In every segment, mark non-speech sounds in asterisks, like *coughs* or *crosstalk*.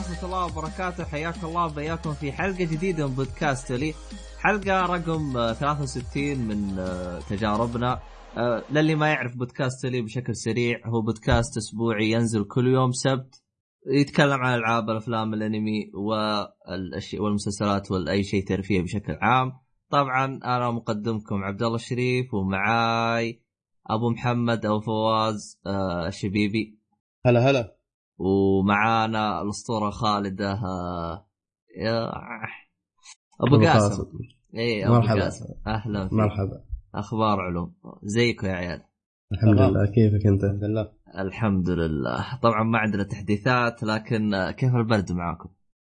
ورحمة الله وبركاته حياك الله وبياكم في حلقة جديدة من بودكاست لي. حلقة رقم 63 من آه، تجاربنا. آه، للي ما يعرف بودكاست لي بشكل سريع هو بودكاست أسبوعي ينزل كل يوم سبت يتكلم عن الالعاب الأفلام الأنمي والاشياء والمسلسلات واي شيء ترفيهي بشكل عام. طبعا أنا مقدمكم عبد الله الشريف ومعاي أبو محمد أو فواز آه، الشبيبي. هلا هلا. ومعانا الأسطورة خالدة آه، يا أبو قاسم. اي أبو مرحبا. قاسم. أهلا فيك. مرحبا. أخبار علوم. زيكم يا عيال. الحمد تمام. لله. كيفك أنت؟ الحمد لله. الحمد لله. طبعا ما عندنا تحديثات لكن كيف البرد معاكم؟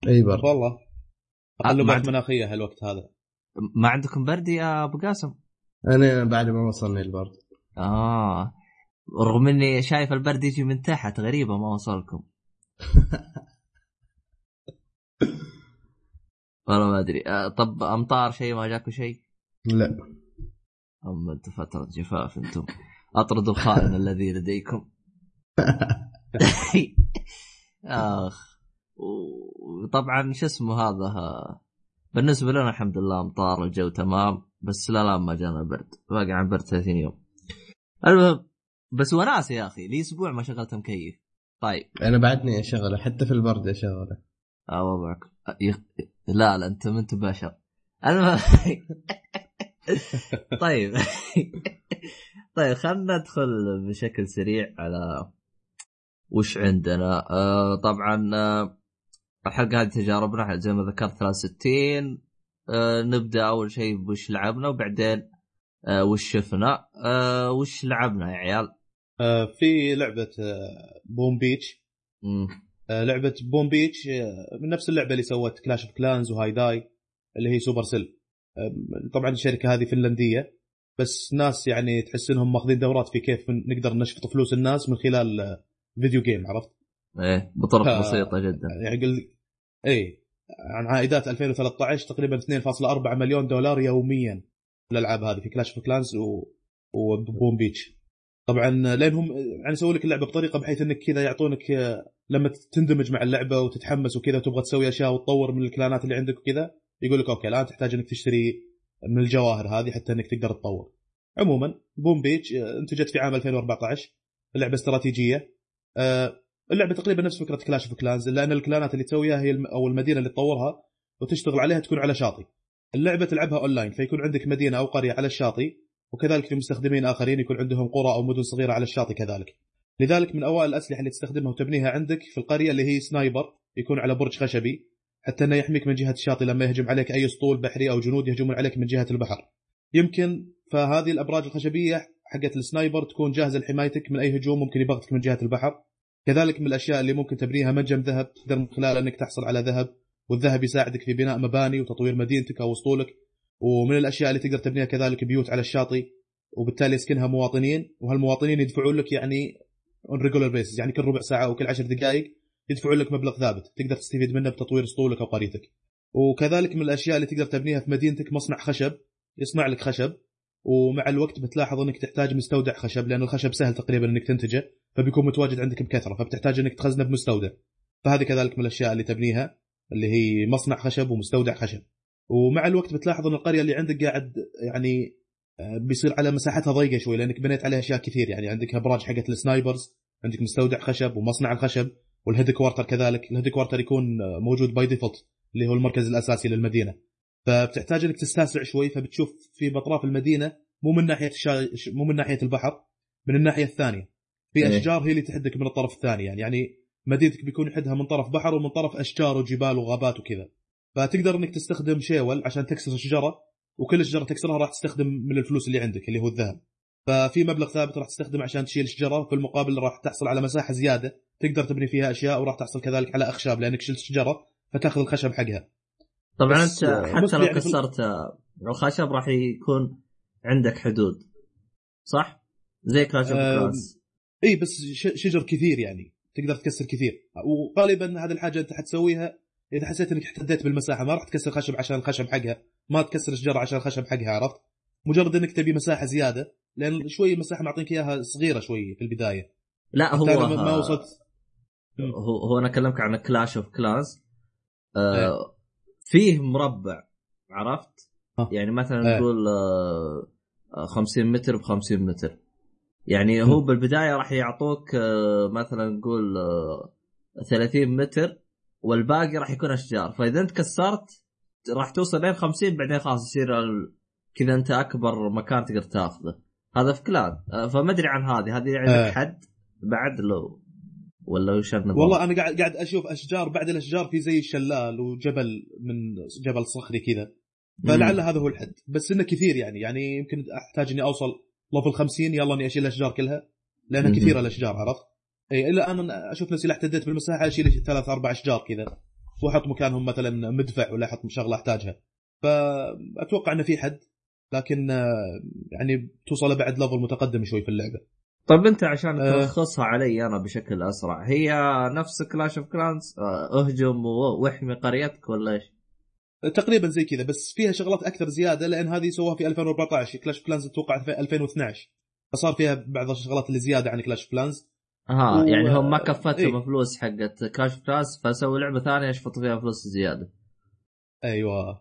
أي برد. والله تقلبات مناخية هالوقت هذا. ما عندكم برد يا أبو قاسم؟ أنا بعد ما وصلني البرد. آه. رغم إني شايف البرد يجي من تحت غريبة ما وصلكم. *laughs* والله ما أدري. آه، طب أمطار شيء؟ ما جاكم شيء؟ لا. اما أنتم فترة جفاف أنتم. اطردوا الخائن *laughs* الذي لديكم. *laughs* آخ. وطبعا شو اسمه هذا؟ ها. بالنسبة لنا الحمد لله أمطار الجو تمام بس لا لا ما جانا برد. باقي عن برد 30 يوم. المهم بس وناس يا أخي لي أسبوع ما شغلت مكيف. طيب. أنا بعدني أشغله حتى في البرد أشغله. آه وضعك يخ... لا لا أنت ما انت بشر المهم طيب. *laughs* طيب خلينا ندخل بشكل سريع على وش عندنا. آه طبعا آه الحلقة هذه تجاربنا زي ما ذكرت 63 آه نبدأ أول شيء بوش لعبنا وبعدين آه وش شفنا. آه وش لعبنا يا عيال؟ آه في لعبة آه Boom Beach مم. آه لعبة Boom Beach آه من نفس اللعبة اللي سوت Clash of Clans و Hay Day اللي هي Supercell آه طبعا الشركة هذه فنلندية بس ناس يعني تحس إنهم ماخذين دورات في كيف نقدر نشفط فلوس الناس من خلال آه، video game عرفت؟ إيه بطرق آه. بسيطة جدا يعني قل اي عن عائدات 2013 تقريبا 2.4 مليون دولار يوميا الالعاب هذه في Clash of Clans و... و Boom Beach طبعا لانهم يعني يسوون لك اللعبة بطريقة بحيث إنك كذا يعطونك لما تندمج مع اللعبة وتتحمس وكذا وتبغى تسوي أشياء وتطور من ال clan ات اللي عندك وكذا يقول لك okay الان تحتاج إنك تشتري من الجواهر هذه حتى إنك تقدر تطور. عموما Boom Beach آه، انتجت في عام 2014 اللعبه استراتيجية آه، اللعبة تقريبا نفس فكرة Clash of Clans الا ان ال clan ات اللي تسويها هي. أو المدينة اللي تطورها وتشتغل عليها تكون على شاطئ. اللعبة تلعبها اونلاين فيكون عندك مدينة أو قرية على الشاطئ وكذلك في مستخدمين آخرين يكون عندهم قرى أو مدن صغيرة على الشاطئ كذلك. لذلك من أوائل الأسلحة اللي تستخدمها وتبنيها عندك في القرية اللي هي sniper يكون على برج خشبي حتى إنه يحميك من جهة الشاطئ لما يهجم عليك أي أسطول بحري أو جنود يهجمون عليك من جهة البحر. يمكن فهذه الأبراج الخشبية حقت ال sniper تكون جاهزة لحمايتك من أي هجوم ممكن يبغتك من جهة البحر. كذلك من الأشياء اللي ممكن تبنيها منجم ذهب تقدر من خلاله إنك تحصل على ذهب والذهب يساعدك في بناء مباني وتطوير مدينتك أو أسطولك ومن الأشياء اللي تقدر تبنيها كذلك بيوت على الشاطئ وبالتالي يسكنها مواطنين وهالمواطنين يدفعون لك يعني on regular basis يعني كل ربع ساعة أو كل عشر دقائق يدفعون لك مبلغ ثابت تقدر تستفيد منه بتطوير اسطولك أو قريتك. وكذلك من الأشياء اللي تقدر تبنيها في مدينتك مصنع خشب يصنع لك خشب ومع الوقت بتلاحظ إنك تحتاج مستودع خشب لأن الخشب سهل تقريبا إنك تنتجه فبيكون متواجد عندك بكثرة فبتحتاج إنك تخزنه بمستودع. فهذه كذلك من الأشياء اللي تبنيها اللي هي مصنع خشب ومستودع خشب. ومع الوقت بتلاحظ إن القرية اللي عندك قاعد يعني آه، بيصير على مساحتها ضيقة شوي لأنك بنيت عليها أشياء كثير. يعني عندك أبراج حقت ال snipers عندك مستودع خشب ومصنع الخشب وال headquarter كذلك. ال headquarter يكون آه، موجود by default اللي هو المركز الأساسي للمدينة. فبتحتاج إنك تستوسع شوي فبتشوف في باطراف المدينة مو من ناحية الشا... مو من ناحية البحر من الناحية الثانية. في إيه. أشجار هي اللي تحدك من الطرف الثاني. يعني يعني مدينتك بيكون يحدها من طرف بحر ومن طرف أشجار وجبال وغابات وكذا. فتقدر إنك تستخدم شيول عشان تكسر شجره وكل شجرة تكسرها راح تستخدم من الفلوس اللي عندك اللي هو الذهب. ففي مبلغ ثابت راح تستخدمه عشان تشيل شجره في المقابل راح تحصل على مساحة زيادة تقدر تبني فيها أشياء وراح تحصل كذلك على أخشاب لأنك شلت شجره فتأخذ الخشب حقها. طبعا أنت حتى لو يعني كسرت الخشب راح يكون عندك حدود صح؟ زي كلاش اوف إي بس شجر كثير يعني تقدر تكسر كثير. وغالبا هذه الحاجة أنت حتسويها إذا حسيت إنك احتديت بالمساحة ما راح تكسر خشب عشان الخشب حقها ما تكسر شجرة عشان الخشب حقها عرفت مجرد إنك تبي مساحة زيادة لأن شوي مساحه معطينك إياها صغيرة شوي في البداية لا هو ما- ما وصلت. هو هو أنا أكلمك عن Clash of إيه. آه فيه مربع عرفت؟ يعني مثلا إيه. نقول آه آه، 50 متر ب 50 متر يعني هو. بالبداية راح يعطوك آه مثلا نقول آه 30 متر والباقي راح يكون أشجار. فإذا أنت كسرت راح توصل لين 50 بعدين خلاص يصير ال- كذا أنت أكبر مكان تقدر تاخذه. هذا في كلان. آه، فما أدري عن هذه. هذه عندك آه. حد بعد لو ولا وش؟ والله أنا قاعد قاعد أشوف أشجار. بعد الأشجار في زي الشلال وجبل من جبل صخري كذا. فلعل هذا هو الحد. بس إنه كثير يعني. يعني يمكن أحتاج إني أوصل level 50 يلا إني أشيل الأشجار كلها. لانها. كثيره الأشجار عرفت؟ اي إلا أنا أشوف نفسي احتديت بالمساحة أشيل ثلاث أربع أشجار كذا وأحط مكانهم مثلا مدفع ولا أحط شغلة أحتاجها فأتوقع انه في حد لكن آه، يعني توصل بعد level متقدم شوي في اللعبة طيب أنت عشان آه. تلخصها علي أنا بشكل أسرع هي نفس Clash of Clans أهجم واحمي قريتك ولا إيش؟ تقريبا زي كذا بس فيها شغلات أكثر زيادة لأن هذه سووها في 2014 Clash of Clans أتوقع في 2012 فصار فيها بعض الشغلات اللي زيادة عن Clash of Clans أها و- يعني هم ما كفتهم إيه. فلوس حقت Clash of Clans فسووا لعبة ثانية يشفطوا فيها فلوس زيادة. أيوه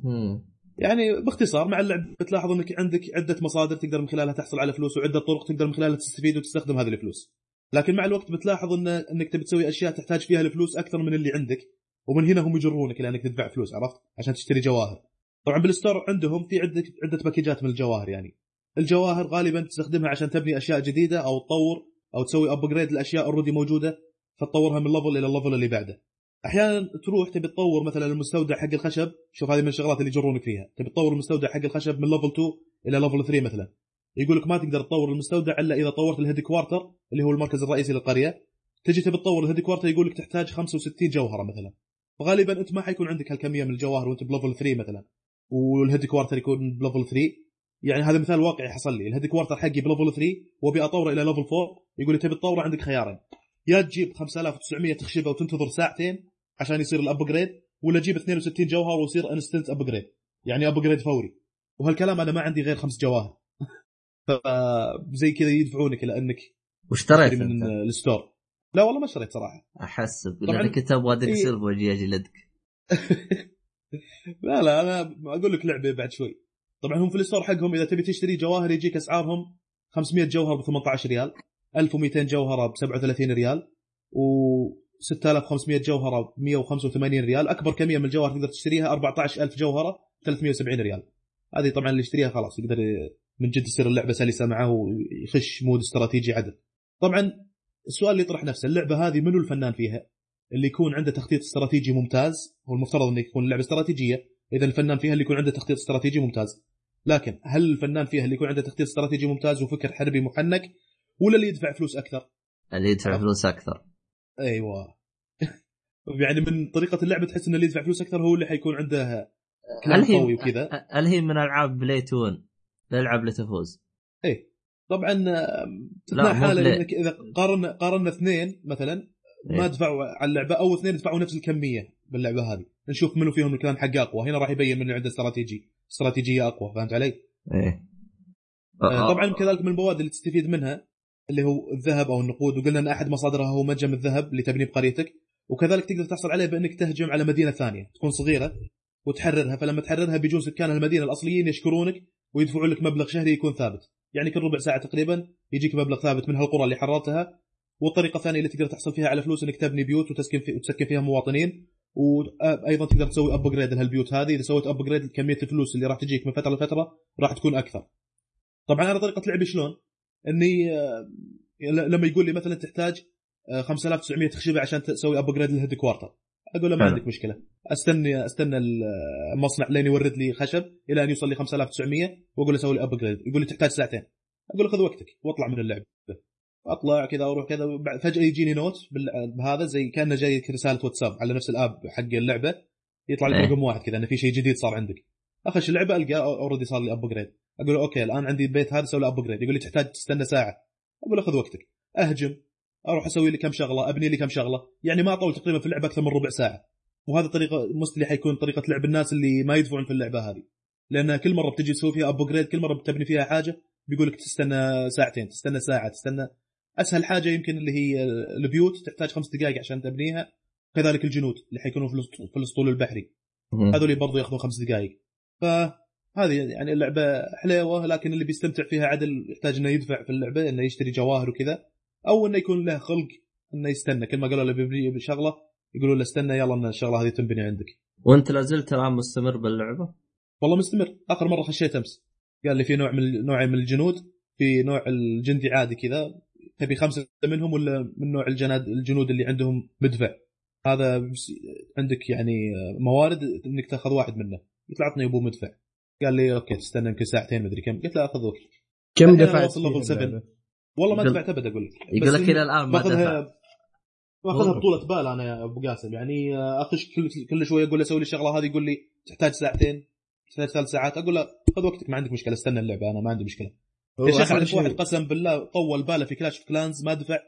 مم. يعني باختصار مع اللعب بتلاحظ إنك عندك عدة مصادر تقدر من خلالها تحصل على فلوس وعدة طرق تقدر من خلالها تستفيد وتستخدم هذه الفلوس لكن مع الوقت بتلاحظ ان إنك تبي تسوي أشياء تحتاج فيها الفلوس أكثر من اللي عندك ومن هنا هم يجرونك لأنك تدفع فلوس عرفت عشان تشتري جواهر طبعا بال store عندهم في عده عدة package ات من الجواهر يعني الجواهر غالبا تستخدمها عشان تبني أشياء جديدة أو تطور أو تسوي upgrade لاشياء already موجودة فتطورها من level إلى ال level اللي بعده. أحيانا تروح تبي تطور مثلا المستودع حق الخشب شوف هذه من الشغلات اللي يجرونك فيها. تبي تطور المستودع حق الخشب من level 2 إلى level 3 مثلا. يقول لك ما تقدر تطور المستودع إلا إذا طورت ال headquarter اللي هو المركز الرئيسي للقرية. تجي تبي تطور ال headquarter يقول لك تحتاج 65 جوهرة مثلا. فغالبا أنت ما حيكون عندك هالكمية من الجواهر وأنت ب level 3 مثلا. وال headquarter يكون ب level 3 يعني هذا مثال واقعي حصل لي. ال headquarter حقي ب level 3 وأبي اطوره إلى level 4 يقول لي تبي تطوره عندك خيارين. يا تجيب 5900 خشبه وتنتظر ساعتين عشان يصير ال upgrade ولا تجيب 62 جوهرة ويصير instant upgrade يعني upgrade فوري. وهالكلام أنا ما عندي غير خمس جواهر *laughs* فزي كذا يدفعونك إلى إنك واشتريت من أنت. ال store. لا والله ما اشتريت صراحة. أحسب. طبعاً- لانك كنت أبغى ادق إيه. سلف واجي اجلدك *laughs* لا لا أنا أقول لك لعبة بعد شوي. طبعا هم في ال store حقهم إذا تبي تشتري جواهر يجيك أسعارهم 500 جوهر ب 18 ريال 1200 جوهره ب 37 ريال و 6500 جوهره ب 185 ريال أكبر كمية من الجوهر تقدر تشتريها 14000 جوهرة ب 370 ريال. هذه طبعا اللي يشتريها خلاص يقدر من جد تصير اللعبة سلسة معه ويخش مود استراتيجي عدل. طبعا السؤال اللي يطرح نفسه اللعبة هذه منو الفنان فيها؟ اللي يكون عنده تخطيط استراتيجي ممتاز هو المفترض إنه يكون لعبة استراتيجية. إذا الفنان فيها اللي يكون عنده تخطيط استراتيجي ممتاز. لكن هل الفنان فيها اللي يكون عنده تخطيط استراتيجي ممتاز وفكر حربي محنك ولا اللي يدفع فلوس أكثر؟ اللي يدفع فلوس أكثر. أيوه. *laughs* يعني من طريقة اللعبه تحس إن اللي يدفع فلوس أكثر هو اللي حيكون عنده كلام هي قوي وكذا. هل هي من ألعاب بلاي تون العب لتفوز طبعا آم، لا، تثنى مو حالة بلاي. إنك إذا قارنا قارنا اثنين مثلا ما إيه. دفعوا على اللعبة أو اثنين دفعوا نفس الكمية باللعبة هذه. نشوف منو فيهم اللي كان حق أقوى. هنا راح يبين من اللي عنده استراتيجي. استراتيجية أقوى فهمت علي؟ إيه. آه، طبعا كذلك من المواد اللي تستفيد منها اللي هو الذهب أو النقود وقلنا إن أحد مصادرها هو منجم الذهب اللي تبنيه بقريتك وكذلك تقدر تحصل عليه بأنك تهجم على مدينة ثانية تكون صغيرة وتحررها فلما تحررها بيجون سكان المدينة الأصليين يشكرونك ويدفعون لك مبلغ شهري يكون ثابت. يعني كل ربع ساعة تقريبا يجيك مبلغ ثابت من هالقرى اللي حررتها والطريقة الثانية اللي تقدر تحصل فيها على فلوس إنك تبني بيوت وتسكن في وتسكن فيها مواطنين وأيضا تقدر تسوي upgrade لهالبيوت هذه. إذا سويت upgrade كميه الفلوس اللي راح تجيك من فترة لفترة راح تكون أكثر. طبعا أنا طريقة لعبي شلون؟ إني آه، لما يقول لي مثلا تحتاج آه، 5900 خشبه عشان تسوي upgrade لل headquarter أقول له ما. عندك مشكلة. أستني أستنى المصنع لين يورد لي خشب إلى أن يوصل لي 5900 وأقول له سوي لي upgrade يقول لي تحتاج ساعتين. أقول له خذ وقتك واطلع من اللعبة. أطلع كذا أروح كذا فجأة يجيني note بهذا زي كأنه جاي رسالة واتساب على نفس ال app حق اللعبة. يطلع لك إيه. رقم واحد كذا انه في شيء جديد صار عندك. اخش اللعبة؟ ألقى already صار لي upgrade أقول له okay الآن عندي البيت هذا سوي له upgrade يقول لي تحتاج تستنى ساعة. أقول له خذ وقتك. أهجم. أروح أسوي لي كم شغلة أبني لي كم شغلة. يعني ما أطول تقريبا في اللعبة أكثر من ربع ساعة. وهذا طريقة مستلي حيكون طريقة لعب الناس اللي ما يدفعون في اللعبة هذه. لأن كل مرة بتجي تسوي فيها upgrade كل مرة بتبني فيها حاجة بيقول لك تستنى ساعتين تستنى ساعة تستنى أسهل حاجة يمكن اللي هي البيوت تحتاج خمس دقائق عشان تبنيها. كذلك الجنود اللي حيكونوا في الأسطول البحري. هذول برضو ياخذون خمس دقائق فهذه يعني اللعبة حليوة لكن اللي بيستمتع فيها عدل يحتاج إنه يدفع في اللعبة إنه يشتري جواهر وكذا أو إنه يكون له خلق إنه يستنى. كل ما قالوا له بيبني بشغلة يقولوا له استنى يلا إن الشغله هذه تنبني عندك. وأنت لا زلت الآن مستمر باللعبة؟ والله مستمر. آخر مرة خشيت أمس. قال لي في نوع من نوعين من الجنود في نوع الجندي عادي كذا. تبي خمسة منهم ولا من نوع الجناد الجنود اللي عندهم مدفع؟ هذا عندك يعني موارد إنك تأخذ واحد منه. قلت له عطني ابو مدفع. قال لي okay تستنى يمكن ساعتين مدري كم. قلت له خذ وقت كم دفعت فيها 7. اللعبة؟ والله ما دفعت أبد أقول لك. يقول لك إلى الآن ما دفع باخذها باخذها والله. بطولة بال أنا يا أبو قاسم. يعني أخش كل كل شوية أقول له سوي لي الشغلة هذه. يقول لي تحتاج ساعتين تحتاج ثلاث ساعات. أقول له خذ وقتك ما عندك مشكلة استنى اللعبة أنا ما عندي مشكلة. يا شيخ شيء- واحد قسم بالله طول باله في Clash of Clans ما دفع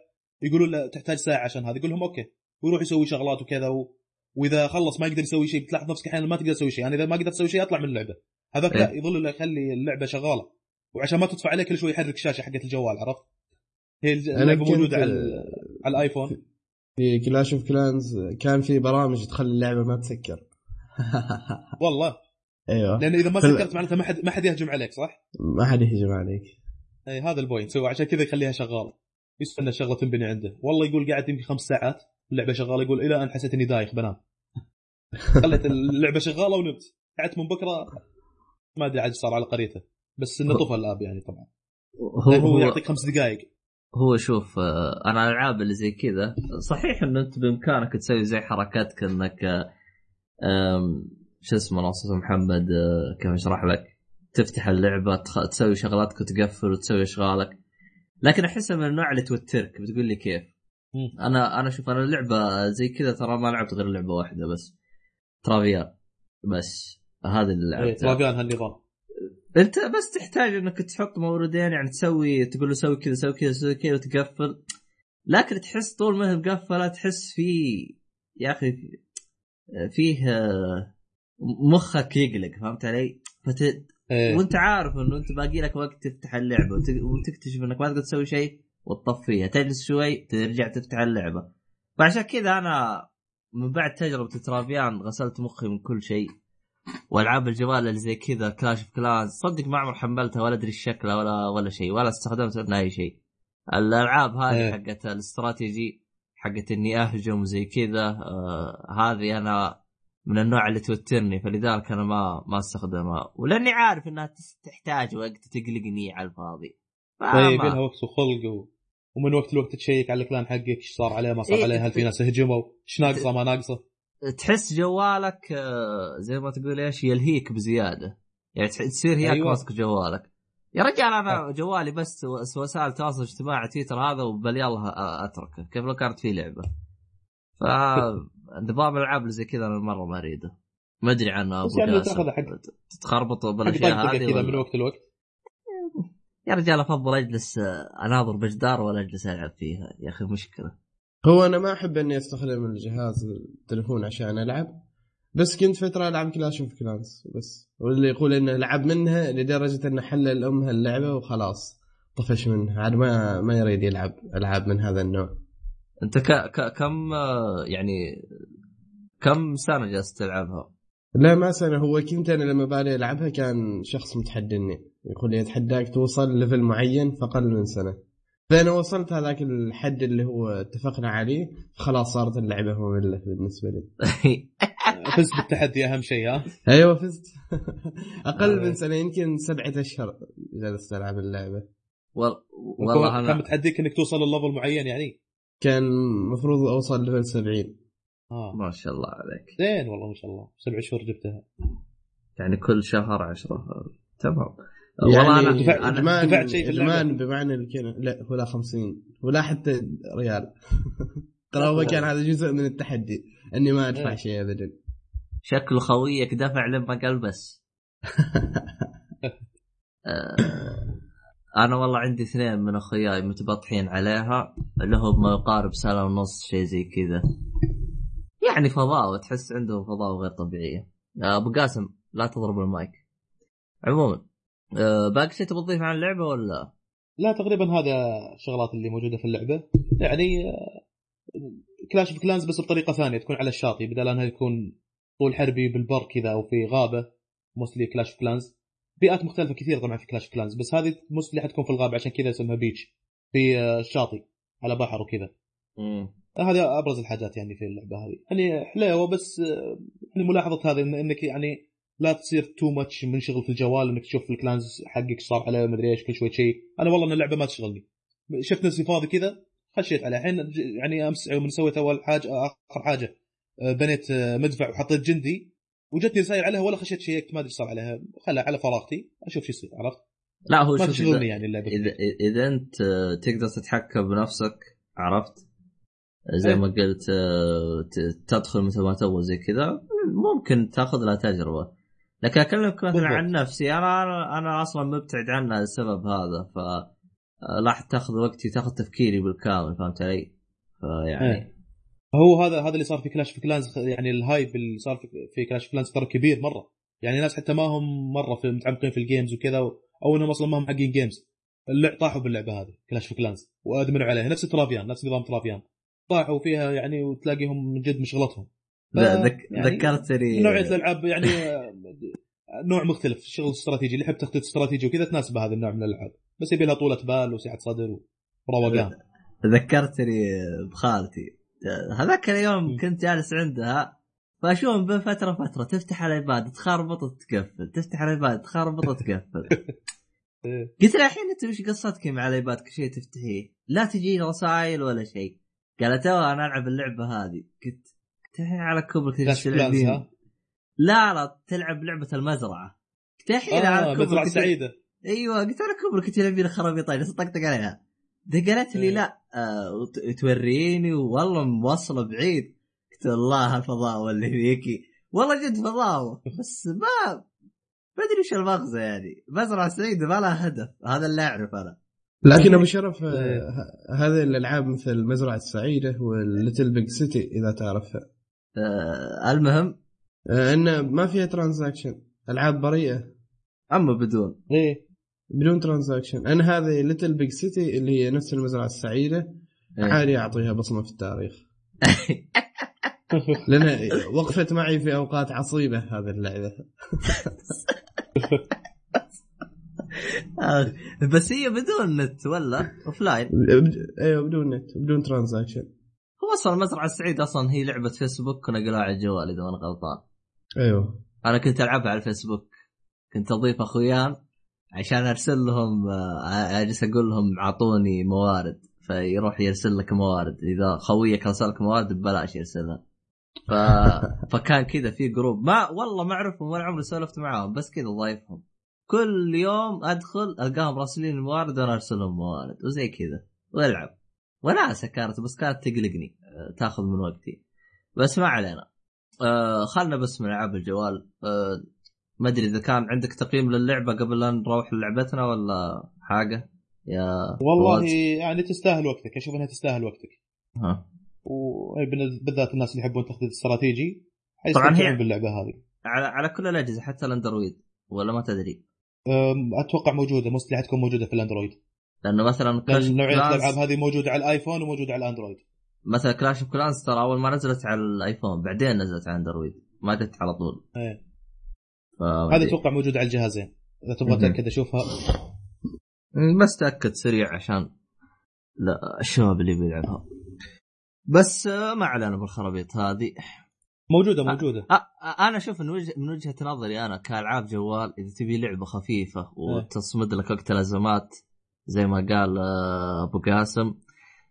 يقولوا له تحتاج ساعة عشان هذا يقول لهم okay ويروح يسوي شغلات وكذا و... وإذا خلص ما يقدر يسوي شيء بتلاحظ نفسك أحيانا ما تقدر تسوي شيء يعني إذا ما قدرت تسوي شيء أطلع من اللعبة. هذاك لا إيه. يظل له يخلي اللعبة شغالة وعشان ما تدفع عليه كل شوي يحرك الشاشه حقت الجوال عرفت؟ هي اللعبة موجودة على, على الآيفون. في Clash of Clans كان في برامج تخلي اللعبة ما تسكر. والله. *laughs* أيوه. لأن إذا ما سكرت معناته ما حد ما حد يهجم عليك صح؟ ما حد يهجم عليك. إي هذا ال point. سوى عشان كذا يخليها شغاله يستنى الشغله تنبني عنده. والله يقول قاعد يمكن خمس ساعات اللعبه شغالة يقول إلى أن حسيت إني دايخ بنام. *laughs* خليت اللعبة شغالة ونمت. قعدت من بكرة ما أدري عاد صار على قريته. بس إنه طفى ال app يعني طبعا. هو هو هو, يعطيك خمس دقائق هو شوف آه، أنا الالعاب اللي زي كذا صحيح انه أنت بإمكانك تسوي زي حركاتك إنك شو اسمه ناصر محمد آه، كيف أشرح لك؟ تفتح اللعبة تخ... تسوي شغلاتك وتقفل وتسوي أشغالك. لكن احسها من النوع اللي توترك. بتقول لي كيف؟ مم. أنا أنا شوف أنا اللعبة زي كذا ترى ما لعبت غير لعبة واحدة بس. ترافيان. بس. هذا اللي إيه، لعبتها. طرابيان هالنظام. أنت بس تحتاج إنك تحط موردين يعني تسوي تقول له سوي كذا سوي كذا سوي كذا وتقفل. لكن تحس طول ما هي مقفلة تحس في يا أخي فيه آه، مخك يقلق فهمت علي؟ فت... إيه. وانت عارف انه انت باقي لك وقت تفتح اللعبة وت... وتكتشف انك ما تقدر تسوي شيء وتطفيها. تجلس شوي ترجع تفتح اللعبة. فعشان كذا أنا من بعد تجربة ترافيان غسلت مخي من كل شيء. وألعاب الجوال اللي زي كذا Clash of Clans صدق ما عمر حملتها ولا أدري شكلها ولا ولا شيء ولا استخدمت منها أي شيء. الألعاب هذه إيه. حقت الاستراتيجي حقت إني أهجم زي كذا آه هذه أنا من النوع اللي توترني فلذلك أنا ما ما استخدمها ولأني عارف إنها تحتاج وقت تقلقني على الفاضي. طيب لها وقت وخلق و... ومن وقت لوقت تشيك على الكلان حقك إيش صار عليه ما صار إيه، عليه هل في ناس هجموا إيش ناقصة ما ناقصة؟ تحس جوالك آه، زي ما تقول إيش يلهيك بزيادة. يعني تصير هياك أيوة. ماسك جوالك. يا رجال أنا جوالي بس وس- وسائل التواصل الاجتماعي تويتر هذا وبل يلا أتركه. كيف لو كانت في لعبة. ف نظام الألعاب اللي زي كذا أنا مرة ما أريده. ما أدري عنه أبو يعني جاسم. حق بالاشياء هذه كذا من وقت لوقت يا رجال أفضل أجلس آه، أناظر بجدار ولا أجلس ألعب فيها. يا أخي مشكلة. هو أنا ما أحب إني أستخدم الجهاز التليفون عشان ألعب. بس كنت فترة ألعب Clash of Clans بس. واللي يقول إنه لعب منها لدرجة إنه حلل امها اللعبه وخلاص طفش منها. عاد ما ما يريد يلعب ألعاب من هذا النوع. انت ك... ك... كم يعني كم سنة جالس تلعبها؟ لا ما سنة. هو كنت أنا لما بالي ألعبها كان شخص متحدني يقول لي اتحداك توصل ليفل معين في أقل من سنة. فانا وصلت هذاك الحد اللي هو اتفقنا عليه خلاص صارت اللعبة مملة بالنسبة لي. *laughs* فزت بالتحدي أهم شيء ها؟ أيوه فزت. *laughs* أقل آه. من سنة يمكن سبعة أشهر جلست ألعب اللعبة. وال... والله كان أنا متحديك إنك توصل لل level معين يعني؟ كان المفروض أوصل level 70 آه. ما شاء الله عليك. زين والله ما شاء الله. سبع شهور جبتها. يعني كل شهر عشرة. تمام. يعني والله أنا, دفعت- دفعت شيء في؟ ادمان بمعنى الكلمة. لا ولا 50 ولا حتى ريال. *laughs* ترى هو كان هذا جزء من التحدي. إني ما أدفع إيه. شيء ابدا. شكل خويك دفع لما قال بس. *laughs* آه، أنا والله عندي اثنين من أخوياي متبطحين عليها لهم ما يقارب سنة ونص شيء زي كذا. يعني فضاوه تحس عندهم فضاوه غير طبيعيه آه، أبو قاسم لا تضرب المايك. عموما آه، باقي شيء تبغى تضيف عن اللعبة ولا؟ لا تقريبا هذا الشغلات اللي موجودة في اللعبة. يعني Clash of Clans بس بطريقة ثانية تكون على الشاطئ بدل أنها يكون طول حربي بالبر كذا أو في غابة mostly Clash of Clans بيئات مختلفة كثير طبعا في Clash Clans بس هذه mostly حتكون في الغابة عشان كذا اسمها beach في آه، الشاطئ على بحر وكذا. هذا أبرز الحاجات يعني في اللعبة هذه. يعني حلوة بس آه، يعني ملاحظة هذه إن إنك يعني لا تصير too much منشغل في الجوال إنك تشوف ال clans حقك صار عليه مدري إيش كل شوي شيء. أنا والله إن اللعبة ما تشغلني. شفت نفسي فاضي كذا خشيت عليها. الحين يعني امس يوم سويت أول حاجة آخر حاجة آه، بنيت آه، مدفع وحطيت جندي. وجتني رسائل عليها ولا خشيت شيكت ما أدري إيش صار عليها خلها على فراغتي أشوف شو يصير عرفت لا هو ما شوف إذا, يعني اللعبة إذا, إذا أنت تقدر تتحكم بنفسك عرفت زي إيه. ما قلت آه، تدخل مثل ما تبغى زي كذا ممكن تأخذ لها تجربة لكن أكلمك مثلا. عن نفسي أنا أنا أصلا مبتعد عنها للسبب هذا ف آه، راح تأخذ وقتي تأخذ تفكيري بالكامل فهمت علي؟ فيعني إيه. هو هذا هذا اللي صار في Clash of Clans يعني ال hype اللي صار في- Clash of Clans ترى كبير مرة. يعني ناس حتى ما هم مرة في متعمقين في ال games وكذا أو إنهم أصلا ما هم حقين games طاحوا باللعبة هذه Clash of Clans وأدمنوا عليها. نفس ترافيان نفس نظام ترافيان طاحوا فيها يعني وتلاقيهم من جد مشغلتهم ف- ذك... يعني ذكرتني نوعية الألعاب يعني آه، نوع مختلف. شغل استراتيجي اللي يحب تخطيط استراتيجي وكذا تناسب هذا النوع من الألعاب. بس يبي لها طولة بال وسعة صدر وروقان. ذكرتني بخالتي. هذاك اليوم. كنت جالس عندها فأشوفهم بين فترة فتره تفتح الإيباد تخربط وتقفل تفتح الإيباد تخربط وتقفل *laughs* إيه. قلت لها الحين أنت وش قصتك مع الإيباد؟ كل شيء تفتحيه. لا تجيني رسائل ولا شيء. قالت تو أنا ألعب اللعبة هذه. قلت قلت الحين على كبرك تجي تلعبين لا لا تلعب لعبة المزرعة. قلت الحين آه على مزرعه كبرك سعيدة. أيوه قلت على كبرك تلعبين خرابيط جالس اطقطق عليها. قالت لي إيه. لا. آه وت- توريني والله موصله بعيد. قلت الله الفضاوه اللي فيكي والله جد فضاوه بس ما ما ادري وش المغزى يعني. مزرعة سعيدة ما لها هدف. هذا اللي اعرف أنا. لكن أبو شرف آه، إيه. هذه الألعاب مثل مزرعة السعيدة والليتل بيج سيتي إذا تعرفها. آه المهم؟ آه، إنه ما فيها transaction ألعاب بريئة. أما بدون. إيه. بدون transaction أنا هذه Little Big City اللي هي نفس المزرعة السعيدة إيه. عادي أعطيها بصمة في التاريخ. *laughs* لأن وقفت معي في أوقات عصيبة هذه اللعبة. آه بس هي بدون نت ولا؟ offline أيوه بدون نت بدون transaction هو أصلا المزرعة السعيدة أصلا هي لعبة فيسبوك ونقلوها على الجوال إذا ما أنا غلطان. أيوه. أنا كنت ألعبها على الفيسبوك كنت أضيف أخويان. عشان ارسل لهم آه، اجلس أقول لهم اعطوني موارد فيروح يرسل لك موارد. اذا خويك ارسل لك موارد ببلاش يرسلها. ف... *laughs* فكان كذا في group ما والله ما اعرفهم ولا عمري سولفت معاهم بس كذا ضايفهم. كل يوم ادخل القاهم راسلين الموارد وأنا ارسل لهم موارد وزي كذا. والعب. وناسة كانت بس كانت تقلقني آه، تاخذ من وقتي. بس ما علينا. آه خلنا بس من العاب الجوال. آه ما أدري إذا كان عندك تقييم للعبة قبل لا نروح للعبتنا ولا حاجة. يا والله فواز؟ يعني تستاهل وقتك أشوف إنها تستاهل وقتك. ها. وبالذات الناس اللي يحبون التخطيط الاستراتيجي طبعاً هي- باللعبة هذه. على على كل الأجهزة حتى الأندرويد ولا ما تدري؟ أتوقع موجودة مستحيل حتكون موجودة في الأندرويد. لأنه مثلا كلاش لأن نوعية الألعاب هذه موجودة على الآيفون وموجودة على الأندرويد. مثلا Clash of Clans ترى أول ما نزلت على الآيفون بعدين نزلت على الأندرويد. ما جت على طول. إيه. أدري. أتوقع موجوده على الجهازين. إذا تبغى. تأكد أشوفها. بس تأكد سريع عشان لا الشباب اللي بيلعبها. بس آه، ما علينا بالخرابيط هذه. موجودة موجودة. أ- أ- أنا أشوف من وجه من وجهة نظري أنا كألعاب جوال إذا تبي لعبة خفيفة وتصمد لك وقت الأزمات زي ما قال آه، أبو قاسم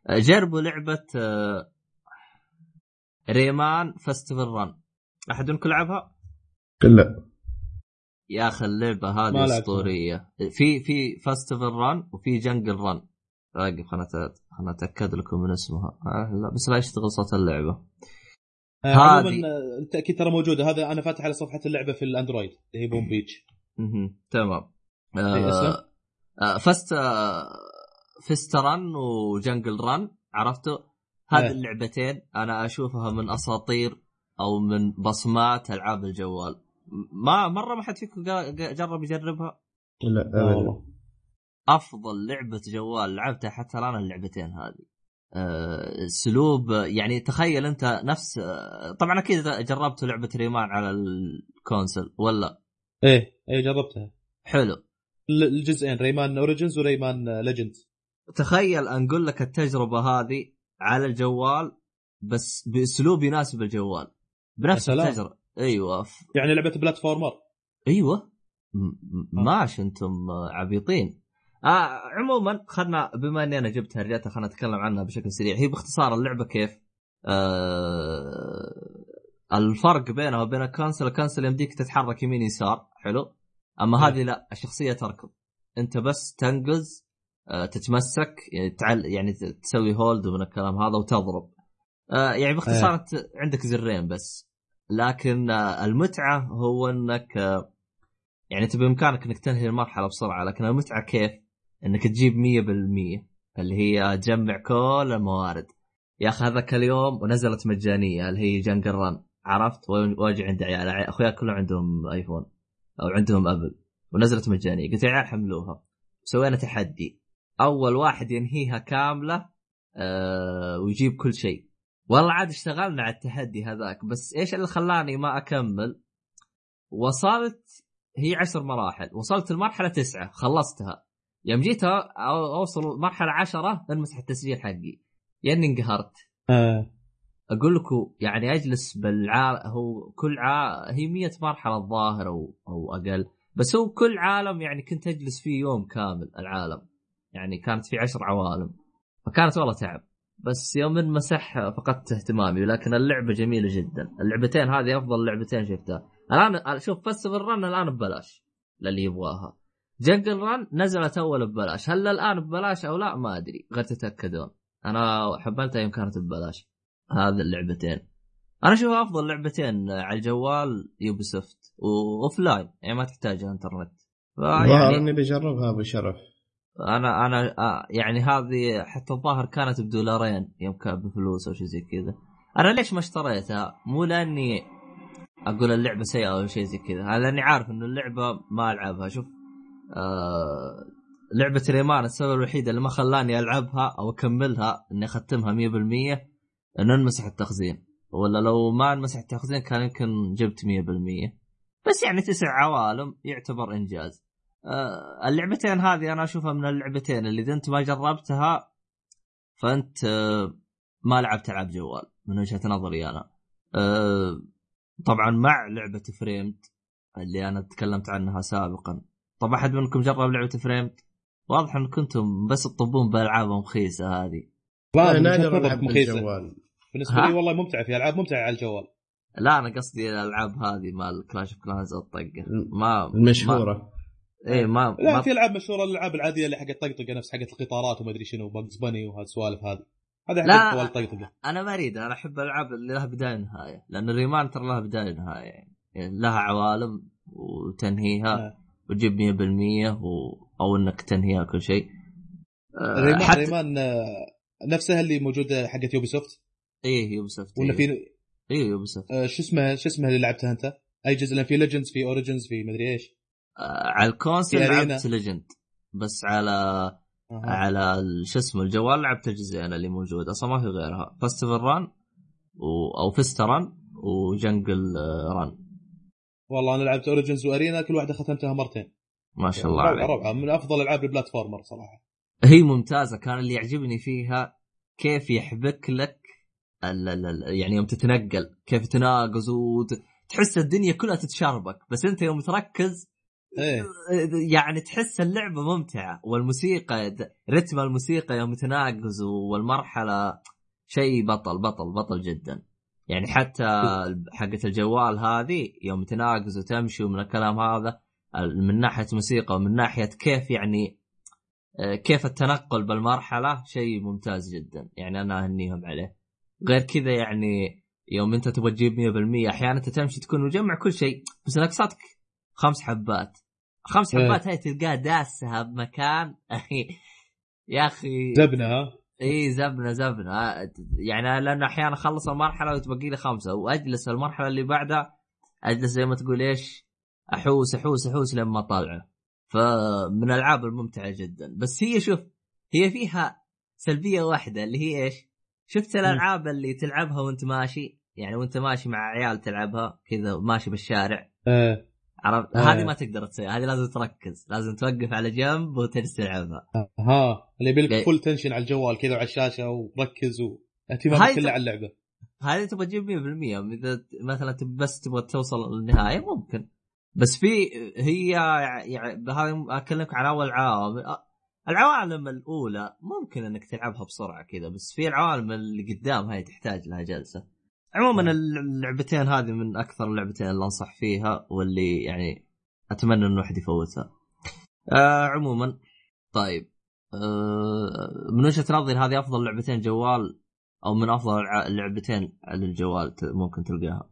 آه، جربوا لعبة آه، Rayman Fiesta Run. أحد منكم لعبها؟ لا يا أخي اللعبة هذه. أسطورية في في Fiesta Run وفي Jungle Run راقب خلنا خلنا أتأكد لكم من اسمها آه لا بس لا يشتغل صوت اللعبة آه، هذه. آه، بالتاكيد ترى موجودة هذا أنا فاتح على صفحة اللعبة في الأندرويد اللي هي Boom Beach. تمام؟ آه فست فست رن وجنجل رن عرفتوا هذه إيه. اللعبتين أنا أشوفها من أساطير أو من بصمات ألعاب الجوال ما مره ما حد فيكم جرب يجربها؟ لا. والله. أفضل لعبة جوال لعبتها حتى الآن اللعبتين هذه. اسلوب يعني تخيل أنت نفس آه، طبعا أكيد جربت لعبة Rayman على ال console ولا؟ إيه إيه جربتها. حلو. ال- الجزئين Rayman Origins و Rayman Legends تخيل انقل لك التجربة هذه على الجوال بس بأسلوب يناسب الجوال. بنفس يا سلام. التجربة. أيوه. ف- يعني لعبة platformer. أيوه. م- م- ماشي أنتم عبيطين. آه عموما خلنا بما إني أنا جبتها رجعتها خلنا نتكلم عنها بشكل سريع. هي باختصار اللعبة كيف؟ آه الفرق بينها وبين ال console ال console يمديك تتحرك يمين يسار حلو؟ أما. هذه لا الشخصية تركض. أنت بس تنقز آه تتمسك يعني, تعل يعني تسوي hold من الكلام هذا وتضرب. آه يعني باختصار أنت عندك زرين بس. لكن آه المتعة هو إنك آه يعني انت بإمكانك إنك تنهي المرحلة بسرعة لكن المتعة كيف؟ إنك تجيب 100% اللي هي تجمع كل الموارد. يا أخي هذاك اليوم ونزلت مجانية اللي هي Jungle Run عرفت؟ واجي عند عيال عي- أخويا كلهم عندهم iPhone أو عندهم Apple ونزلت مجانية. قلت يا عيال حملوها. سوينا تحدي. أول واحد ينهيها كاملة آه ويجيب كل شيء. والله عاد اشتغلنا على التحدي هذاك بس إيش اللي خلاني ما أكمل؟ وصلت هي عشر مراحل وصلت المرحله تسعة خلصتها. يوم جيت أوصل مرحلة عشرة انمسح التسجيل حقي. يعني انقهرت. آه. أقول لكم يعني أجلس بالعالم هو كل عا... هي 100 مرحلة الظاهر أو أو أقل بس هو كل عالم يعني كنت أجلس فيه يوم كامل العالم. يعني كانت في عشر عوالم. فكانت والله تعب. بس يوم انمسح فقدت اهتمامي لكن اللعبة جميلة جدا. اللعبتين هذه أفضل لعبتين شفتها. الآن شوف فستيفال رن الآن ببلاش للي يبغاها. Jungle Run نزلت أول ببلاش. هل الآن ببلاش أو لا؟ ما أدري غير تتأكدون. أنا حملتها يوم كانت ببلاش هذه اللعبتين. أنا أشوفها أفضل لعبتين على الجوال Ubisoft و offline يعني ما تحتاج إنترنت. يعني أني بجربها أبو شرف. أنا أنا آه يعني هذه حتى الظاهر كانت بدولارين يوم كان بفلوس أو شيء زي كذا. أنا ليش ما اشتريتها؟ مو لأني أقول اللعبة سيئة أو شيء زي كذا. لأني عارف إنه اللعبة ما ألعبها. شوف آه لعبة ريمان السبب الوحيد اللي ما خلاني ألعبها أو أكملها إني أختمها 100% إنه انمسح التخزين. ولا لو ما انمسح التخزين كان يمكن جبت 100% بس يعني تسع عوالم يعتبر إنجاز. اللعبتين هذه أنا أشوفها من اللعبتين اللي إذا أنت ما جربتها فأنت آه ما لعبت ألعاب جوال من وجهة نظري أنا. آه طبعا مع لعبة فريمد اللي أنا تكلمت عنها سابقا. طب أحد منكم جرب لعبة فريمد؟ واضح إن كنتم بس تطبون بالالعاب المخيسه هذه. من نادر ألعب. بالجوال. بالنسبة؟ لي والله ممتعه في ألعاب ممتعة على الجوال. لا أنا قصدي الألعاب هذه مال كلاش اوف كلانز الطقة. ما المشهورة. إيه ما, لا ما في ألعاب مشهورة الألعاب العادية اللي حقت طقطقة نفس حقت القطارات وما أدري شنو باجز باني وهالسوالف هذه هذا لا. حقت طوال طقطقة أنا ما أريد أنا أحب الالعاب اللي لها بداية ونهايه لأن ال Rayman ترى لها بداية ونهايه يعني يعني لها عوالم وتنهيها آه. وتجيب 100% و... أو إنك تنهيها كل شيء آه، ريمان حتى ريمان نفسها اللي موجودة حقت Ubisoft إيه Ubisoft ولا إيه. في إيه يوبيسوفت آه، شو اسمه شو اسمه اللي لعبتها أنت؟ أي جزء لأن في Legends في Origins في مدري إيش على ال console. لعبت Legend بس على أها. على شو اسمه الجوال لعبت الجزئين اللي موجود. أصلا ما في غيرها. Fiesta Run و... أو Fiesta Run و Jungle آه، Run والله أنا لعبت Origins وارينا كل واحدة ختمتها مرتين. ما شاء الله روعه عليك. روعه من أفضل ألعاب ال platformer صراحة. هي ممتازة. كان اللي يعجبني فيها كيف يحبك لك ال ال ال يعني يوم تتنقل كيف تناقز وتحس الدنيا كلها تتشربك بس أنت يوم تركز إيه. يعني تحس اللعبة ممتعة والموسيقى رتم الموسيقى يوم تناقز والمرحلة شيء بطل بطل بطل جدا. يعني حتى حقة الجوال هذه يوم تناقز وتمشي ومن الكلام هذا من ناحية موسيقى ومن ناحية كيف يعني آه، كيف التنقل بالمرحلة شيء ممتاز جدا. يعني أنا أهنيهم عليه. غير كذا يعني يوم أنت تبغى تجيب 100% أحيانا أنت تمشي تكون مجمع كل شيء بس نقصتك خمس حبات. خمس إيه. حبات هاي تلقاها داسها بمكان. *laughs* يا أخي. زبنة ها؟ إي زبنة زبنة. يعني لأنه أحيانا أخلص المرحلة وتبقي لي خمسة وأجلس المرحلة اللي بعدها أجلس زي ما تقول إيش أحوس أحوس أحوس لما أطلعه. فمن الألعاب الممتعة جدا. بس هي شوف هي فيها سلبية واحدة اللي هي إيش؟ شفت الألعاب اللي تلعبها وأنت ماشي؟ يعني وأنت ماشي مع عيال تلعبها كذا ماشي بالشارع. آه. عرفت؟ آه. هذه ما تقدر تسويها هذه لازم تركز لازم توقف على جنب وتجلس تلعبها ها اللي يبي. لك full attention على الجوال كذا وعلى الشاشة وركز واهتمامك كله على اللعبة. هذه تبغى تجيب 100% إذا ت- مثلا بس تبغى توصل للنهاية ممكن. بس في هي يعني أكلمك عن أول عوامل أ- العوالم الأولى ممكن إنك تلعبها بسرعة كذا بس في العوالم اللي قدام هاي تحتاج لها جلسة. عموما اللعبتين هذه من أكثر اللعبتين اللي أنصح فيها واللي يعني أتمنى إنه واحد يفوتها. آه عموما طيب. آه من وجهة نظري هذه أفضل لعبتين جوال أو من أفضل اللعبتين على الجوال ممكن تلقاها.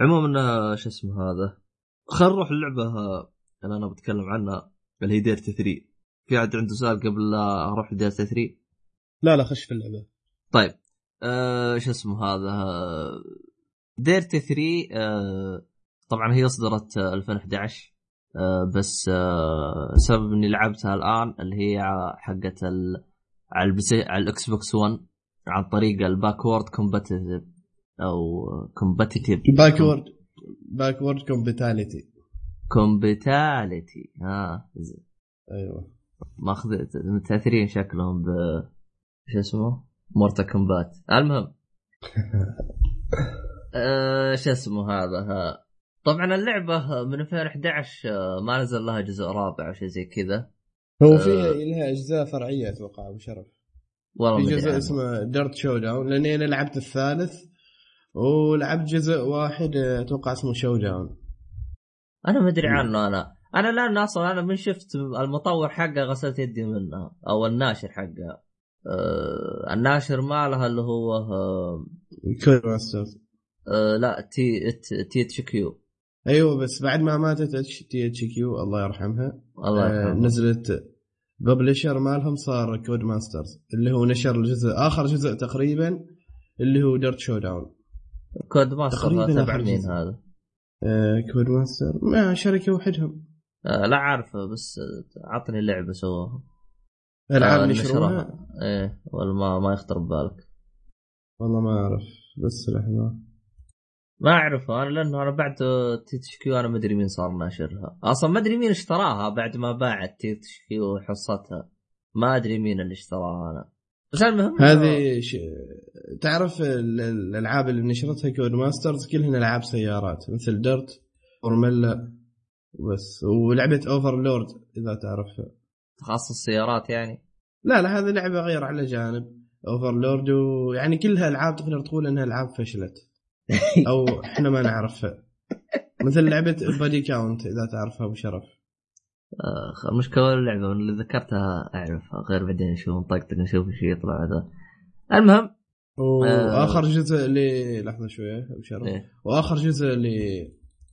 عموما آه، شو اسمه هذا؟ خلينا نروح اللعبة آه، اللي أنا بتكلم عنها اللي هي ديرت 3 في أحد عنده سؤال قبل لا أروح لديرت 3 لا لا خش في اللعبة. طيب. آه شو اسمه هذا؟ آه، Dirt 3 آه طبعا هي اصدرت آه، 2011 آه بس آه سبب إني لعبتها الآن اللي هي حقت ال... على ال PC... على ال Xbox One عن طريق ال backward competitive أو competitive. backward backward compatibility compatibility ها أيوه. ماخذ متأثرين شكلهم ب شو اسمه؟ Mortal Kombat المهم. *laughs* أه شو اسمه هذا؟ ها. طبعا اللعبة من 2011 آه، ما نزل لها جزء رابع أو شيء زي كذا. هو آه. فيها لها أجزاء فرعية أتوقع أبو شرف. والله في جزء. اسمه Dirt Showdown لاني أنا لعبت الثالث ولعبت جزء واحد آه، أتوقع اسمه Showdown أنا ما أدري عنه أنا. أنا لأن أصلا أنا من شفت المطور حقه غسلت يدي منها أو الناشر حقها أه الناشر مالها اللي هو أه Codemasters أه لا تي THQ أيوه بس بعد ما ماتت اتش THQ الله يرحمها. الله آه يرحمه نزلت publisher مالهم صار Codemasters اللي هو نشر الجزء آخر جزء تقريبا اللي هو Dirt Showdown Codemaster تبع مين. هذا؟ آه Codemaster ما شركة وحدهم. آه لا عارفه بس آه، عطني لعبه سووها. العاب آه، نشروها. إيه ولا ما ما يخطر ببالك. والله ما أعرف بس لحظة. ما أعرفه أنا لأنه أنا بعد THQ أنا ما أدري مين صار ناشرها. أصلا ما أدري مين اشتراها بعد ما باعت THQ حصتها ما أدري مين اللي اشتراها أنا. بس المهم هذه ش... تعرف ال- ال- الألعاب اللي نشرتها Codemasters كلهن ألعاب سيارات مثل Dirt Formula بس ولعبة Overlord إذا تعرفها. تخصص سيارات يعني. لا لا هذه لعبة غير على جانب. Overlord ويعني كلها ألعاب تقدر تقول إنها ألعاب فشلت. *laughs* أو إحنا ما نعرفها. مثل لعبة Bodycount إذا تعرفها أبو شرف. آه، المشكلة اللعبه اللي ذكرتها أعرفها. غير بعدين نشوف نطقطق نشوف إيش يطلع هذا المهم وآخر جزء ل لحظة شوية أبو شرف. إيه. وآخر جزء ل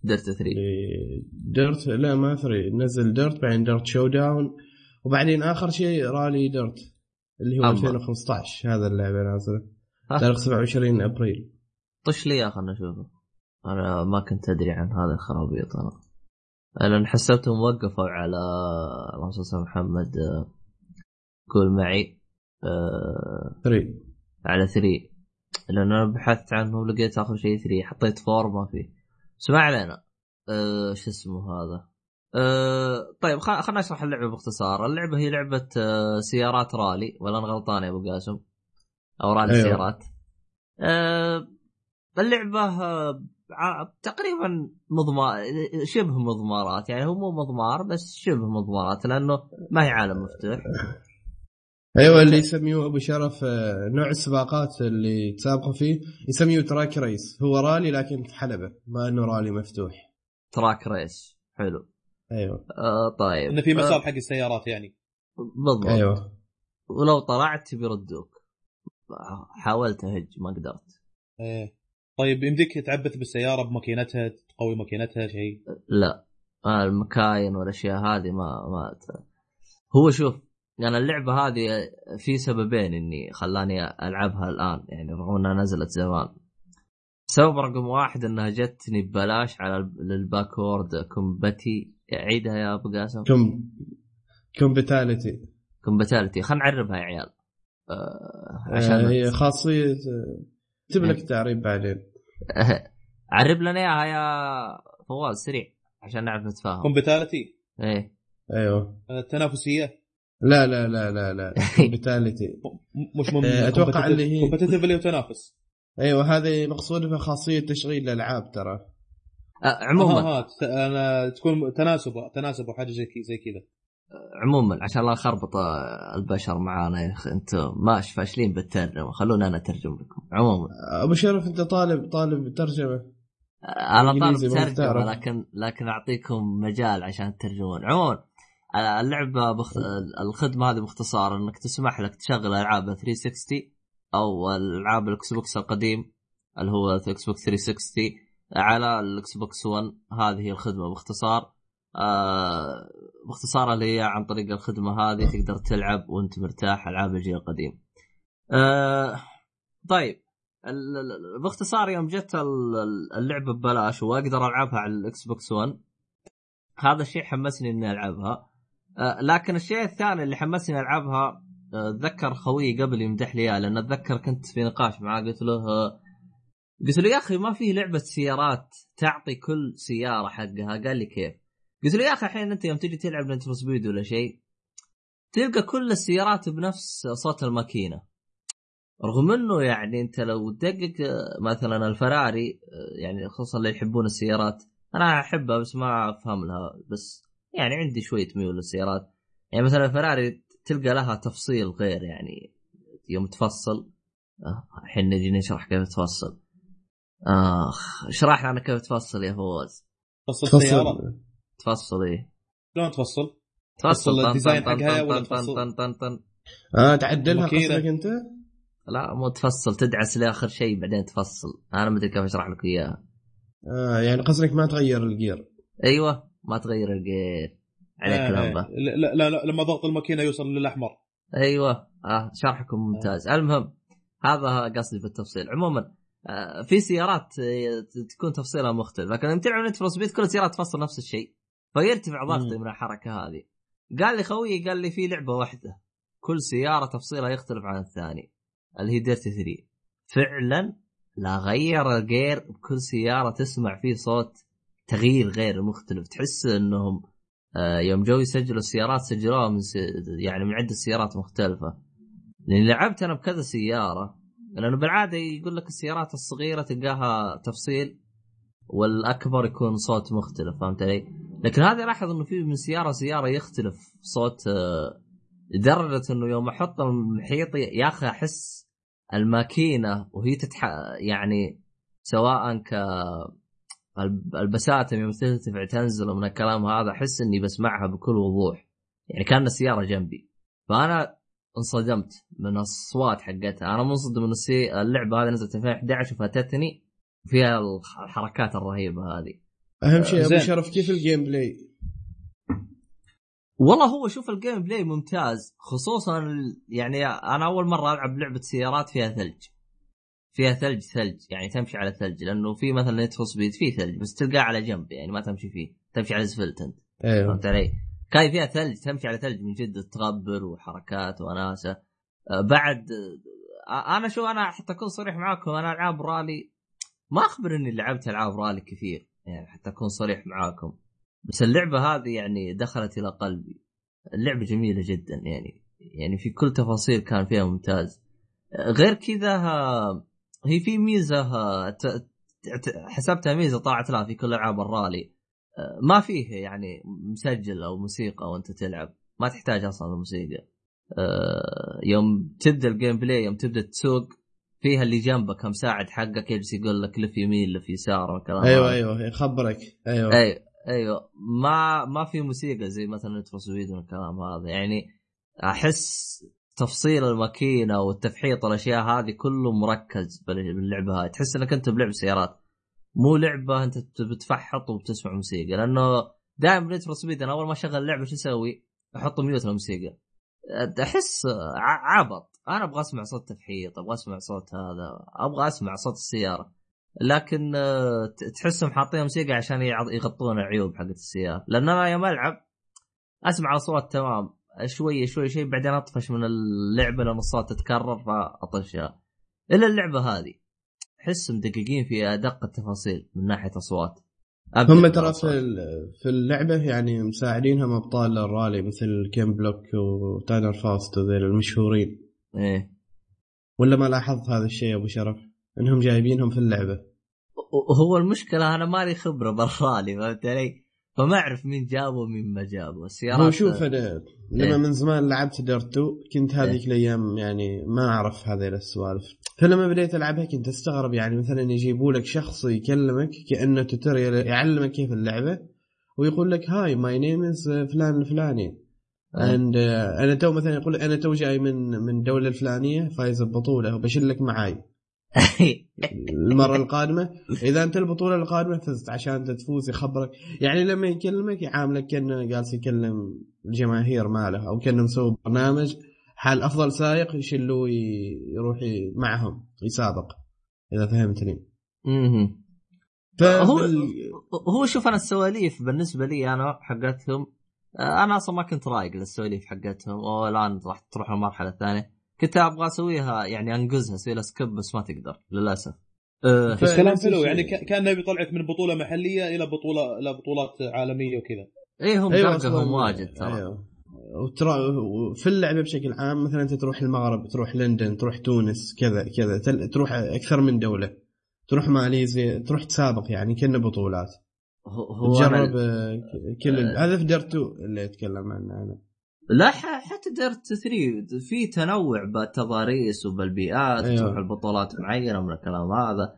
Dirt 3 Dirt لا ما three نزل Dirt بعدين Dirt Showdown وبعدين آخر شيء Rally Dirt اللي هو أما. 2015 هذا اللعبة نازلة. تاريخ 27 أبريل. طش لي خلنا نشوفه أنا ما كنت أدري عن هذه الخرابيط أنا. لأن حسبتهم وقفوا على اللهم صل محمد آه، قول معي آه، 3 على 3 لأن أنا بحثت عنه ولقيت آخر شيء 3 حطيت 4 ما في بس ما علينا. أه شو اسمه هذا؟ أه طيب خلنا نشرح اللعبة باختصار. اللعبة هي لعبة أه سيارات رالي. ولا أنا غلطان يا أبو قاسم؟ أو رالي أيوة. أيوه. سيارات. أه اللعبة آه، ع- تقريبا مضمار شبه مضمارات. يعني هو مو مضمار بس شبه مضمارات لأنه ما هي عالم مفتوح. أيوه اللي يسميه أبو شرف آه، نوع السباقات اللي تسابقوا فيه يسميه تراك ريس. هو رالي لكن في حلبة ما إنه رالي مفتوح. تراك ريس. حلو. أيوه. أه طيب. إنه في آه، مسار حق السيارات يعني. بالضبط. أيوه. ولو طلعت بيردوك. حاولت أهج ما قدرت. إيه. طيب يمديك تعبث بالسيارة بماكينتها تقوي ماكينتها شيء؟ لا. آه المكاين والأشياء هذه ما ما ت- هو شوف يعني اللعبة هذه في سببين إني خلاني ألعبها الآن يعني رغم إنها نزلت زمان. سبب رقم واحد إنها جتني ببلاش على الب- ال backward compati عيدها يا أبو قاسم. كم compatibility compatibility خلينا نعربها يا عيال. آه عشان عشان هي خاصية آه، اكتب لك تعريب بعدين. *laughs* عرب لنا إياها يا فواز سريع عشان نعرف نتفاهم. compatibility إيه. أيوه. التنافسيه لا لا لا لا لا. *laughs* compatibility مش من آه، أتوقع اللي هي- competitively وتنافس. أيوه هذه مقصود بها خاصية تشغيل الألعاب ترى. آه عموما. ها ها ت- أنا تكون تناسب تناسب وحاجه زي زي كذا. عموما عشان لا نخربط آه، البشر معانا يا أخي أنتم ماش فاشلين بالترجمة. خلونا أنا أترجم لكم. عموما. أبو شرف أنت طالب طالب ترجمة. أنا طالب ترجمة. لكن لكن أعطيكم مجال عشان تترجمون عموما آه، اللعبة بخ... الخدمة هذه باختصار إنك تسمح لك تشغل ألعاب 360 أو ألعاب ال Xbox القديم اللي هو Xbox 360 على ال Xbox 1 هذه الخدمة. باختصار آه باختصار اللي هي عن طريق الخدمة هذه تقدر تلعب وأنت مرتاح ألعاب الجيل القديم. آه طيب باختصار يوم جت ال- ال- اللعبة ببلاش وأقدر ألعبها على ال Xbox 1 هذا الشيء حمسني إني ألعبها. آه، لكن الشيء الثاني اللي حمسني ألعبها آه، اتذكر خويي قبل يمدح لي إياه لأن أتذكر كنت في نقاش معاه قلت له آه، قلت له يا أخي ما في لعبة سيارات تعطي كل سيارة حقها. قال لي كيف؟ قلت له يا أخي الحين أنت يوم تجي تلعب نتر سبيد ولا شيء تلقى كل السيارات بنفس صوت الماكينة. رغم إنه يعني أنت لو تدقق مثلا الفراري يعني خصوصا اللي يحبون السيارات أنا أحبها بس ما أفهم لها بس يعني عندي شوية ميول للسيارات. يعني مثلا الفراري تلقى لها تفصيل غير يعني يوم تفصل. آه، الحين نجي نشرح كيف تفصل. آخ اشرح لنا كيف تفصل يا فواز فصل السياره تفصل إيه. شلون تفصل؟ تفصل. تفصل ال design حقها ولا طن- تفصل؟ طن- طن- طن. آه تعدلها. قصدك أنت؟ لا مو تفصل تدعس لآخر شيء بعدين تفصل. أنا ما أدري كيف أشرح لك إياها. آه يعني قصدك ما تغير الجير. أيوه ما تغير الجير. عليك آه، لمبه آه. لا, لا, لا لما ضغط الماكينة يوصل للأحمر. أيوه. آه شرحكم ممتاز. المهم هذا قصدي بالتفصيل عموما آه في سيارات آه، تكون تفصيلها مختلف. لكن لما تلعب Need for Speed كل السيارات تفصل نفس الشيء. فيرتفع ضغطي. من الحركة هذه. قال لي خويي قال لي في لعبة واحدة. كل سيارة تفصيلها يختلف عن الثاني. اللي هي ديرتي 3 فعلا لا غير الجير بكل سيارة تسمع فيه صوت تغيير غير مختلف. تحس إنهم آه، يوم جو يسجلوا السيارات سجلوها من. يعني من عدة سيارات مختلفة. لأن لعبت أنا بكذا سيارة لأنه بالعادة يقول لك السيارات الصغيرة تلقاها تفصيل والأكبر يكون صوت مختلف فهمت علي؟ لكن هذا لاحظ إنه في من سيارة سياره يختلف صوت آه، لدرجة إنه يوم أحط المحيطي يا أخي أحس الماكينة وهي تتح يعني سواء ك الب- البساتم يوم ترتفع تنزل من الكلام هذا أحس إني بسمعها بكل وضوح يعني كأن السيارة جنبي فأنا انصدمت من الصوات حقتها أنا منصدم من السي... اللعبة هذه نزلت 2011 وفاتتني فيها الح- الحركات الرهيبة هذه أهم شيء أبو. شرف كيف ال gameplay؟ والله هو شوف ال gameplay ممتاز خصوصا ال- يعني أنا أول مرة ألعب لعبة سيارات فيها ثلج فيها ثلج ثلج يعني تمشي على ثلج لأنه في مثلا Need for Speed فيه ثلج بس تلقاه على جنب يعني ما تمشي فيه تمشي على اسفلت أنت أيوه فهمت علي؟ okay فيها ثلج تمشي على ثلج من جد تغبر وحركات وناسة. آه، بعد آه، أنا شو أنا حتى أكون صريح معاكم أنا ألعاب رالي ما أخبر إني لعبت ألعاب رالي كثير يعني حتى أكون صريح معاكم. بس اللعبة هذه يعني دخلت إلى قلبي. اللعبة جميلة جدا يعني يعني في كل تفاصيل كان فيها ممتاز. آه، غير كذا آه، هي في ميزة آه، حسبتها ميزة طلعت لها في كل ألعاب الرالي. آه، ما فيه يعني مسجل أو موسيقى وأنت تلعب. ما تحتاج أصلا الموسيقى آه، يوم تبدأ ال gameplay يوم تبدأ تسوق فيها اللي جنبك مساعد حقك يجلس يقول لك لف يمين لف يسار والكلام أيوه. أيوه يخبرك. أيوه. أيوه أيوه. ما ما في موسيقى زي مثلا نيد فور سبيد والكلام هذا. يعني أحس تفصيل الماكينة والتفحيط والأشياء هذه كله مركز بال- باللعبة هاي. تحس إنك أنت بلعب سيارات. مو لعبة أنت بت- بتفحط وبتسمع موسيقى لأنه دائما نيد فور سبيد أنا أول ما أشغل اللعبه شو أسوي؟ أحط mute للموسيقى. أحس عبط. أنا أبغى أسمع صوت تفحيط أبغى أسمع صوت هذا أبغى أسمع صوت السيارة. لكن تحسهم حاطين موسيقى عشان يغطون العيوب حقت السيارة. لأن أنا يوم ألعب أسمع أصوات تمام. شوي شوي شوي بعدين أطفش من اللعبة لأن الصوت تتكرر فأطشها. إلا اللعبة هذه. احس مدققين في أدق التفاصيل من ناحية اصوات هم ترى في في اللعبة يعني مساعدينهم أبطال الرالي مثل كين بلوك وترافيس باسترانا وذيل المشهورين. إيه. ولا ما لاحظت هذا الشيء أبو شرف؟ إنهم جايبينهم في اللعبة. هو المشكلة أنا مالي خبرة بالرالي فهمت علي؟ فما أعرف مين جابه ومين ما جابه. السيارات هو شوف أنا لما إيه. من زمان لعبت ديرت 2 كنت هذيك الأيام يعني ما أعرف هذه السوالف فلما بديت ألعبها كنت أستغرب يعني مثلا يجيبوا لك شخص يكلمك كأنه tutorial يعلمك كيف اللعبة ويقول لك hi my name is فلان الفلاني. and أنا تو مثلا يقول أنا تو جاي من من الدولة الفلانية فايز ببطوله وبشلك معاي. *laughs* المرة القادمة *laughs* إذا أنت البطولة القادمة فزت عشان أنت تفوز يخبرك. يعني لما يكلمك يعاملك كأنه جالس يكلم الجماهير ماله أو كأنه مسوي برنامج حال أفضل سائق يشلوه يروح معهم يسابق إذا فهمتني. فهو هو هو شوف أنا السواليف بالنسبة لي أنا حقتهم أنا أصلا ما كنت رايق للسواليف حقتهم والآن راح تروح المرحله الثانية كنت أبغى اسويها يعني انقزها أسوي لها skip بس ما تقدر للأسف. آه، ف- بس كلام نفس حلو. يعني ك- كأنه بيطلعك من بطولة محلية إلى بطولة إلى بطولات عالمية وكذا. إيه هم درجهم أصلاً- واجد ترى. أيوه. وترى في اللعبة بشكل عام مثلا أنت تروح المغرب تروح لندن تروح تونس كذا كذا تل- تروح أكثر من دولة. تروح ماليزيا تروح تسابق يعني كنا بطولات. هو هو تجرب أنا- آه، كل ال- هذا في ديرت 2 اللي أتكلم عنه أنا. لا حتى ديرت 3 في تنوع بالتضاريس وبالبيئات أيوة. تروح البطولات معينة من الكلام هذا.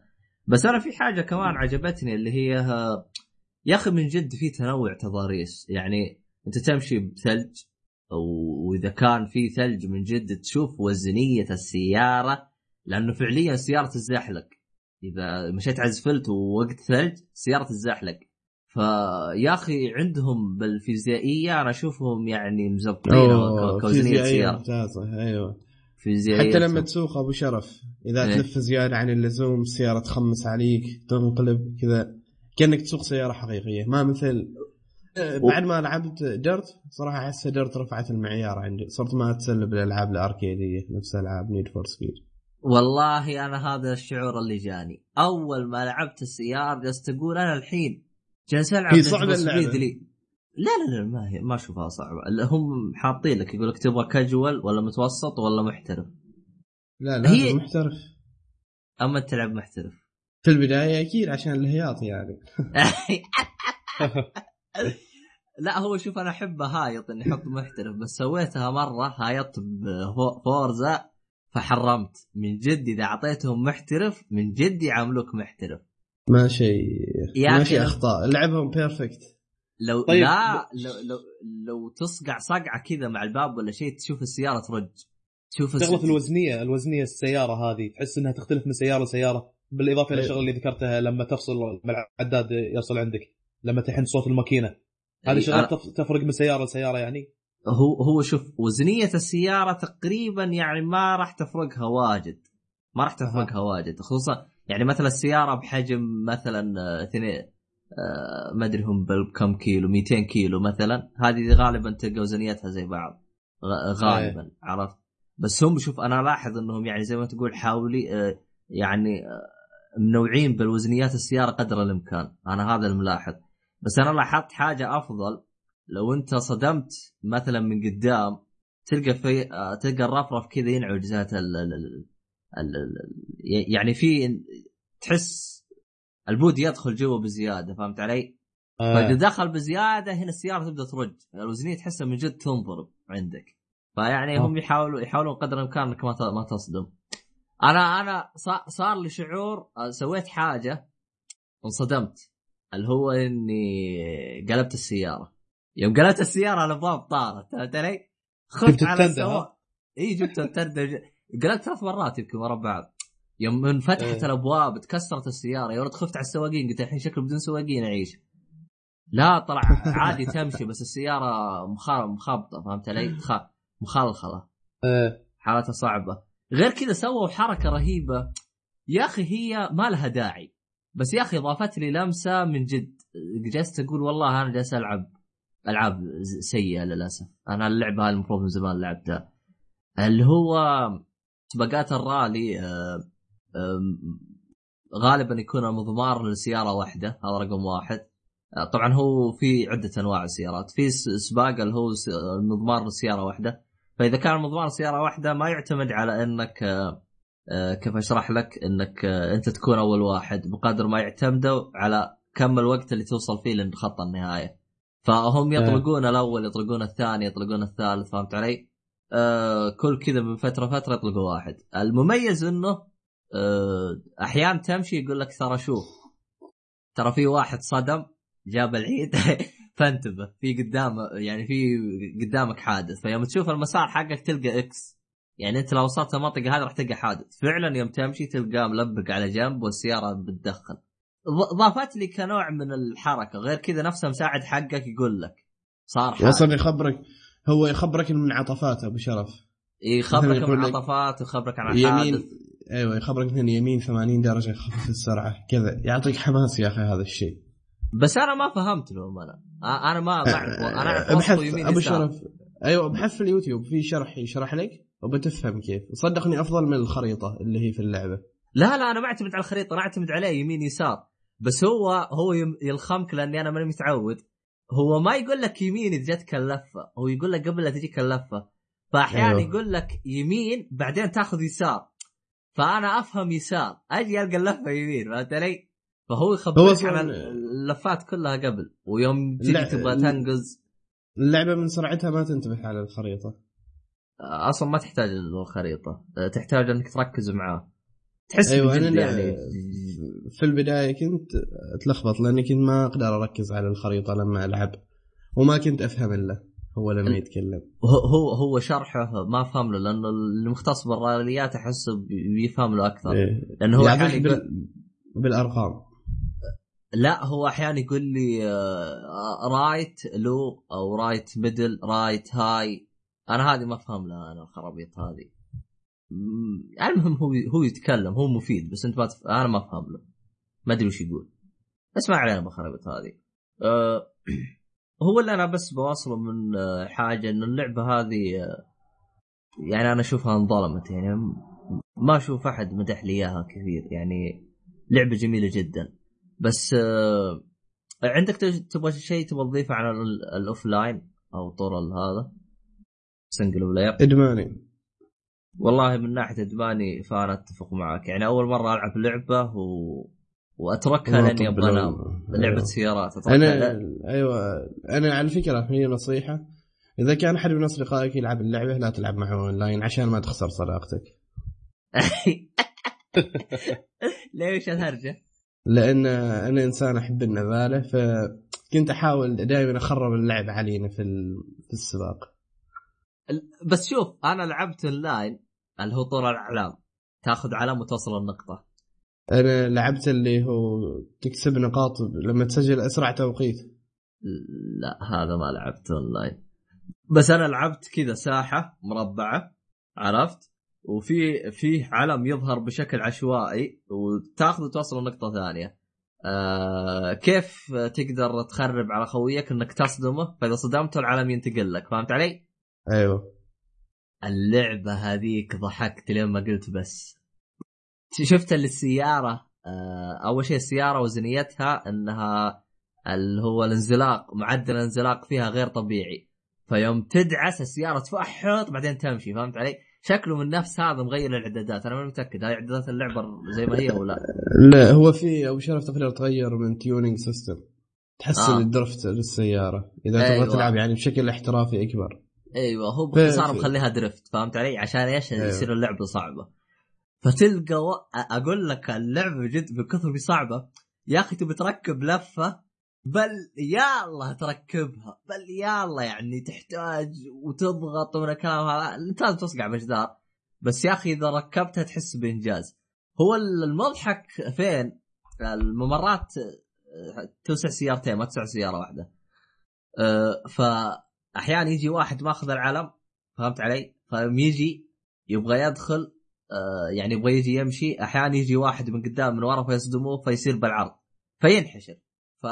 بس أنا في حاجة كمان عجبتني اللي هي يا أخي من جد في تنوع تضاريس. يعني أنت تمشي بثلج وإذا كان في ثلج من جد تشوف وزنية السيارة لأنه فعليا السياره تزحلق إذا مشيت على اسفلت ووقت ثلج السياره تزحلق فيا أخي عندهم بالفيزيائية أنا أشوفهم يعني مزبطين كوزنية السياره ممتازة أيوه. فيزيائية حتى لما تسوق أبو شرف إذا إيه. تلف زيادة عن اللزوم السيارة تخمس عليك تنقلب كذا كأنك تسوق سيارة حقيقية. ما مثل آه، بعد ما لعبت ديرت صراحة أحس ديرت رفعت المعيار عندي. صرت ما اتسلى بالالعاب الأركيدية نفس ألعاب نيد فور سبيد والله أنا هذا الشعور اللي جاني. أول ما لعبت السيارة جلست أقول أنا الحين جالس العب هي اللعبة. لي لا لا لا ما هي ما أشوفها صعبة. هم حاطين لك يقول لك تبغى كاجوال ولا متوسط ولا محترف. لا لا هي- محترف. أما تلعب محترف. في البداية أكيد عشان الهياط يعني. *laughs* لا هو شوف أنا أحب هايط إني أحط محترف بس سويتها مرة هايطت بفورزا فحرمت. من جد إذا أعطيتهم محترف من جد يعاملوك محترف. ما شيء يا ما أخي شيء لو- أخطاء. لعبهم بيرفكت لو طيب، لا لو لو لو تصقع صقعة كذا مع الباب ولا شيء تشوف السيارة ترج تشوف الس- شغله الوزنية الوزنية السيارة هذه. تحس إنها تختلف من سيارة لسيارة. بالإضافة إلى. الشغله اللي ذكرتها لما تفصل العداد يصل عندك. لما تحن صوت الماكينة. هذه إيه، شغلات أنا- تف- تفرق من سيارة لسيارة يعني؟ هو هو شوف وزنية السيارة تقريبا يعني ما راح تفرقها واجد. ما راح تفرقها واجد. خصوصا يعني مثلا السيارة بحجم مثلا آه، اثنين آه، ما أدري هم بكم كيلو 200 كيلو مثلا هذه غالبا تلقى وزنيتها زي بعض. غ- غالبا عرفت؟ بس هم شوف أنا ألاحظ إنهم يعني زي ما تقول حاولي آه، يعني آه، منوعين بالوزنيات السيارة قدر الإمكان. أنا هذا الملاحظ بس أنا لاحظت حاجة أفضل. لو أنت صدمت مثلا من قدام تلقى في آه، تلقى الرفرف كذا ينعج ذات يعني في تحس البود يدخل جوا بزيادة فهمت علي؟ فإذا آه. دخل بزيادة هنا السيارة تبدأ ترج. الوزنية تحسها من جد تنضرب عندك. فيعني هم يحاولوا يحاولون قدر الإمكان إنك ما ما تصدم. أنا أنا صا- صار لي شعور آه، سويت حاجة انصدمت اللي هو إني قلبت السيارة. يوم قلبت السيارة الأبواب طارت فهمت علي؟ خفت على السواق. إي جبت التندة. ج- قلبت ثلاث مرات يمكن ورا بعض. يوم انفتحت إيه. الأبواب تكسرت السيارة يا ولد خفت على السواقين قلت الحين شكله بدون سواقين أعيش. لا طلع *laughs* عادي تمشي بس السيارة مخ- مخابطة فهمت علي؟ خ- مخلخله آه. حالتها صعبة. غير كذا سووا حركة رهيبة. يا أخي هي ما لها داعي. بس يا أخي ضافت لي لمسة من جد. جلست أقول والله أنا جالس ألعب ألعاب سيئة للأسف. أنا اللعبة هذه المفروض من زمان لعبتها. اللي هو سباقات الرالي آه، غالبا يكون مضمار لسيارة واحدة هذا رقم واحد. آه، طبعا هو في عدة أنواع السيارات. في سباق اللي هو مضمار لسيارة واحدة. فإذا كان مضمار سياره واحدة ما يعتمد على إنك آه، كيف أشرح لك؟ إنك أنت تكون أول واحد بقدر ما يعتمدوا على كم الوقت اللي توصل فيه لخط النهايه فهم يطلقون الأول يطلقون الثاني يطلقون الثالث فهمت علي؟ آه كل كذا من فترة فترة يطلقوا واحد. المميز إنه آه أحيانا تمشي يقول لك ترى شوف ترى في واحد صدم جاب العيد *laughs* فانتبه في قدام يعني في قدامك حادث. فيوم تشوف المسار حقك تلقى إكس يعني أنت لو وصلت المنطقة هذه راح تلقى حادث. فعلا يوم تمشي تلقاه ملبق على جنب والسيارة بتدخن ض- ضافت لي كنوع من الحركة. غير كذا نفسه مساعد حقك يقول لك صار حادث. أصلا يخبرك هو يخبرك المنعطفات أبو شرف. يخبرك لك المنعطفات ويخبرك عن يمين أيوه يخبرك مثلا يمين 80 درجة يخفف السرعة كذا. يعطيك حماس يا أخي هذا الشيء. بس أنا ما فهمت لهم أنا. ما أعرف أنا أعرف ابحث أبو. شرف. أيوه أبحث في اليوتيوب في شرح يشرح لك وبتفهم كيف. صدقني أفضل من الخريطة اللي هي في اللعبة. لا لا أنا ما أعتمد على الخريطة أنا أعتمد عليه يمين يسار. بس هو هو يلخمك لأني أنا ماني متعود. هو ما يقول لك يمين اذا جتك اللفه هو يقول لك قبل لا تجيك اللفه فأحيانا أيوه. يقول لك يمين بعدين تاخذ يسار. فأنا أفهم يسار. أجي ألقى اللفة يمين فهمت علي؟ فهو هو يخبرك عن اللفات كلها قبل ويوم تجي تبغى تنقز. اللعبة من سرعتها ما تنتبه على الخريطة. أصلا ما تحتاج الخريطة. تحتاج إنك تركز معاه. تحس لا- يعني. في البداية كنت أتلخبط لأني كنت ما أقدر أركز على الخريطة لما ألعب وما كنت أفهم إلا هو لما يتكلم. هو هو شرحه ما فهم له لأنه المختص بالرياضيات احسه بي- بيفهم له أكثر. إيه. لأنه هو أحيانا يقول بال... بالأرقام. لا هو أحيانا يقول لي آه، right low أو right middle right high أنا هذه ما أفهم لها أنا الخرابيط هذه. مم، المهم هو هو يتكلم هو مفيد بس أنت ما تف... أنا ما أفهم له. ما أدري وش يقول. بس ما علينا بالخرابيط هذه. أه هو اللي أنا بس بواصله من آه، حاجة إن اللعبة هذه آه، يعني أنا أشوفها انظلمت. يعني ما أشوف أحد مدح لي إياها كثير. يعني لعبة جميلة جدا. بس آه، عندك تبغى شيء تبغى تضيفه على ال- ال offline أو طور هذا؟ single player إدماني. والله من ناحية إدماني فأنا أتفق معك. يعني أول مرة ألعب لعبة و... وأتركها لأني أبغى أنام. لعبة أيوه. سيارات أتركها أنا أيوه. أنا على فكرة هي نصيحة. إذا كان أحد من أصدقائك يلعب اللعبة لا تلعب معه أونلاين عشان ما تخسر صداقتك. *laughs* ليش الهرجه؟ لأن أنا إنسان أحب النذاله فكنت أحاول دائما أخرب اللعب علينا في في السباق. ال- بس شوف أنا لعبت أونلاين اللي هو طور الأعلام. تاخذ علم وتوصل النقطة. أنا لعبت اللي هو تكسب نقاط لما تسجل أسرع توقيت. لا هذا ما لعبت اونلاين بس أنا لعبت كذا ساحة مربعة عرفت؟ وفي فيه علم يظهر بشكل عشوائي وتاخذ وتوصل لنقطة ثانية. آه كيف تقدر تخرب على خويك إنك تصدمه؟ فإذا صدمته العلم ينتقل لك فهمت علي؟ أيوه. اللعبة هذيك ضحكت لين ما قلت بس. شفت اللي السياره آه أول شيء السيارة وزنيتها إنها اللي هو الانزلاق معدل الانزلاق فيها غير طبيعي فيوم تدعس السيارة تفحط بعدين تمشي فهمت علي؟ شكله من نفس هذا مغير الإعدادات أنا ما متأكد هاي إعدادات اللعبة زي ما هي ولا لا هو في أبو شرف تقدر تغير من tuning system تحسن آه. ال drift للسيارة إذا أيوة. تبغى تلعب يعني بشكل احترافي أكبر أيوه هو باختصار مخليها drift فهمت علي؟ عشان إيش؟ أيوة. يصير اللعبة صعبة فتلقى و... أقول لك اللعبة جد من كثر صعبه يا أخي تبي تركب لفة؟ بل يا الله تركبها. بل يا الله يعني تحتاج وتضغط ومن الكلام هذا. أنت لازم تصقع بجدار بس يا أخي إذا ركبتها تحس بإنجاز. هو المضحك فين؟ الممرات آه، تسع سيارتين ما تسع سيارة واحدة. آه، فأحيانا يجي واحد ماخذ العلم. فهمت علي؟ فيجي يبغى يدخل. آه يعني يبغى يجي يمشي أحيانا يجي واحد من قدام من ورا فيصدموه فيصير بالعرض فينحشر. ف...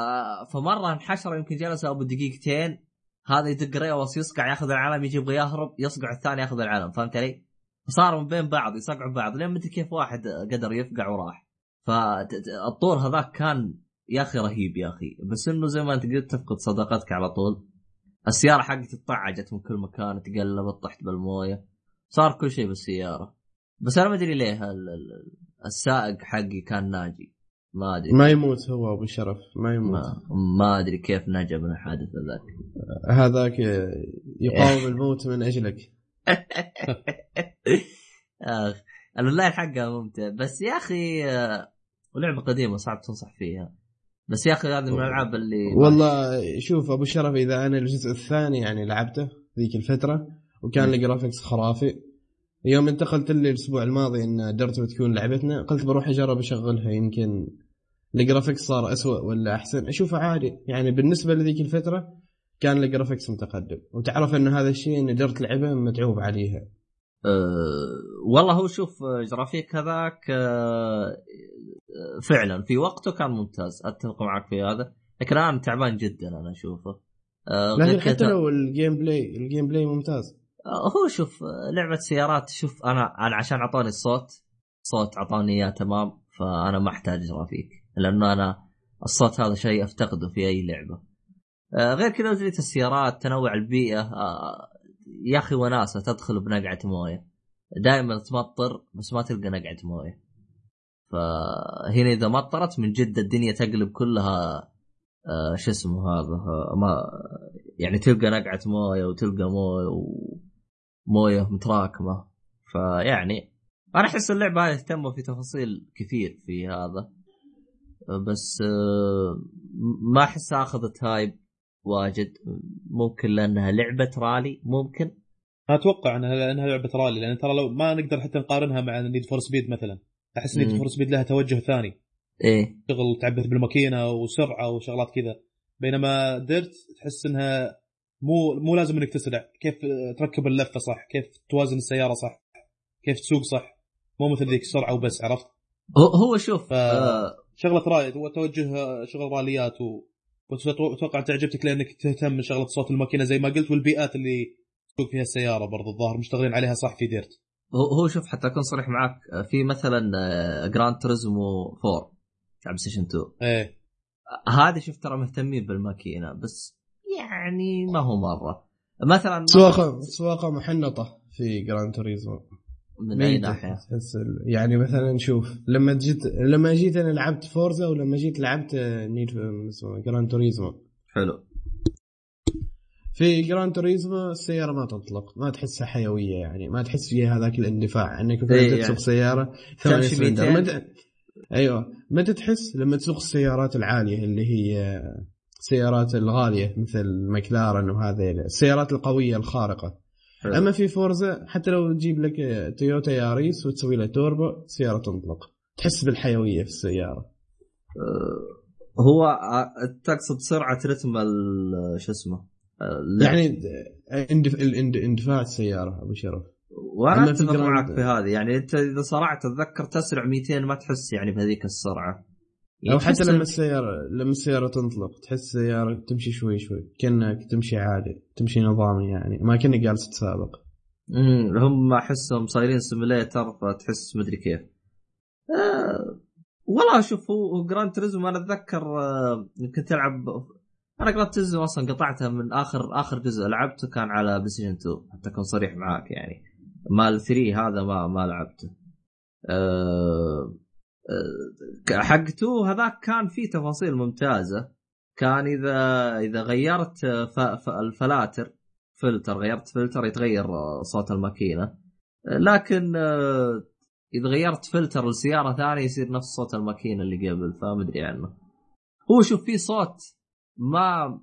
فمرة انحشر يمكن جلس أبو دقيقتين هذا يدق ريوس يصقع ياخذ العلم يجي يبغى يهرب يصقع الثاني ياخذ العلم فهمت علي؟ صاروا من بين بعض يصقعوا بعض لين مدري كيف واحد قدر يفقع وراح. فالطور هذاك كان يا أخي رهيب يا أخي بس إنه زي ما أنت قلت تفقد صداقتك على طول. السيارة حقتي طعجت من كل مكان تقلبت طحت بالموية صار كل شيء بالسيارة. بس أنا ما أدري ليه السائق حقي كان ناجي. ما أدري. ما يموت هو أبو شرف ما يموت. ما, ما أدري كيف نجا من الحادث ذاك. هذاك يقاوم *laughs* الموت من أجلك. *laughs* أخ الاونلاين حقها ممتع. بس يا أخي لعبه قديمة صعب تنصح فيها. بس يا أخي هذه من الألعاب اللي والله شوف أبو شرف إذا أنا الجزء الثاني يعني لعبته ذيك الفترة وكان ال graphics خرافي. يوم انتقلت لي الأسبوع الماضي إن ديرت بتكون لعبتنا قلت بروح أجرب أشغلها يمكن ال graphics صار أسوأ ولا أحسن. اشوفه عادي يعني بالنسبة لذيك الفترة كان ال graphics متقدم. وتعرف إن هذا الشيء إني ديرت لعبه متعوب عليها. أه والله هو شوف جرافيك هذاك أه فعلا في وقته كان ممتاز. أتفق معك في هذا. لكن الان تعبان جدا أنا أشوفه. أه لكن حتى لو ال gameplay ال gameplay ممتاز. هو شوف لعبة سيارات شوف أنا أنا عشان اعطوني الصوت صوت أعطاني إياه تمام فأنا ما أحتاج جرافيك لأنه أنا الصوت هذا شيء أفتقده في أي لعبة. آه غير كذا وجدت السيارات تنوع البيئة آه يا أخي وناسة تدخل بنقعة موية. دائما تمطر بس ما تلقى نقعة موية. فهنا إذا مطرت من جد الدنيا تقلب كلها آه شو اسمه هذا ما يعني تلقى نقعة موية وتلقى موية ومويه متراكمة. فيعني أنا أحس اللعبة هذه اهتموا في تفاصيل كثير في هذا. بس ما احسها أخذت هايب واجد. ممكن لأنها لعبة رالي ممكن. أتوقع انها لانها لعبة رالي لأن ترى لو ما نقدر حتى نقارنها مع Need for Speed مثلا. أحس Need for Speed لها توجه ثاني. إيه. شغل تعبث بالماكينة وسرعة وشغلات كذا. بينما DiRT تحس إنها مو مو لازم انك تسرع. كيف تركب اللفة صح؟ كيف توازن السيارة صح؟ كيف تسوق صح؟ مو مثل ذيك السرعه وبس عرفت؟ هو شوف ف... آه شغلة رايد هو توجه شغل راليات و... واتوقع تعجبتك لأنك تهتم بشغله صوت الماكينة زي ما قلت والبيئات اللي تسوق فيها السيارة برضو. الظاهر مشتغلين عليها صح في DiRT. هو شوف حتى أكون صريح معك في مثلا Gran Turismo 4 على Station 2 إيه. هذه شوف ترى مهتمين بالماكينة بس يعني ما هو مرة. مثلا سواقة سواقة محنطة في Gran Turismo من أي ناحية؟ يعني مثلا شوف لما جيت لما جيت أنا لعبت Forza ولما جيت لعبت Need Gran Turismo حلو. في Gran Turismo السيارة ما تنطلق ما تحسها حيوية يعني ما تحس فيها هذاك الاندفاع إنك مثلا إيه تسوق يعني. سيارة ثمانية سلندر. متى أيوه. متى تحس؟ لما تسوق السيارات العالية اللي هي السيارات الغالية مثل ماكلارن وهذه السيارات القوية الخارقة. حلو. أما في فورزا حتى لو تجيب لك تويوتا ياريس وتسوي له توربو السياره تنطلق. تحس بالحيوية في السيارة. آه، هو تقصد سرعه رتم ال- شو اسمه. يعني اندفاع السيارة أبو شرف. وأنا أتفق معك في هذه. يعني أنت إذا صرعت اتذكر تسرع 200 ما تحس يعني بهذيك السرعة. أو تحس حتى لما السياره لما السيارة تنطلق تحس السيارة تمشي شوي شوي كأنك تمشي عادي تمشي نظامي يعني ما كأنك جالس تسابق. امم هم أحسهم صايرين simulator فتحس مدري كيف. آه والله شوف هو Gran Turismo أنا أتذكر آه، يمكن تلعب أنا Gran Turismo أصلا قطعتها من اخر آخر جزء لعبته كان على PlayStation 2 حتى أكون صريح معاك يعني. مال 3 هذا ما ما لعبته. آه آه، حق 2 هذاك كان فيه تفاصيل ممتازة. كان إذا إذا غيرت آه، الفلاتر فلتر غيرت فلتر يتغير آه، صوت الماكينة. آه، لكن آه، إذا غيرت فلتر لسيارة ثانية يصير نفس صوت الماكينة اللي قبل فما ادري عنه. هو شوف في صوت ما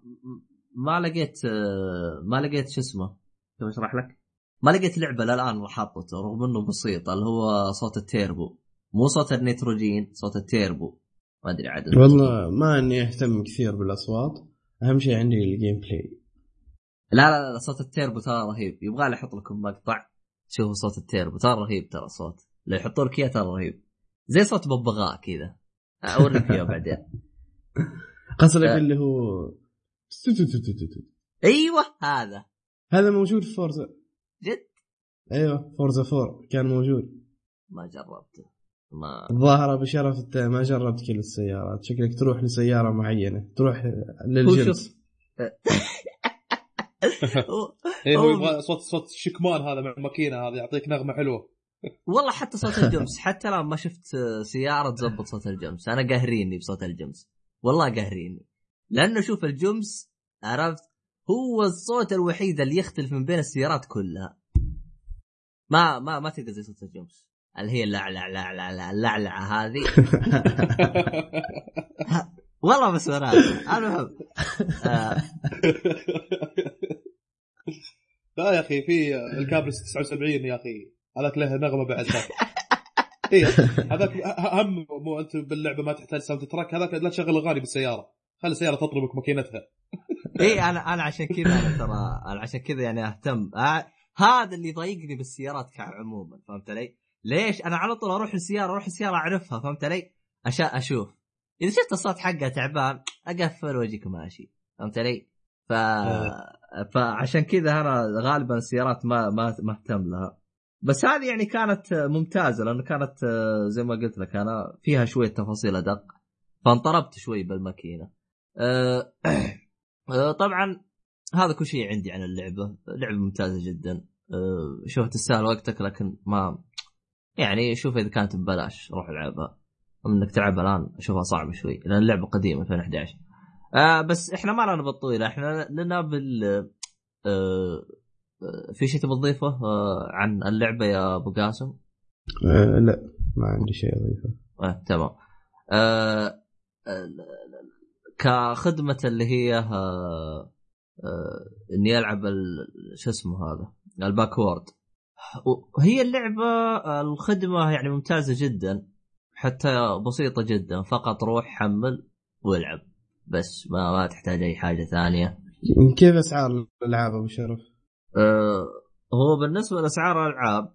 ما لقيت آه، ما لقيت شو اسمه كيف أشرح لك؟ ما لقيت لعبة للآن حاطته رغم إنه بسيط اللي هو صوت التيربو. مو صوت النيتروجين صوت التيربو. ما أدري عاد. والله ما إني أهتم كثير بالأصوات. أهم شيء عندي ال gameplay. لا لا لا صوت التيربو ترى رهيب. يبغى لي أحط لكم مقطع. شوفوا صوت التيربو ترى رهيب ترى صوت. لو يحطوا لك إياه ترى رهيب. زي صوت ببغاء كذا. أوريك إياه بعدين. *laughs* قصدك آه. اللي هو أيوه هذا. هذا موجود في Forza. جد؟ أيوه Forza 4 كان موجود. ما جربته. ما الظاهر أبو شرف أنت ما جربت كل السيارات. شكلك تروح لسيارة معينة تروح هو للجنس شوف *laughs* اي هو يبغى صوت صوت الشكمان هذا مع الماكينه هذا يعطيك نغمة حلوة. والله حتى صوت *laughs* الجمس. حتى لما ما شفت سيارة تزبط صوت الجمس. أنا قاهريني بصوت الجمس. والله قاهريني لأنه شوف الجمس عرفت؟ هو الصوت الوحيد اللي يختلف من بين السيارات كلها. ما ما ما تلقى زي صوت الجمس. اللي هي اللعلع لعلع لعلع اللعلعة هذه. *laughs* والله بس أنا المهم آه، لا يا أخي في ال Caprice 79 يا أخي. هذاك له نغمة بعد. ذاك اي هذاك هم مو أنت باللعبة ما تحتاج soundtrack هذاك لا تشغل أغاني بالسيارة. خلي السيارة تطلبك ماكينتها. اي أنا أنا عشان كذا أنا ترى أنا عشان كذا يعني أهتم. آه هذا اللي يضايقني بالسيارات عموما فهمت علي؟ ليش؟ أنا على طول أروح السيارة أروح السيارة أعرفها فهمت علي؟ عشان أشوف إذا شفت الصوت حقها تعبان أقفل واجيك ماشي فهمت علي؟ ف... فعشان كذا أنا غالبا السيارات ما ما ما أهتم لها بس هذه يعني كانت ممتازة لأنه كانت زي ما قلت لك أنا فيها شوية تفاصيل أدق فانطربت شوي بالماكينة أه *clears throat* آه، طبعا هذا كل شيء عندي عن اللعبة لعبة ممتازة جدا آه، شوف تستاهل وقتك لكن ما يعني شوف إذا كانت ببلاش روح العبها انك تلعبها الآن أشوفها صعبة شوي لأن اللعبة قديمة 2011 آه بس إحنا ما لنا بالطويلة إحنا لنا بال آه في شيء تبغى تضيفه؟ آه عن اللعبة يا أبو قاسم؟ آه، لا ما عندي شيء أضيفه. آه تمام. آه آه، كخدمة اللي هي آه آه إني ألعب ال- شو اسمه هذا؟ الباكورد. وهي اللعبة الخدمة يعني ممتازة جدا حتى بسيطة جدا فقط روح حمل والعب. بس ما ما تحتاج أي حاجة ثانية. كيف أسعار الألعاب أبو شرف؟ آه، هو بالنسبة لأسعار الألعاب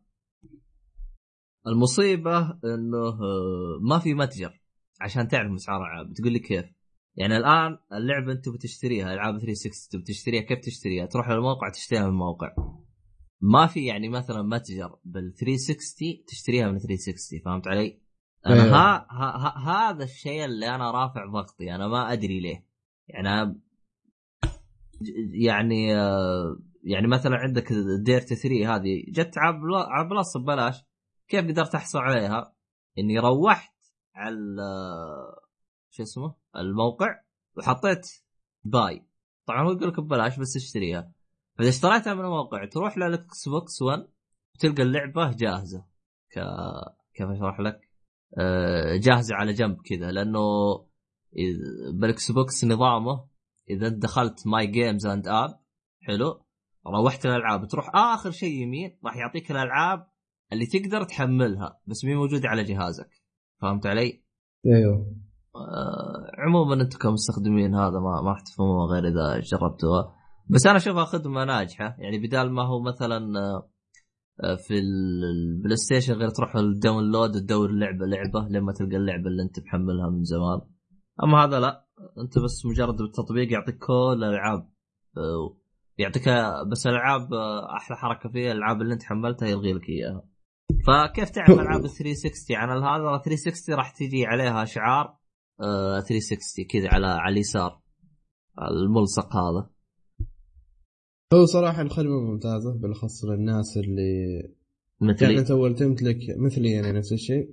المصيبة إنه آه، ما في متجر عشان تعرف أسعار الألعاب. بتقول لي كيف؟ يعني الآن اللعبة أنت بتشتريها ألعاب 360 بتشتريها كيف تشتريها؟ تروح للموقع تشتريها من الموقع. ما في يعني مثلا متجر بال 360 تشتريها من 360 فهمت علي؟ أنا أيوة. ها, ها, ها هذا الشيء اللي أنا رافع ضغطي أنا ما أدري ليه يعني يعني يعني مثلا عندك ديرت 3 هذه جت على بلس ببلاش كيف قدرت أحصل عليها؟ إني روحت على شو اسمه الموقع وحطيت buy طبعا هو يقول لك ببلاش بس اشتريها فإذا اشتريتها من الموقع تروح لل Xbox 1 وتلقى اللعبة جاهزة. ك كيف أشرح لك؟ آه، جاهزة على جنب كذا لأنه بال Xbox نظامه إذا دخلت My Games and Apps حلو؟ روحت الالعاب تروح آخر شيء يمين راح يعطيك الألعاب اللي تقدر تحملها بس مي موجودة على جهازك. فهمت علي؟ أيوه. آه عموما أنتم كمستخدمين هذا ما ما راح تفهموها غير إذا جربتوها. بس أنا أشوفها خدمة ناجحة. يعني بدال ما هو مثلا آه، آه، في ال- ال PlayStation غير تروح ال download تدور لعبة لعبة لما تلقى اللعبة اللي أنت محملها من زمان. أما هذا لا. أنت بس مجرد بالتطبيق يعطيك كل الألعاب آه، يعطيك بس الألعاب آه، أحلى حركة فيها الألعاب اللي أنت حملتها يلغي لك إياها. فكيف تعرف *laughs* ألعاب 360 عن هذا 360 راح تجي عليها شعار آه، 360 كذا على على اليسار الملصق هذا. هو صراحة الخدمة ممتازة بالأخص للناس اللي مثلي. كانت أول تمتلك مثلي يعني نفس الشيء.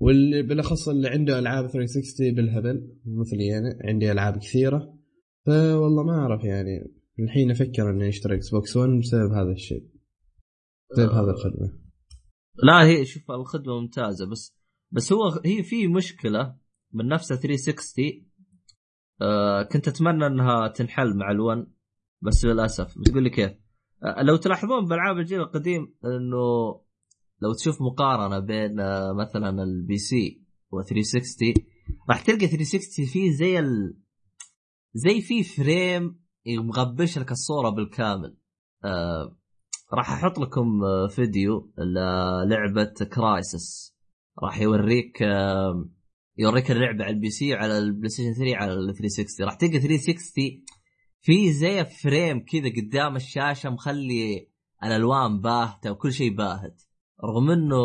واللي بالأخص اللي عنده ألعاب 360 بالهبل مثلي يعني عندي ألعاب كثيرة. فوالله ما أعرف يعني الحين أفكر إني أشتري Xbox 1 بسبب هذا الشيء. بسبب هذه الخدمة. لا هي شوف الخدمة ممتازة بس بس هو هي في مشكلة من نفسها 360 آه كنت أتمنى إنها تنحل مع ال One بس للأسف. بتقول لي كيف؟ آه لو تلاحظون بألعاب الجيل القديم إنه لو تشوف مقارنة بين آه مثلا ال PC و 360 راح تلقى 360 فيه زي ال... زي في frame مغبش لك الصورة بالكامل. آه راح أحط لكم فيديو للعبة Crysis راح يوريك يوريك اللعبة على ال PC وعلى ال PlayStation 3 على ال 360 راح تلقى 360 في زي frame كذا قدام الشاشة مخلي الألوان باهتة وكل شيء باهت. رغم إنه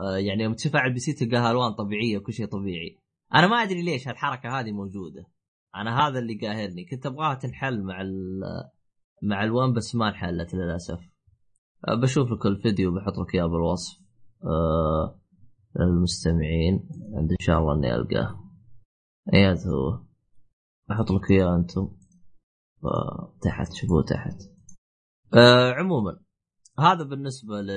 آه، يعني يوم تشوفها على ال PC تلقاها ألوان طبيعية وكل شيء طبيعي. أنا ما أدري ليش هالحركة هذه موجودة. أنا هذا اللي قاهرني. كنت أبغاها تنحل مع ال مع الوان بس ما انحلت للأسف. أه، بشوف لك الفيديو بحط لك إياه بالوصف. أه للمستمعين. عند إن شاء الله إني ألقاه. ايات هو. بحط لك إياه أنتم. تحت شوفوه تحت. أه عموما هذا بالنسبة ل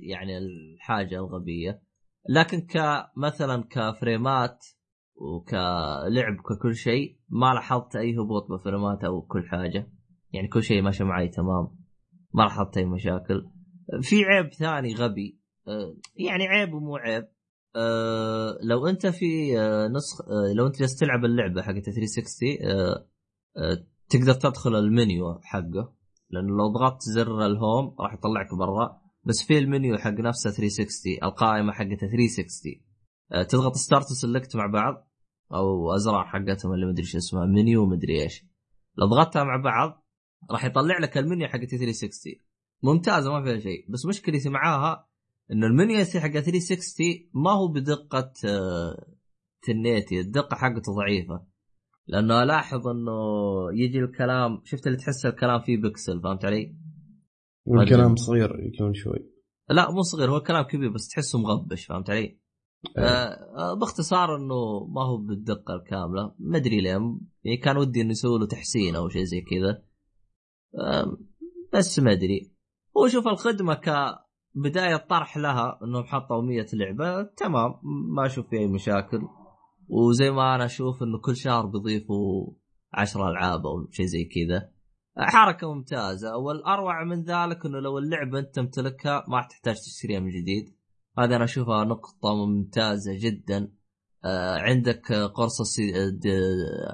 يعني الحاجة الغبية. لكن كمثلا كفريمات وكلعب ككل شيء ما لاحظت أي هبوط بفريمات أو كل حاجة. يعني كل شيء ماشي معي تمام ما لاحظت أي مشاكل. في عيب ثاني غبي آه، يعني عيب ومو عيب. آه، لو أنت في آه، نسخ لو أنت جالس تلعب اللعبة حقت 360 تقدر تدخل المنيو حقه لأنه لو ضغطت زر الهوم راح يطلعك برا بس في المنيو حق نفسه 360 القائمة حقته 360 تضغط start و select مع بعض أو ازرار حقتهم اللي مدري شو اسمها منيو مدري إيش. لو ضغطتها مع بعض راح يطلع لك المنيو حق 360 ممتازة ما فيها شيء. بس مشكلتي معاها إنه المنيو حق 360 ما هو بدقة آه، تنيتي الدقة حقته ضعيفة. لأنه ألاحظ إنه يجي الكلام شفت اللي تحس الكلام فيه بكسل فهمت علي؟ والكلام صغير يكون شوي. لا مو صغير هو الكلام كبير بس تحسه مغبش فهمت علي؟ آه, آه، باختصار إنه ما هو بالدقة الكاملة ما أدري ليه يعني كان ودي إنه يسوي له تحسين أو شيء زي كذا. آه بس ما أدري. هو شوف الخدمة كبداية طرح لها إنهم حطوا 100 لعبة تمام ما أشوف في أي مشاكل. وزي ما أنا أشوف إنه كل شهر بيضيفوا 10 ألعاب أو شيء زي كذا. حركة ممتازة. والأروع من ذلك إنه لو اللعبة أنت تمتلكها ما تحتاج تشتريها من جديد. هذا أنا أشوفها نقطة ممتازة جدا. آه عندك قرص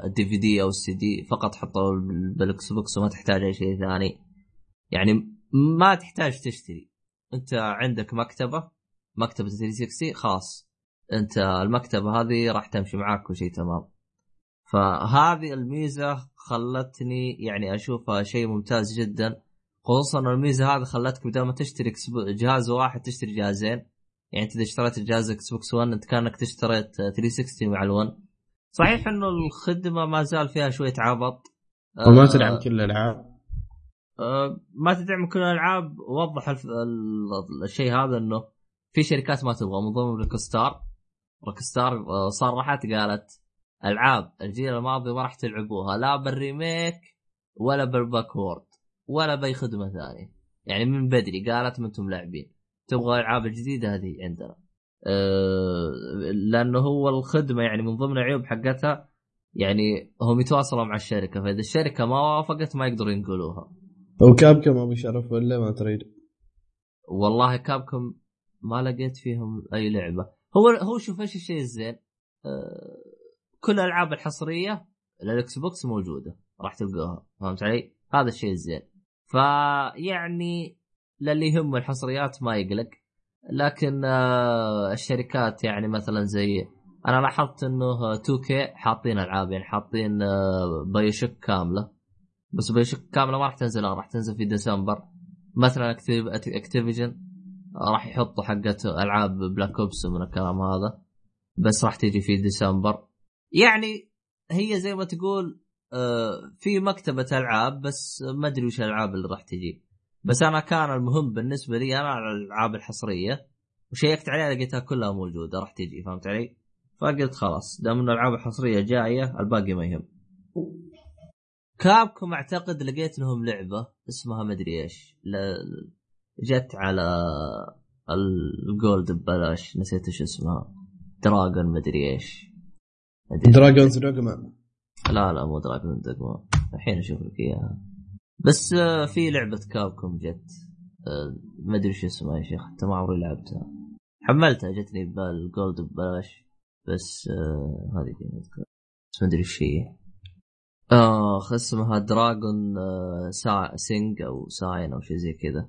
ال DVD أو السي دي فقط حطه بال Xbox وما تحتاج أي شيء ثاني. يعني ما تحتاج تشتري. أنت عندك مكتبة مكتبة 360 خلاص. انت المكتبة هذه راح تمشي معاك شيء تمام. فهذه الميزة خلتني يعني أشوفها شيء ممتاز جدا خصوصا الميزة هذه خلتك بدل ما تشتري جهاز واحد تشتري جهازين. يعني أنت إذا اشتريت الجهاز Xbox 1 أنت كأنك اشتريت 360 مع ال1 صحيح إنه الخدمة ما زال فيها شوية عبط. وما آه، تدعم كل الألعاب. آه، ما تدعم كل الألعاب. وضح الشيء هذا إنه في شركات ما تبغى من ضمن روك star Rockstar صرحت قالت ألعاب الجيل الماضي ما راح تلعبوها لا بال remake ولا بال backward ولا بأي خدمة ثانية. يعني من بدري قالت ما أنتم لاعبين تبغى الالعاب الجديده هذه عندنا. أه لأنه هو الخدمة يعني من ضمن العيوب حقتها يعني هم يتواصلوا مع الشركة فإذا الشركة ما وافقت ما يقدروا ينقلوها. و Capcom ابو شرف ولا ما تريد؟ والله Capcom ما لقيت فيهم أي لعبة. هو هو شوف إيش الشيء الزين. أه كل الالعاب الحصرية لل Xbox موجودة راح تلقاها فهمت علي؟ هذا الشيء الزين. فيعني للي يهم الحصريات ما يقلق. لكن آه الشركات يعني مثلا زي أنا لاحظت إنه 2K حاطين ألعاب يعني حاطين آه BioShock كاملة. بس BioShock كاملة ما راح تنزل راح تنزل في ديسمبر مثلا Activision راح يحطوا حقت ألعاب Black Ops من الكلام هذا بس راح تيجي في ديسمبر يعني هي زي ما تقول آه في مكتبة ألعاب بس ما أدري وش الألعاب اللي راح تجي بس أنا كان المهم بالنسبة لي أنا الألعاب الحصرية وشيكت عليها لقيتها كلها موجودة راح تجي فهمت علي؟ فقلت خلاص دام إن الألعاب الحصرية جاية الباقي ما يهم. Capcom أعتقد لقيت لهم لعبة اسمها مدري إيش جت على ال Gold ببلاش نسيت إيش اسمها. Dragon مدري إيش. Dragon's Dogma لا لا مو Dragon Dogma الحين أشوف لك إياها. بس آه، في لعبة Capcom جت آه، ما أدري شو اسمها يا شيخ حتى ما عمري لعبتها. حملتها جتني بال Gold ببلاش. بس آه هذه بس ما أدري إيش هي. اخ اسمها Dungeon سا Siege أو ساين أو شيء زي كذا.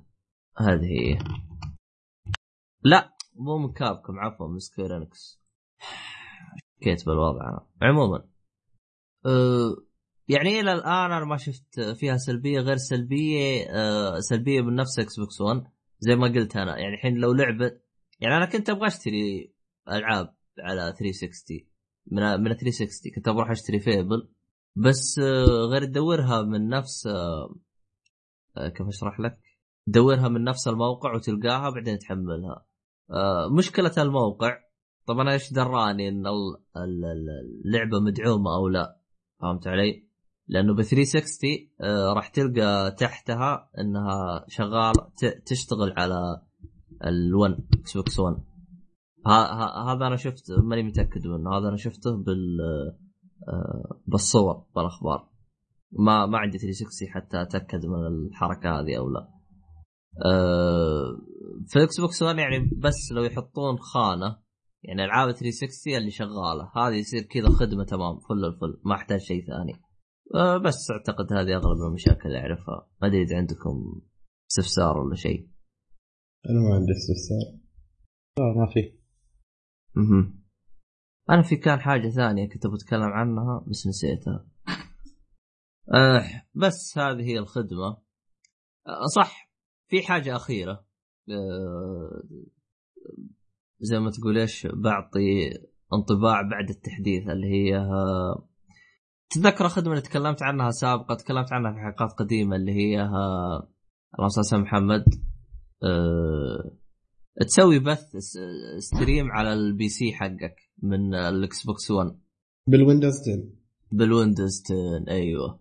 هذه. هي لا مو من Capcom عفوا من Square Enix. شكيت بالوضع. أنا عموما أه يعني إلى الآن أنا ما شفت فيها سلبية غير سلبية أه سلبية من نفس Xbox 1 زي ما قلت أنا. يعني الحين لو لعبة يعني أنا كنت أبغى أشتري ألعاب على 360 من من 360 كنت بروح أشتري فيبل بس آه، غير تدورها من نفس كيف أشرح لك؟ تدورها من نفس الموقع وتلقاها بعدين تحملها. مشكلة الموقع طب أنا إيش دراني إن اللعبة مدعومة أو لا؟ فهمت علي؟ لأنه ب 360 راح تلقى تحتها إنها شغالة تشتغل على ال1 Xbox 1 هذا أنا شفت ماني متأكد منه هذا أنا شفته بال آه، بالصور بالأخبار ما ما عندي 360 حتى أتأكد من الحركة هذه أو لا آه، في Xbox 1 يعني بس لو يحطون خانة يعني ألعاب 360 اللي شغالة هذه يصير كذا خدمة تمام فل الفل ما أحتاج شيء ثاني. آه، بس أعتقد هذه أغلب المشاكل اللي أعرفها. ما أدري إذا عندكم استفسار ولا شيء. أنا ما عندي استفسار. لا ما في. أها أنا في كان حاجة ثانية كنت بتكلم عنها بس نسيتها. أه بس هذه هي الخدمة. أه صح في حاجة أخيرة. أه زي ما تقول إيش بعطي انطباع بعد التحديث اللي هي أه تذكر الخدمه اللي تكلمت عنها سابقا تكلمت عنها في حلقات قديمة اللي هي أه اللهم صل محمد. أه تسوي بث stream على ال PC حقك من ال Xbox 1 بال Windows 10 بال Windows 10 أيوه.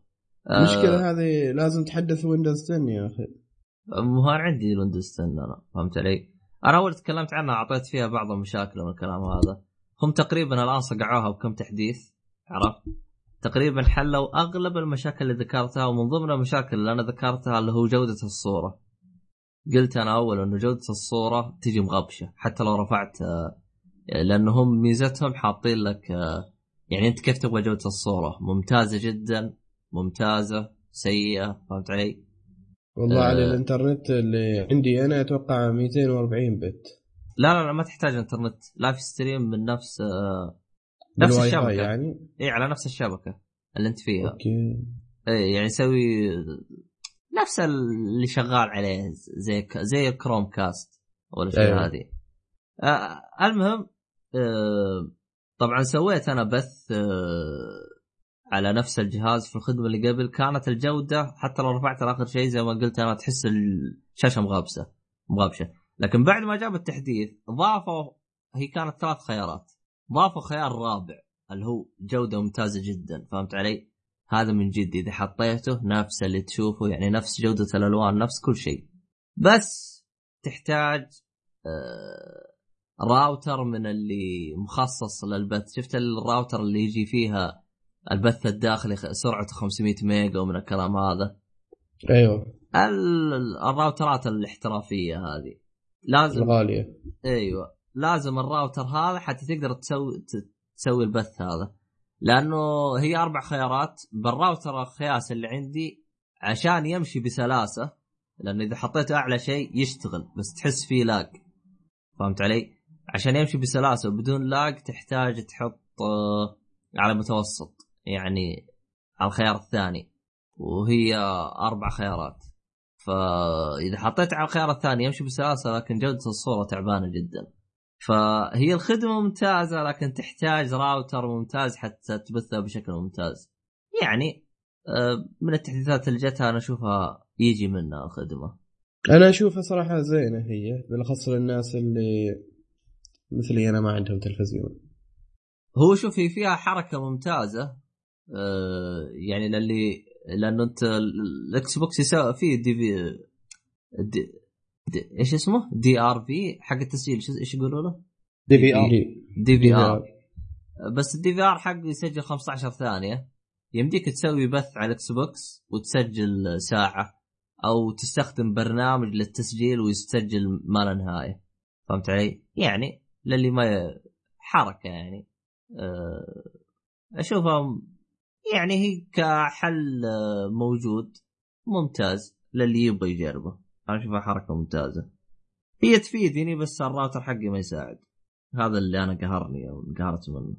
المشكلة آه هذه لازم تحدث Windows 10 يا أخي. مو أنا عندي ال Windows 10 أنا فهمت علي؟ أنا أول تكلمت عنها أعطيت فيها بعض المشاكل والكلام هذا هم تقريبا الآن صقعوها بكم تحديث عرفت؟ تقريبا حلوا أغلب المشاكل اللي ذكرتها ومن ضمن المشاكل اللي أنا ذكرتها اللي هو جودة الصورة. قلت أنا أول إنه جودة الصورة تجي مغبشة حتى لو رفعت آه، لأنه هم ميزتهم حاطين لك آه، يعني أنت كيف تبغى جودة الصورة ممتازة جدا ممتازة سيئة فهمت علي؟ والله آه. على الانترنت اللي عندي أنا أتوقع 240 bit. لا لا لا ما تحتاج انترنت. live stream من نفس آه نفس الشبكة. يعني؟ اي على نفس الشبكة اللي انت فيها. okay. اي يعني سوي نفس اللي شغال عليه زي زي ال Chromecast والاشياء أيوه. هذه. آه المهم آه طبعا سويت أنا بث آه على نفس الجهاز في الخدمة اللي قبل. كانت الجودة حتى لو رفعت اخر شيء زي ما قلت أنا تحس الشاشة مغابسة مغابشة. لكن بعد ما جاب التحديث ضافوا هي كانت ثلاث خيارات. ضافوا خيار رابع اللي هو جودة ممتازة جدا. فهمت علي؟ هذا من جد. إذا حطيته نفس اللي تشوفه يعني نفس جودة الألوان نفس كل شيء. بس تحتاج آه راوتر من اللي مخصص للبث. شفت الراوتر اللي يجي فيها البث الداخلي سرعته 500 ميجا ومن الكلام هذا. أيوه. ال routerات الاحترافية هذه. لازم الغالية. أيوه. لازم الراوتر هذا حتى تقدر تسوي تسوي البث هذا. لأنه هي أربع خيارات. بالراوتر الخياس اللي عندي عشان يمشي بسلاسة لأنه إذا حطيت أعلى شيء يشتغل بس تحس فيه lag فهمت علي؟ عشان يمشي بسلاسة وبدون lag تحتاج تحط آه، على متوسط. يعني على الخيار الثاني وهي أربع خيارات. فإذا حطيت على الخيار الثاني يمشي بسلاسة لكن جودة الصورة تعبانة جدا. فهي الخدمة ممتازة لكن تحتاج راوتر ممتاز حتى تبثها بشكل ممتاز. يعني آه، من التحديثات اللي جتها أنا أشوفها يجي منها الخدمة. أنا أشوفها صراحة زينة هي بالأخص للناس اللي مثلي أنا ما عندهم تلفزيون. هو شوف هي فيها حركة ممتازة آه، يعني للي لأنه أنت الإكس بوكس يسوي فيه DV DD إيش اسمه؟ DRV حق التسجيل إيش يقولوا له؟ DVR. DV. R. بس ال DVR حقه يسجل 15 ثانية. يمديك تسوي بث على الاكس بوكس وتسجل ساعة أو تستخدم برنامج للتسجيل ويسجل ما لا نهايه فهمت علي؟ يعني للي ما حركة يعني. أه اشوفها يعني هي كحل موجود ممتاز للي يبغى يجربه. أنا أشوفها حركة ممتازة. هي تفيدني بس الراوتر حقي ما يساعد. هذا اللي أنا قهرني أو انقهرت منه.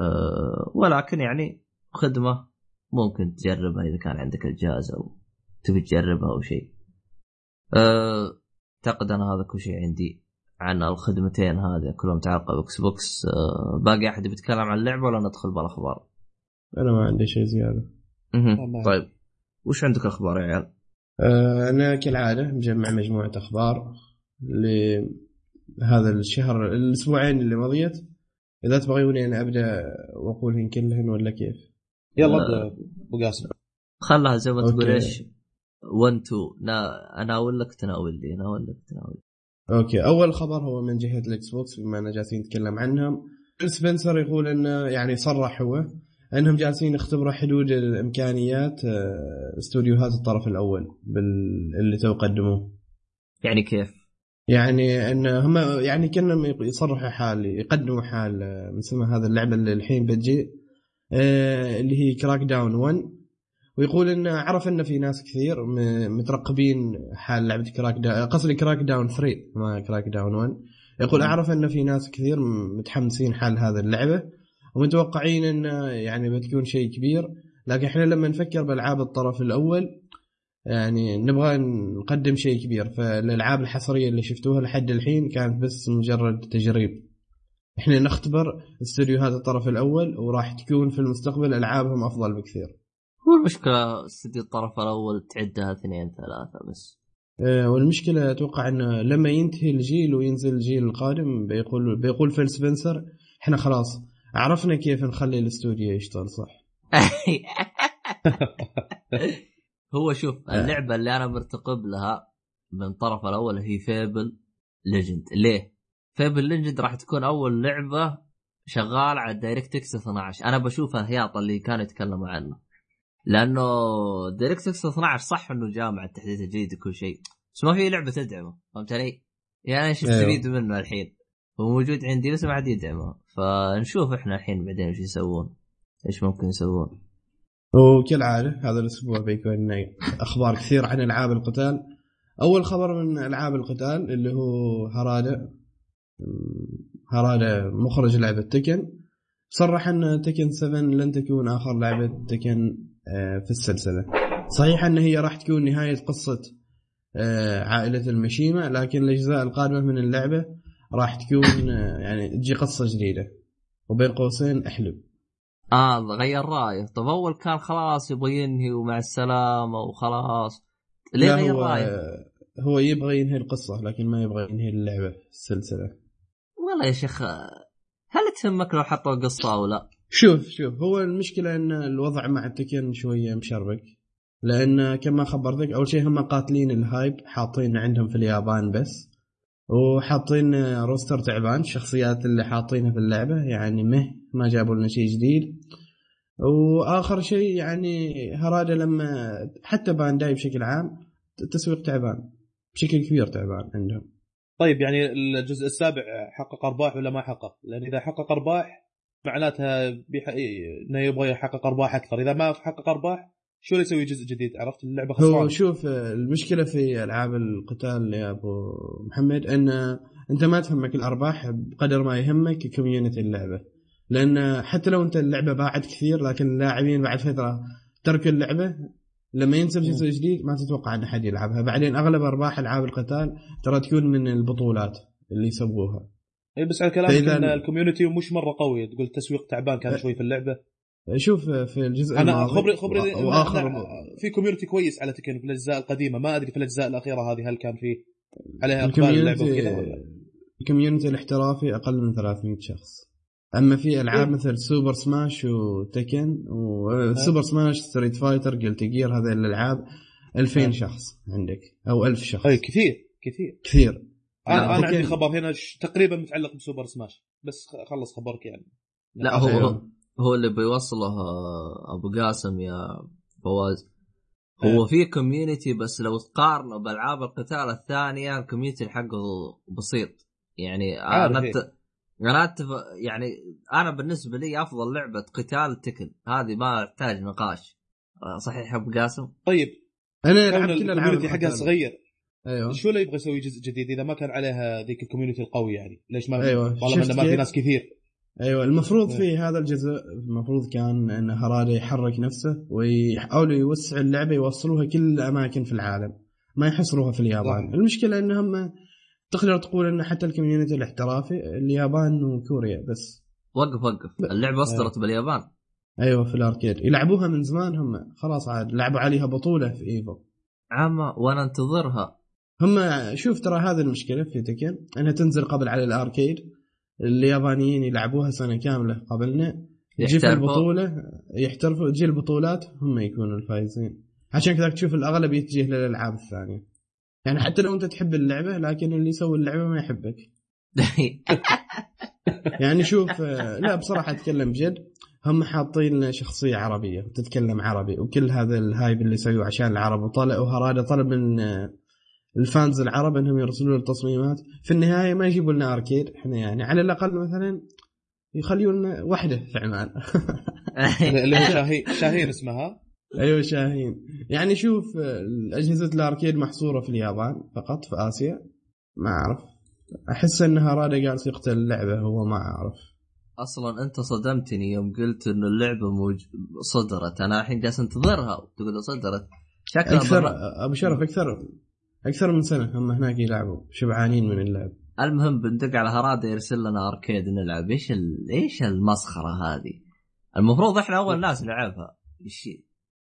أه ولكن يعني خدمة ممكن تجربها إذا كان عندك الجهاز أو تبي تجربها أو شيء. أه أعتقد أنا هذا كل شيء عندي عن الخدمتين هذه كلهم متعلقه بإكس بوكس. أه باقي أحد بيتكلم عن اللعبة ولا ندخل بالأخبار؟ أنا ما عندي شيء زيادة. طيب وش عندك أخبار يا عيال؟ آه، أنا كالعادة مجمع مجموعة أخبار لهذا الشهر الأسبوعين اللي مضيت إذا تبغوني أنا أبدأ وأقولهن كلهن ولا كيف؟ يلا آه. ابدأ أبو قاسم خلها زي ما تقول. إيش 1 2 نا اناول لك تناول لي اناول لك تناول لي. أوكي أول خبر هو من جهة الإكس بوكس بما أننا جالسين نتكلم عنهم فيل سبنسر يقول إنه يعني صرح هو انهم جالسين يختبروا حدود الامكانيات آه، استوديوهات الطرف الأول بال... اللي تو قدموه. يعني كيف؟ يعني إن هم يعني كأنهم يصرحوا حال يقدموا حال آه، من اسمها هذا اللعبة اللي الحين بتجي آه، اللي هي كراك داون 1 ويقول انه عرف إن في ناس كثير مترقبين حال لعبة كراك داون قصدي كراك داون 3 ما كراك داون 1 يقول أعرف إن في ناس كثير متحمسين حال هذه اللعبة. ومتوقعين انه يعني بتكون شيء كبير. لكن إحنا لما نفكر بألعاب الطرف الأول يعني نبغى نقدم شيء كبير. فالألعاب الحصرية اللي شفتوها لحد الحين كانت بس مجرد تجريب. إحنا نختبر استديوهات الطرف الأول وراح تكون في المستقبل ألعابهم أفضل بكثير. هو المشكلة استديو الطرف الأول تعدها اثنين ثلاثة بس. آه، والمشكلة أتوقع إنه لما ينتهي الجيل وينزل الجيل القادم بيقول بيقول فيل سبنسر إحنا خلاص عرفنا كيف نخلي الاستوديو يشتغل صح *laughs* هو شوف اللعبة اللي أنا مرتقب لها من الطرف الأول هي فيبل ليجند ليه؟ فيبل ليجندز راح تكون أول لعبة شغال على دايركت إكس 12 أنا بشوفها هياط اللي كانوا يتكلموا عنه لأنه دايركت إكس 12 صح إنه جاء مع التحديث الجديد وكل شيء بس ما في لعبة تدعمه فهمت علي؟ يعني إيش أيوه. استفيد منه الحين؟ هو موجود عندي بس ما حد يدعمه فنشوف إحنا الحين بعدين إيش يسوون إيش ممكن يسوون. وكالعادة هذا الأسبوع بيكون أخبار كثير عن ألعاب القتال. أول خبر من ألعاب القتال اللي هو هرادا. هرادا مخرج لعبة تكن صرح إن تكن 7 لن تكون آخر لعبة تكن آه، في السلسلة. صحيح إن هي راح تكون نهاية قصة آه، عائلة المشيمة لكن الأجزاء القادمة من اللعبة راح تكون آه، يعني تجي قصة جديدة. وبين قوسين احلب. آه غير رأيه. طب أول كان خلاص يبغى ينهي ومع السلامة وخلاص. ليه غير هو رأيه؟ هو يبغى ينهي القصة لكن ما يبغى ينهي اللعبة السلسلة. والله يا شيخ هل تهمك لو حطوا قصه أو لا؟ شوف شوف هو المشكلة إن الوضع مع التكن شوية مشربك. لأن كما خبرتك أول شيء هم قاتلين الهايب حاطين عندهم في اليابان بس. وحاطين روستر تعبان. الشخصيات اللي حاطينها في اللعبة يعني مه ما جابوا لنا شيء جديد. وآخر شيء يعني هرادا لما حتى بانداي بشكل عام التسويق تعبان. بشكل كبير تعبان عندهم. طيب يعني الجزء السابع حقق أرباح ولا ما حقق؟ لأن إذا حقق أرباح معناتها بيح... إنه يبغى يحقق أرباح أكثر، إذا ما حقق أرباح شو اللي يسوي جزء جديد؟ عرفت اللعبة هو خسرانه شوف المشكلة في ألعاب القتال يا أبو محمد إن أنت ما تهمك الأرباح بقدر ما يهمك community اللعبة. لأن حتى لو أنت اللعبة باعت كثير لكن اللاعبين بعد فترة ترك اللعبة لما ينزل جزء جديد ما تتوقع أن أحد يلعبها. بعدين أغلب أرباح ألعاب القتال ترى تكون من البطولات اللي يسووها. اي بس على كلامك إن ال community مش مرة قوي تقول التسويق تعبان كان أه. شوي في اللعبة. شوف في الجزء أنا خبري خبري إن- وآخر في community كويس على تكن في الأجزاء القديمة. ما أدري في الأجزاء الأخيرة هذه هل كان في عليها إقبال اللعبه وكذا ال community ولا ال community الاحترافي أقل من 300 شخص. أما في ألعاب إيه. مثل سوبر سماش وتكن وسوبر سماش ستريت فايتر جيلتي جير هذه الألعاب 2000 إيه. شخص عندك أو 1000 شخص. اي كثير كثير. كثير. أنا أنا عندي خبر هنا تقريبا متعلق بسوبر سماش بس خلص خبرك يعني. لا هو أيوه. هو اللي بيوصله آه، أبو قاسم يا فواز هو في community بس لو تقارنه بألعاب القتال الثانية ال community حقه بسيط يعني أنا إيه. أت... أنا أتف... يعني أنا بالنسبة لي أفضل لعبة قتال تكن هذه ما تحتاج نقاش آه، صحيح أبو قاسم؟ طيب أنا لعبت ال community حقها. صغير أيوه شو اللي يبغى يسوي جزء جديد إذا ما كان عليها ذيك ال community القوي يعني ليش ما أيوة. طالما إنه ما في؟ ناس كثير أيوه المفروض إيه. في هذا الجزء المفروض كان إن هرادا يحرك نفسه ويحاولوا يوسعوا اللعبة يوصلوها كل الأماكن في العالم ما يحصروها في اليابان. المشكلة انهم تقدر تقول إن حتى ال community الاحترافي اليابان وكوريا بس. وقف وقف. اللعبة صدرت باليابان. أيوه في ال arcade. يلعبوها من زمان هم. خلاص عاد لعبوا عليها بطولة في إيفو. عامة وأنا أنتظرها. هم شوف ترى هذه المشكلة في تكن إنها تنزل قبل على ال arcade. اليابانيين يلعبوها سنة كاملة قبلنا. تجي في. البطولة يحترفوا. تجي البطولات هم يكونوا الفايزين. عشان كذا تشوف الأغلب يتجه للألعاب الثانية. يعني حتى لو أنت تحب اللعبة لكن اللي يسوي اللعبة ما يحبك. *laughs* يعني شوف لا بصراحة أتكلم بجد هم حاطين لنا شخصية عربية وتتكلم عربي وكل هذا ال hype اللي سووه عشان العرب وطلع وهرادة طلب من ال fans العرب أنهم يرسلوا له تصميمات في النهاية ما يجيبوا لنا arcade. إحنا يعني على الأقل مثلا يخليوا لنا واحدة في عمان. *laughs* اللي هو شاهين شاهين اسمها. أيوه شاهين. يعني شوف أجهزة الأركيد محصورة في اليابان فقط في آسيا. ما أعرف. أحس ان هراده جالس يقتل اللعبة هو ما أعرف. أصلا أنت صدمتني يوم قلت إنه اللعبة موج... صدرت. أنا الحين جالس أنتظرها. وتقول صدرت. شكلها أكثر أبو شرف أكثر أكثر من سنة هم هناك يلعبوا شبعانين من اللعب. المهم بندق على هراده يرسل لنا أركيد نلعب. إيش ال... إيش المسخرة هذه؟ المفروض إحنا أول ناس نلعبها. إيش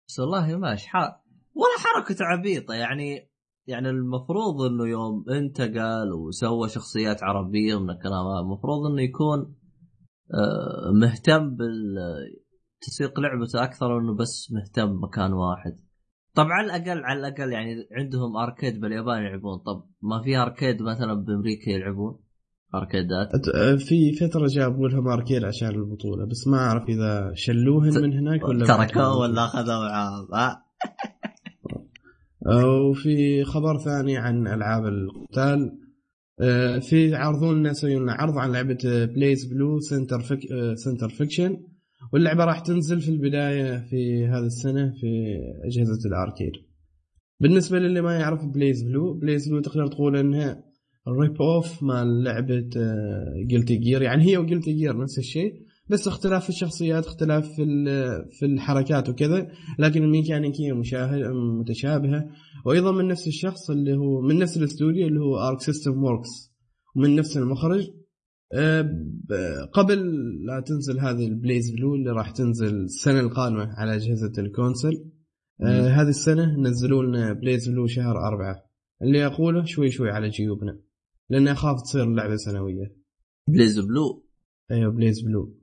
بس والله ماشي حال ولا حركة عبيطة. يعني يعني المفروض إنه يوم انتقل وسوى شخصيات عربية ومن الكلام هذا المفروض إنه يكون آه، مهتم بالتسويق لعبته أكثر انه بس مهتم مكان واحد. طبعا على الاقل على الأقل يعني عندهم اركيد باليابان يلعبون. طب ما في اركيد مثلا بأمريكا يلعبون؟ arcade ات في فتره جابوا لهم arcade عشان البطولة بس ما أعرف إذا شلوهن من هناك ولا تركوه ولا أخذوه معاهم. *laughs* ها وفي خبر ثاني عن ألعاب القتال. آه، في يعرضون لنا يسوون لنا عرض عن لعبة BlazBlue Centralfic Centralfiction واللعبة راح تنزل في البداية في هذه السنة في أجهزة ال arcade. بالنسبة للي ما يعرف BlazBlue BlazBlue تقدر تقول إنها rip off مال لعبة Guilty Gear يعني هي و Guilty Gear نفس الشيء بس اختلاف في الشخصيات اختلاف في في الحركات وكذا. لكن الميكانيكية مشابهة متشابهة. وأيضا من نفس الشخص اللي هو من نفس الاستوديو اللي هو Arc System Works ومن نفس المخرج قبل لا تنزل هذه ال BlazBlue اللي راح تنزل السنة القادمة على أجهزة ال console أه، هذه السنة نزلوا لنا BlazBlue شهر أربعة. اللي أقوله شوي شوي على جيوبنا لأن أخاف تصير اللعبه سنوية. BlazBlue. أيوه BlazBlue.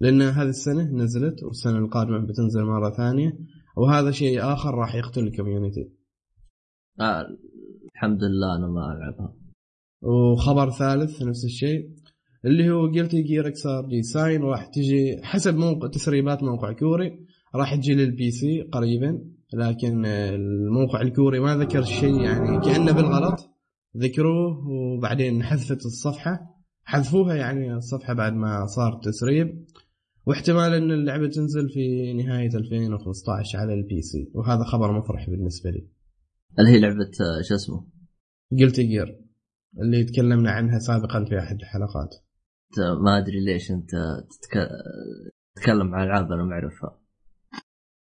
لأن هذه السنة نزلت والسنة القادمة بتنزل مرة ثانية وهذا شيء آخر راح يقتل ال community آه الحمد لله أنا ما ألعبها. وخبر ثالث نفس الشيء. اللي هو Guilty Gear Xrd Sign راح تجي حسب موقع تسريبات موقع كوري راح تجي لل PC قريبا. لكن الموقع الكوري ما ذكر شيء يعني كأنه بالغلط. ذكروه وبعدين حذفت الصفحة. حذفوها يعني الصفحة بعد ما صار تسريب. واحتمال إن اللعبة تنزل في نهاية 2015 على ال PC وهذا خبر مفرح بالنسبة لي. اللي هي لعبة شو اسمه؟ Guilty Gear اللي تكلمنا عنها سابقا في أحد الحلقات. ما أدري ليش أنت تتك... تتكلم عن ألعاب أنا ما اعرفها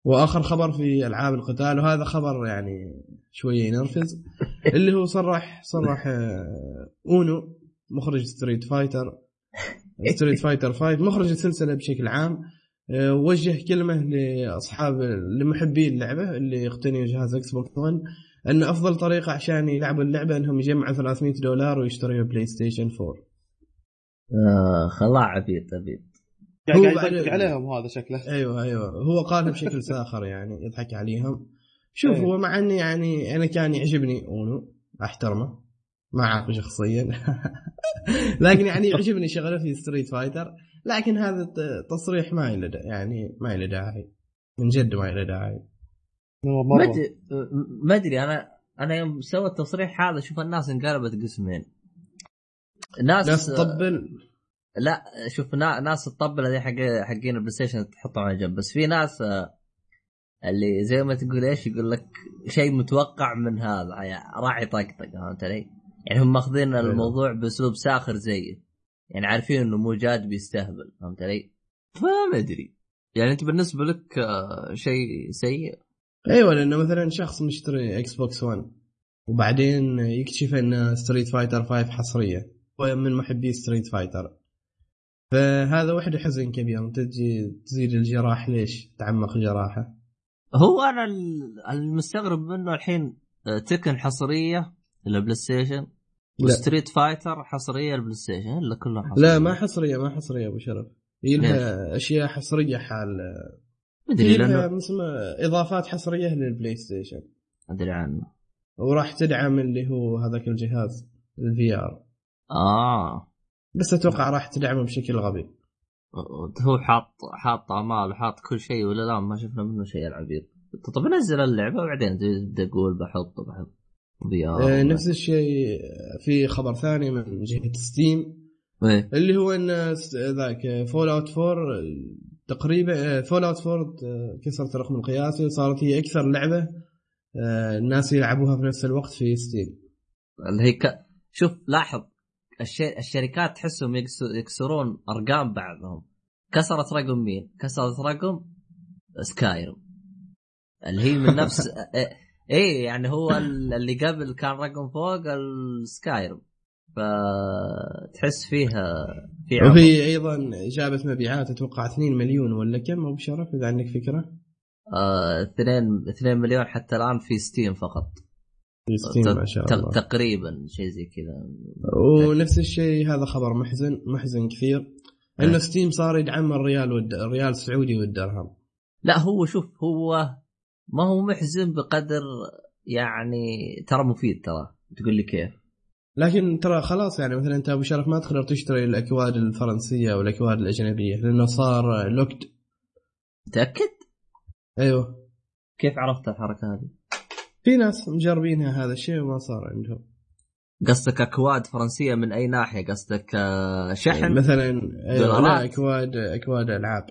وآخر خبر في ألعاب القتال وهذا خبر يعني شوية ينرفز *laughs* اللي هو صرح صرح آه، أونو مخرج Street Fighter Street Fighter 5 مخرج السلسلة بشكل عام آه، وجه كلمة لأصحاب لمحبي اللعبة اللي يقتنيوا جهاز Xbox One أن أفضل طريقة عشان يلعبوا اللعبة أنهم يجمعوا 300 دولار ويشتروا PlayStation 4 آه خلاص عبيط عبيط هو قاعد يضحك عليهم هذا شكله. أيوه أيوه. هو قالها بشكل ساخر يعني يضحك عليهم. شوف إيه. هو مع إني يعني أنا كان يعجبني اونو أحترمه ما اعرفه شخصيا. *laughs* لكن يعني يعجبني شغله في Street Fighter لكن هذا الت- تصريح ما له يعني ما له داعي. من جد ما له داعي. ما أدري أنا أنا يوم سوى التصريح هذا شوف الناس انقلبت قسمين. ناس ناس تطبل. لا شوف نا- ناس تطبل هذه حق حقين ال PlayStation تحطهم على جنب. بس في ناس آه، اللي زي ما تقول إيش يقول لك شيء متوقع من هذا يعني راح يطقطق فهمت علي؟ يعني هم ماخذين الموضوع بأسلوب ساخر زيه يعني عارفين إنه مو جاد بيستهبل فهمت علي؟ فما ادري يعني أنت بالنسبة لك آه، شيء سيء؟ أيوه لأنه مثلا شخص مشتري Xbox One وبعدين يكتشف ان Street Fighter 5 حصرية. من محبي Street Fighter فهذا وحده حزن كبير. أنت تجي تزيد الجراح ليش؟ تعمق جراحه. هو أنا ال- المستغرب منه الحين آه، Tekken حصرية لل Play Station. و Street Fighter حصرية لل PlayStation إلا كلها حصرية. لا ما حصرية ما حصرية أبو شرف. هي لها أشياء حصرية حال هي لها لأنه إضافات حصرية لل PlayStation أدري عنه. وراح تدعم اللي هو هذاك الجهاز ال VR آه. بس أتوقع راح تدعمه بشكل غبي. هو حاط حاط امال وحاط كل شيء ولا لا؟ ما شفنا منه شيء العبيط طب نزل اللعبة وبعدين تبدا تقول بحط بحط آه، نفس الشيء في خبر ثاني من جهة Steam إيه. اللي هو إن ذاك Fallout 4 تقريبا Fallout 4 كسرت الرقم القياسي وصارت هي أكثر لعبة آه، الناس يلعبوها في نفس الوقت في Steam اللي هي ك... شوف لاحظ. الشركات تحسهم. يكسرون أرقام بعضهم كسرت رقم مين؟ كسرت رقم Skyrim اللي هي من نفس *laughs* إيه إيه، يعني هو ال- اللي قبل كان رقم فوق ال Skyrim فتحس فيها في. وفي أيضا جابت مبيعات أتوقع 2 مليون ولا كم أبو شرف إذا عندك فكرة آه، اثنين اثنين مليون حتى الآن في Steam فقط Steam ما شاء الله. تقريبا شيء زي كذا. ونفس الشيء هذا خبر محزن محزن كثير. إنه إيه. Steam صار يدعم الريال والد... الريال السعودي والدرهم. لا هو شوف هو ما هو محزن بقدر يعني ترى مفيد ترى. تقول لي كيف؟ لكن ترى خلاص يعني مثلا أنت أبو شرف ما تقدر تشتري الأكواد الفرنسية أو الأكواد الأجنبية لأنه صار locked متأكد؟ أيوه. كيف عرفت الحركة هذه؟ في ناس مجربينها هذا الشيء وما صار عندهم. قصدك أكواد فرنسية من أي ناحية؟ قصدك آه، شحن؟ مثلا أيوة لا دولارات. أكواد أكواد ألعاب.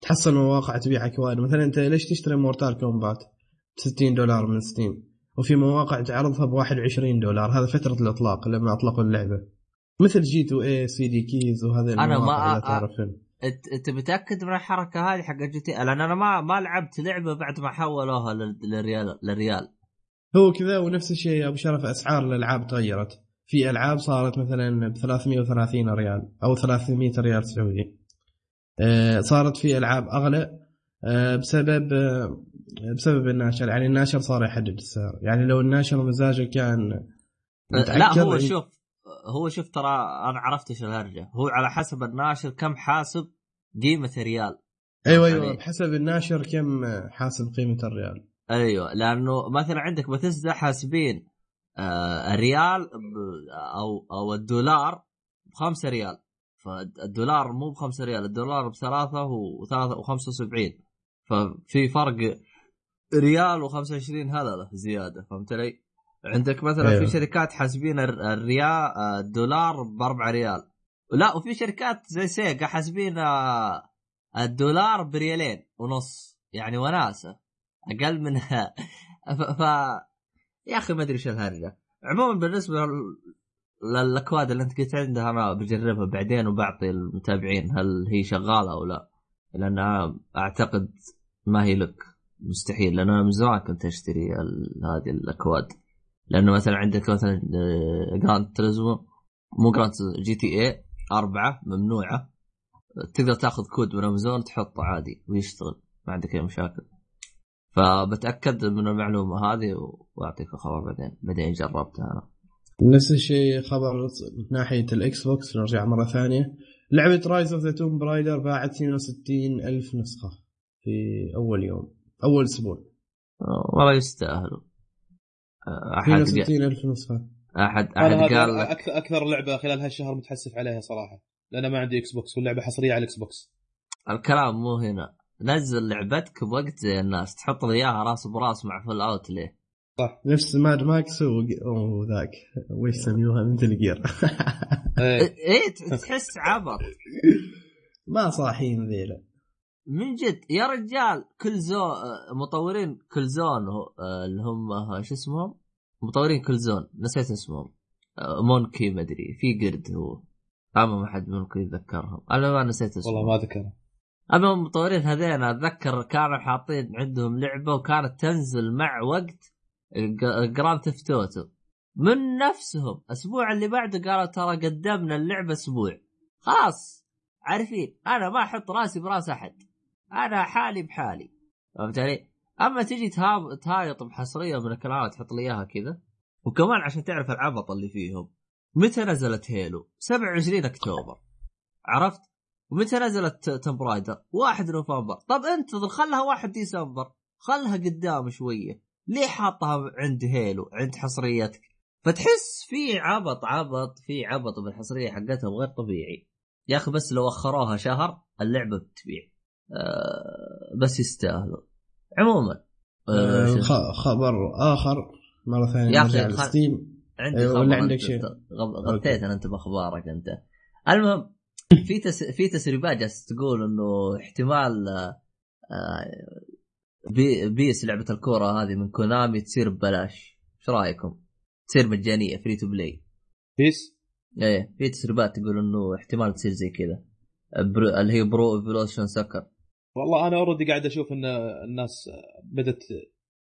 تحصل مواقع تبيع أكواد. مثلا أنت ليش تشتري Mortal Kombat؟ ب 60 دولار من Steam وفي مواقع تعرضها ب 21 دولار. هذا فترة الإطلاق لما أطلقوا اللعبة. مثل G2A CD Keys أنا المواقع ما- تعرفون إنت متأكد من الحركة هذه حق G2A لأن أنا ما ما لعبت لعبة بعد ما حولوها لل- للريال للريال. هو كذا ونفس الشيء يا أبو شرف أسعار الألعاب تغيرت. في ألعاب صارت مثلا ب 330 ريال أو 300 ريال سعودي. آه، صارت في ألعاب أغلى آه، بسبب آه، بسبب الناشر. يعني الناشر صار يحدد السعر. يعني لو الناشر مزاجه كان لا هو إن- شوف هو شوف ترى أنا عرفت إيش الهرجة. هو على حسب الناشر كم حاسب قيمة ريال أيوه أيوه يعني- بحسب الناشر كم حاسب قيمة الريال. أيوه لأنه مثلا عندك بتسدا حاسبين آه الريال ب- أو أو الدولار بخمسة ريال. فالدولار مو بخمسة ريال الدولار بثلاثة وثلاثة وخمسة وسبعين. ففي فرق ريال وخمسة وعشرين هذا له زيادة فهمت علي؟ عندك مثلا أيوة. في شركات حاسبين الر- الريال الدولار بأربعة ريال. لا وفي شركات زي Sega حاسبين آه، الدولار بريالين ونص يعني وناسة أقل منها *laughs* ف... يا أخي ما أدري إيش الهرجة عموما بالنسبة لل- للأكواد اللي أنت قلت عندها أنا بجربها بعدين وبعطي المتابعين هل هي شغالة أو لا لأن أعتقد ما هي لك مستحيل لأن أنا من زمان كنت أشتري. هذه الأكواد لأنه مثلا عندك مثلا آه، Gran Turismo مو Grand GTA أربعة ممنوعة. تقدر تاخذ كود من أمازون تحطه عادي ويشتغل ما عندك أي مشاكل. فبتأكد من المعلومة هذه وأعطيك الخبر بعدين بعدين جربتها أنا. نفس الشيء خبر من ناحية ال Xbox نرجع مرة ثانية. لعبة Rise of the Tomb Raider باعت 62 ألف نسخة في أول يوم أول أسبوع. والله يستاهلوا. أحد قال 62 ألف نسخة. احد أحد قال لك أكثر أكثر لعبة خلال هالشهر متحسف عليها صراحة لأن ما عندي Xbox واللعبة حصرية على ال Xbox الكلام مو هنا. نزل لعبتك بوقت زي الناس تحط لي إياها راس براس مع Fallout ليه؟ نفس Mad Max وذاك وش يسميوها Metal Gear *laughs* إيه. إيه تحس عبط. ما صاحين ذيلا. من جد يا رجال Killzone مطورين Killzone اللي هم شو اسمهم؟ مطورين Killzone نسيت اسمهم. آه، monkey مدري في قرد هو. اما ما حد منكم يتذكرهم. أنا ما نسيت اسمه والله ما ذكر اما المطورين هذين أتذكر كانوا حاطين عندهم لعبة وكانت تنزل مع وقت Grand Theft Auto من نفسهم الأسبوع اللي بعده قالوا ترى قدمنا اللعبة أسبوع. خلاص عارفين أنا ما أحط راسي برأس أحد. أنا حالي بحالي. فهمت علي؟ أما تجي تهايط بحصرية من الكلام تحط لي إياها كذا وكمان عشان تعرف العبط اللي فيهم متى نزلت هيلو؟ 27 أكتوبر عرفت؟ ومتى نزلت تمب رايدر؟ 1 نوفمبر، طب انتظر خلها 1 ديسمبر، خلها قدام شوية، ليه حاطها عند هيلو عند حصريتك؟ فتحس في عبط عبط في عبط بالحصرية حقتهم غير طبيعي. يا أخي بس لو أخروها شهر اللعبة بتبيع. أه بس يستاهلوا. عموما أه خ- خبر اخر مره ثانية يا خل- ل Steam عندي أيوة، ولا عندك شيء؟ غطيت أنا انت باخبارك انت المهم في تس... في تسريبات جالسه تقول انه احتمال آه، آه، بي... PES لعبه الكوره هذه من Konami تصير ببلاش إيش رايكم؟ تصير مجانيه free to play PES إيه في تسريبات تقول انه احتمال تصير زي كذا Pro... اللي هي Pro Evolution Soccer والله أنا already قاعد أشوف إن الناس بدت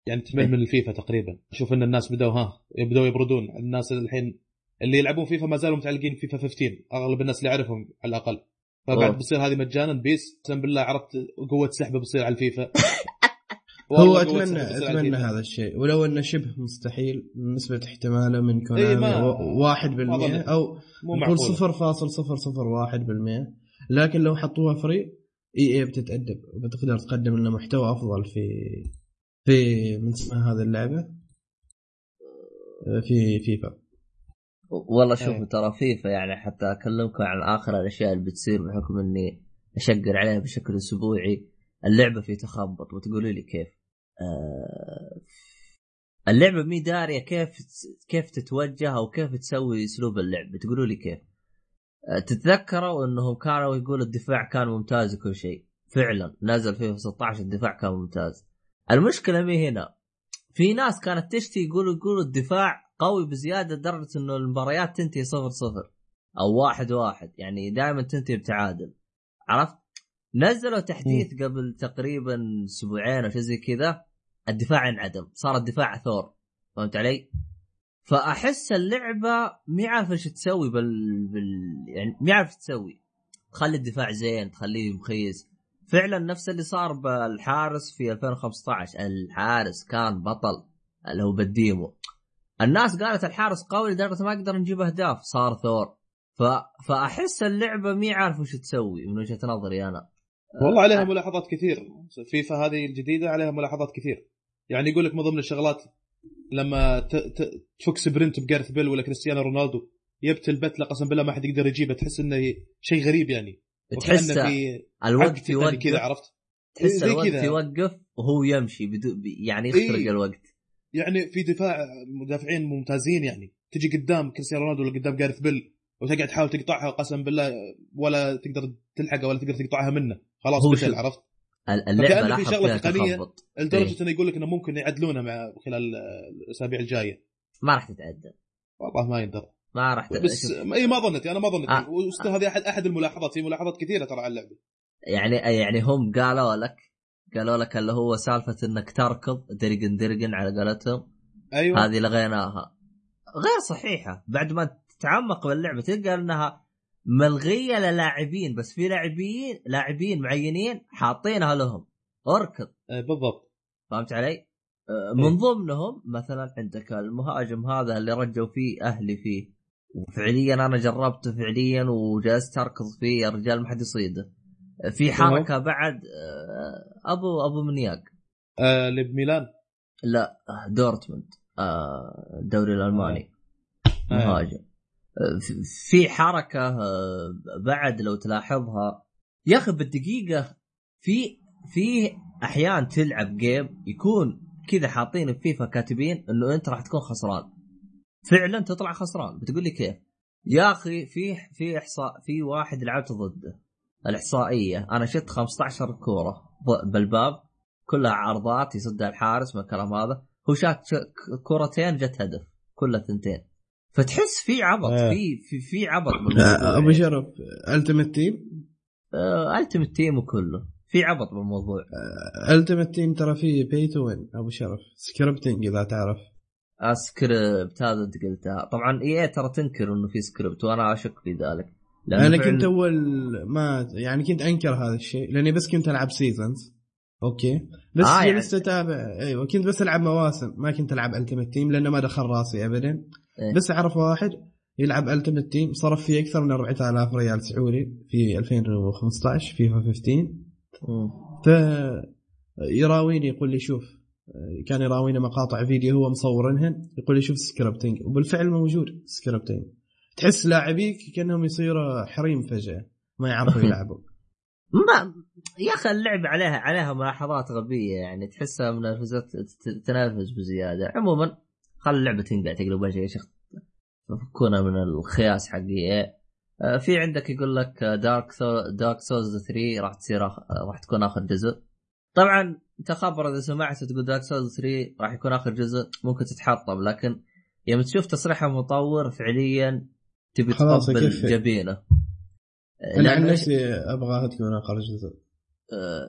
يعني تمل من الفيفا تقريبا. أشوف إن الناس بدوا ها يبدوا يبردون. الناس الحين اللي يلعبون فيفا ما زالوا متعلقين فيفا 15 أغلب الناس اللي أعرفهم على الأقل. فبعد. بتصير هذه مجانا. PES اقسم بالله عرفت قوة سحبه بتصير على الفيفا. *laughs* هو اتمنى أتمنى. هذا الشيء. ولو انه شبه مستحيل نسبة احتماله من إيه، Konami و- واحد أظن. أو نقول صفر فاصل صفر صفر واحد بالمية. لكن لو حطوها free EA بتتأدب وبتقدر تقدم لنا محتوى أفضل في في من اسمها هذه اللعبة. في فيفا. والله شوف إيه. ترى فيفا يعني حتى أكلمكم عن آخر الأشياء اللي بتصير بحكم إني أشقر عليها بشكل أسبوعي. اللعبة في تخبط وتقولوا لي كيف. آه اللعبة مي دارية كيف كيف تتوجه أو كيف تسوي أسلوب اللعب تقولوا لي كيف. تتذكروا انهم كانوا يقولوا الدفاع كان ممتاز وكل شيء. فعلا نزل فيه 16 الدفاع كان ممتاز. المشكلة مي هنا في ناس كانت تشتي يقولوا يقولوا الدفاع قوي بزيادة لدرجة إنه المباريات تنتهي صفر صفر أو واحد واحد يعني دائما تنتهي بتعادل. عرفت؟ نزلوا تحديث قبل تقريبا أسبوعين أو شيء زي كذا الدفاع انعدم صار الدفاع ثور. فهمت علي؟ فأحس اللعبة مي عارفه إيش تسوي بال... بال... يعني مي عارفه تسوي. تخلي الدفاع زين تخليه مخيس فعلا نفس اللي صار بالحارس في 2015 الحارس كان بطل اللي هو بال demo الناس قالت الحارس قوي لدرجة ما أقدر نجيب أهداف صار ثور. ف... فأحس اللعبة مي عارف وش تسوي من وجهة نظري أنا. والله عليها ملاحظات كثير. فيفا هذه الجديدة عليها ملاحظات كثير. يعني يقول لك من ضمن الشغلات لما. تفك sprint بجارث بيل ولا كريستيانو رونالدو يبتل بتله قسم بالله ما حد يقدر يجيبه تحس إنه شيء غريب يعني تحس في الوقت تقني كذا يوقف عرفت تحس زي الوقت كذا. يوقف وهو يمشي بدو... يعني يخترق إيه. الوقت يعني في دفاع مدافعين ممتازين يعني تجي قدام كريستيانو رونالدو ولا قدام جارث بيل وتقعد تحاول تقطعها قسم بالله ولا تقدر تلحقها ولا تقدر تقطعها منه خلاص هو بتل. عرفت اللعبة فكأنه في تقنية. تخبط. لدرجه إيه. انه يقول لك إنه ممكن يعدلونه مع خلال الأسابيع الجاية. ما راح تتعدل. والله ما يندر. ما راح ت... بس اي ما ظنيت أنا ما ظنيت آه. هذه احد أحد الملاحظات في ملاحظات كثيرة ترى على اللعبة. يعني يعني هم قالوا لك قالوا لك اللي هو سالفة إنك تركض درقن درقن على قولتهم. أيوه. هذه لغيناها. غير صحيحة. بعد ما تتعمق باللعبة تلقى إنها ملغية للاعبين بس في لاعبين لاعبين معينين حاطينها لهم. اركض آه، بالضبط. فهمت علي؟ آه، من ضمنهم مثلا عندك المهاجم هذا اللي رجوا فيه أهلي فيه. وفعليا أنا جربته فعليا وجلست أركض فيه يا رجال ما حد يصيده. في حركة بعد آه، أبو أبو منياق آه اللي بميلان لا دورتموند. آه، الدوري الألماني. آه. مهاجم. آه، في- حركة آه، بعد لو تلاحظها. يا أخي بالدقيقة في في أحيان تلعب جيم يكون كذا حاطين بفيفا كاتبين إنه أنت راح تكون خسران. فعلا تطلع خسران. بتقول لي كيف؟ يا أخي في في إحصاء في واحد لعبت ضده الإحصائية. أنا شفت 15 كورة بالباب. كلها عرضات يصدها الحارس من الكلام هذا. هو شات كورتين جت هدف. كلها ثنتين. فتحس في عبط آه. في في في عبط آه، بالموضوع أبو شرف Ultimate Team Ultimate Team وكله. في عبط بالموضوع. Ultimate Team ترى فيه pay to win أبو شرف. scripting إذا تعرف. سكريبت هذا انت قلتها طبعا إي ترى تنكر إنه في سكريبت وأنا اشك في ذلك. أنا فعل- كنت أول ما يعني كنت أنكر هذا الشيء لأني بس كنت ألعب seasons okay. بس آه، آه يعني- جلست أتابع أيوه كنت بس ألعب مواسم ما كنت ألعب Ultimate Team لأنه ما دخل راسي ابدا. إيه. بس اعرف واحد يلعب Ultimate Team صرف فيه أكثر من 4000 ريال سعودي في 2015 فيفا 15 مم. ف يراويني يقول لي شوف كان يراويني مقاطع فيديو هو مصورنهن يقول لي شوف scripting وبالفعل موجود scripting تحس لاعبيك كأنهم يصيروا حريم فجأة ما يعرفوا *laughs* يلعبوا. ما يا أخي اللعبه عليها عليها ملاحظات غبية يعني تحسها منافسات تنافس بزيادة. عموما خل اللعبة تنقع تقلب وجهي يا شيخ. فكونا من الخياس حقي. آه، في عندك يقول لك Dark Sou- Dark Souls 3 راح تصير آخ... راح تكون آخر جزء. طبعا انت خبر إذا سمعت تقول Dark Souls 3 راح يكون آخر جزء ممكن تتحطم لكن يوم تشوف تصريح المطور فعليا تبي تقبل. جبينه. أنا عن نفسي ابغاها تكون آخر جزء. آه،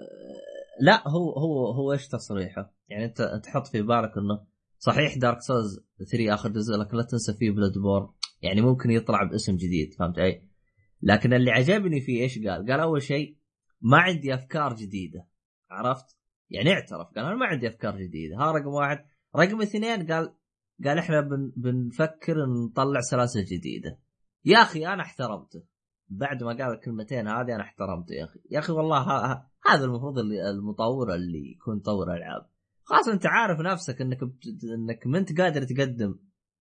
لا هو هو هو إيش تصريحه؟ يعني أنت تحط في بالك إنه صحيح Dark Souls 3 آخر جزء لكن لا تنسى فيه Bloodborne يعني ممكن يطلع باسم جديد فهمت علي؟ لكن اللي عجبني فيه إيش قال؟ قال أول شيء ما عندي أفكار جديدة. عرفت؟ يعني اعترف قال أنا ما عندي أفكار جديدة. ها رقم واحد. رقم اثنين قال قال إحنا بن بنفكر نطلع سلاسل جديدة. يا أخي أنا احترمته. بعد ما قال الكلمتين هذه أنا احترمته يا أخي. يا أخي والله هذا المفروض اللي المطور اللي يكون يطور ألعاب. خلاص أنت عارف نفسك أنك بت... أنك ما أنت قادر تقدم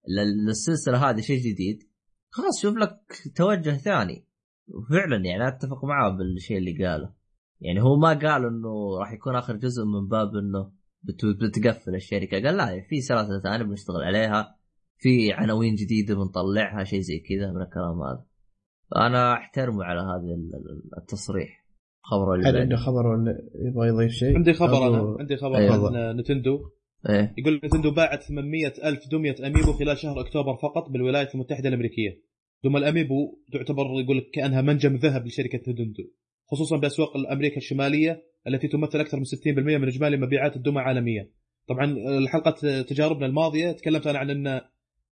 لل- للسلسلة هذه شيء جديد خلاص شوف لك توجه ثاني. وفعلا يعني أتفق معاه بالشيء اللي قاله. يعني هو ما قال إنه راح يكون آخر جزء من باب إنه بت... بتقفل الشركة. قال لا في سلاسل ثانية بنشتغل عليها في عناوين جديدة بنطلعها شيء زي كذا من الكلام هذا. فأنا أحترمه على هذا ال- ال- التصريح. هل بعده. عنده خبر ولا يبغى يضيف شيء؟ عندي خبر أنا عندي خبر أيوة. عن نتندو إيه يقول نتندو باعت 800 ألف دمية أميبو خلال شهر أكتوبر فقط بالولايات المتحدة الأمريكية دم الأميبو تعتبر يقول لك كأنها منجم ذهب لشركة نتندو خصوصا بأسواق أمريكا الشمالية التي تمثل أكثر من 60% من إجمالي مبيعات الدمى عالميا طبعا الحلقة تجاربنا الماضية تكلمت أنا عن أن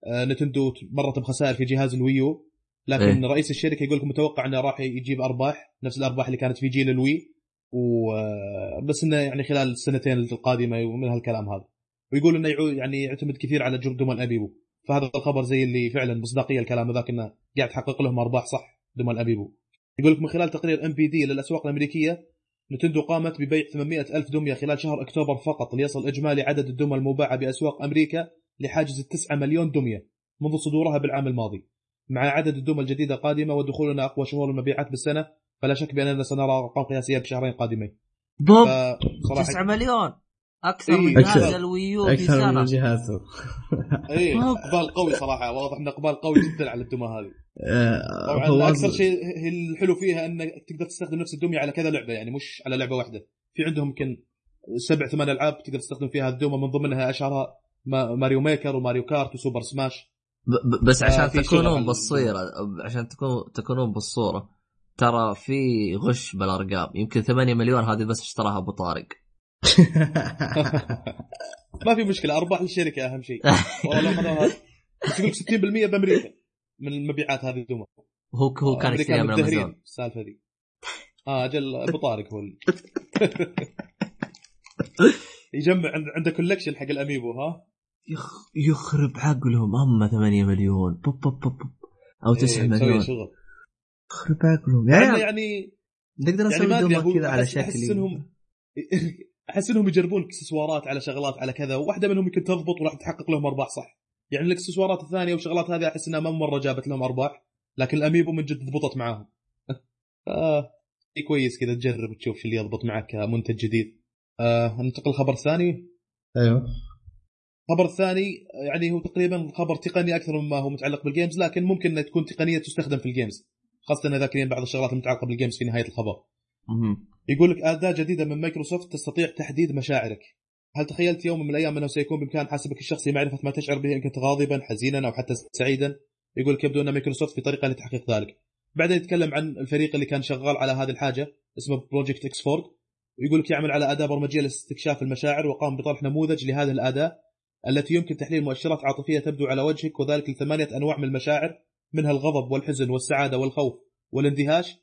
آه، نتندو مرت بخسائر في جهاز الويو لكن إيه. رئيس الشركة يقول لك متوقع أنه راح يجيب أرباح نفس الأرباح اللي كانت في جيل الوي و آه، بس إنه يعني خلال السنتين القادمة ومن هالكلام هذا. ويقول إنه يعني يعتمد كثير على جردم الأبيبو. فهذا الخبر زي اللي فعلا مصداقية الكلام ذاك إنه قاعد تحقق لهم أرباح صح دم الأبيبو. يقول لك من خلال تقرير NPD للأسواق الأمريكية Nintendo قامت ببيع 800 ألف دمية خلال شهر أكتوبر فقط ليصل إجمالي عدد الدمى المباعة بأسواق أمريكا لحاجز التسعة مليون دمية منذ صدورها بالعام الماضي. مع عدد الدمى الجديدة قادمة ودخولنا أقوى شهور المبيعات بالسنة فلا شك بأننا سنرى أرقام قياسية بشهرين قادمين. بوب فصراحة 9 مليون. أكثر إيه، من جهاز. ال Wii U في أكثر من الجهاز. اي إقبال قوي صراحة واضح إن إقبال قوي جدا على الدمى هذه. آه، طبعا هو أكثر شيء هي الحلو فيها انك تقدر تستخدم نفس الدميه على كذا لعبة يعني مش على لعبة واحدة. في عندهم يمكن سبع ثمان ألعاب تقدر تستخدم فيها الدمى من ضمنها أشهرها ما- ماريو ميكر وماريو كارت وسوبر سماش. بس آه، عشان في شغل تكونون بالصيرة. عشان تكون تكونون بالصورة. ترى في غش بالأرقام. يمكن 8 مليون هذه بس اشتراها أبو طارق. *laughs* ما في مشكلة. أرباح الشركة أهم شيء. والله لو أخذوها- بس يقول لك 60% بأمريكا. من المبيعات هذه الدمى هو هو كان يشتريها من أمازون. السالفة ذي. آه أجل أبو طارق هو اللي *laughs* يجمع عند- عنده collection حق ال amiibo ها؟ يخ يخرب عقلهم هم 8 مليون. بوب بوب بوب بوب. أو 9 إيه، مليون. شغل. يخرب عقلهم. يعني يعني نقدر يعني نسوي أبو- كذا على أحس- أحس شكل انهم *laughs* أحس إنهم يجربون اكسسوارات على شغلات على كذا وواحدة منهم يمكن تضبط وراح تحقق لهم أرباح صح؟ يعني الاكسسوارات الثانية وشغلات هذه أحس إنها ما مرة جابت لهم أرباح لكن ال amiibo من جد ضبطت معاهم. *laughs* آه كويس كذا تجرب وتشوف شو اللي يضبط معك كمنتج جديد. آه ننتقل للخبر الثاني أيوه. الخبر الثاني يعني هو تقريبا خبر تقني أكثر مما هو متعلق بال games لكن ممكن إنها تكون تقنية تستخدم في ال games خاصة إذا ذاكرين بعض الشغلات المتعلقه بال games في نهاية الخبر. يقول لك أداة جديدة من مايكروسوفت تستطيع تحديد مشاعرك. هل تخيلت يوم من الأيام أنه سيكون بإمكان حاسبك الشخصي معرفة ما تشعر به إن كنت غاضبا حزينا أو حتى سعيدا؟ يقول لك يبدو أن مايكروسوفت في طريقها لتحقيق ذلك. بعدين يتكلم عن الفريق اللي كان شغال على هذه الحاجة اسمه Project Oxford ويقول لك يعمل على أداة برمجية لاستكشاف المشاعر وقام بطرح نموذج لهذه الأداة. التي يمكن تحليل مؤشرات عاطفية تبدو على وجهك وذلك لثمانية أنواع من المشاعر منها الغضب والحزن والسعادة والخوف والاندهاش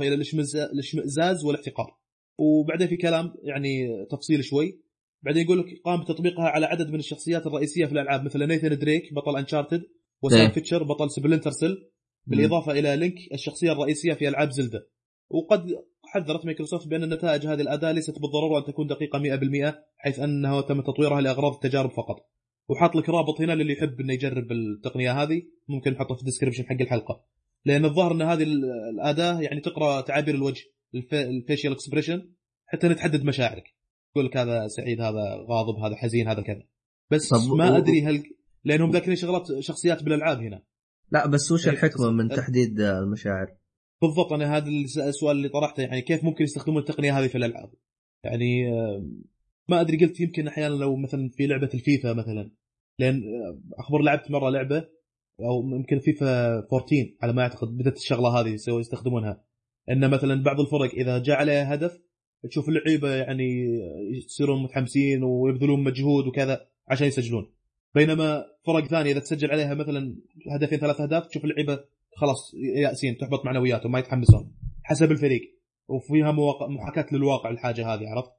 إلى الاشمئز- الاشمئزاز والاحتقار. وبعدين في كلام يعني تفصيل شوي. بعدين يقول لك قام بتطبيقها على عدد من الشخصيات الرئيسية في الألعاب مثل Nathan Drake بطل Uncharted إيه. و Sam Fisher بطل Splinter Cell بالإضافة إلى Link الشخصية الرئيسية في ألعاب Zelda وقد حذرت مايكروسوفت بأن نتائج هذه الأداة ليست بالضرورة أن تكون دقيقة 100% حيث أنها تم تطويرها لأغراض التجارب فقط. وحاط لك رابط هنا للي يحب إنه يجرب التقنية هذه ممكن نحطه في ال description حق الحلقة. لأن الظاهر إن هذه ال- الأداة يعني تقرأ تعابير الوجه الف- ال facial expression حتى انها تحدد مشاعرك. يقول لك هذا سعيد هذا غاضب هذا حزين هذا كذا. بس ما و- أدري هل لأنهم ذاكرين شغلات شخصيات بالألعاب هنا. لا بس وش إيه، الحكمة من تحديد المشاعر؟ بالضبط أنا هذا الس- السؤال اللي طرحته يعني كيف ممكن يستخدمون التقنية هذه في الألعاب؟ يعني آه، ما أدري قلت يمكن أحيانا لو مثلا في لعبة الفيفا مثلا لأن آه، أخبر لعبت مرة لعبة أو يمكن فيفا 14 على ما أعتقد بدأت الشغلة هذه يستخدمونها إن مثلا بعض الفرق إذا جاء عليها هدف تشوف اللعيبة يعني يصيرون متحمسين ويبذلون مجهود وكذا عشان يسجلون بينما فرق ثانية إذا تسجل عليها مثلا هدفين ثلاث أهداف تشوف اللعيبة خلاص يائسين تحبط معنوياتهم ما يتحمسون. حسب الفريق. وفيها محاكاة للواقع الحاجة هذه عرفت؟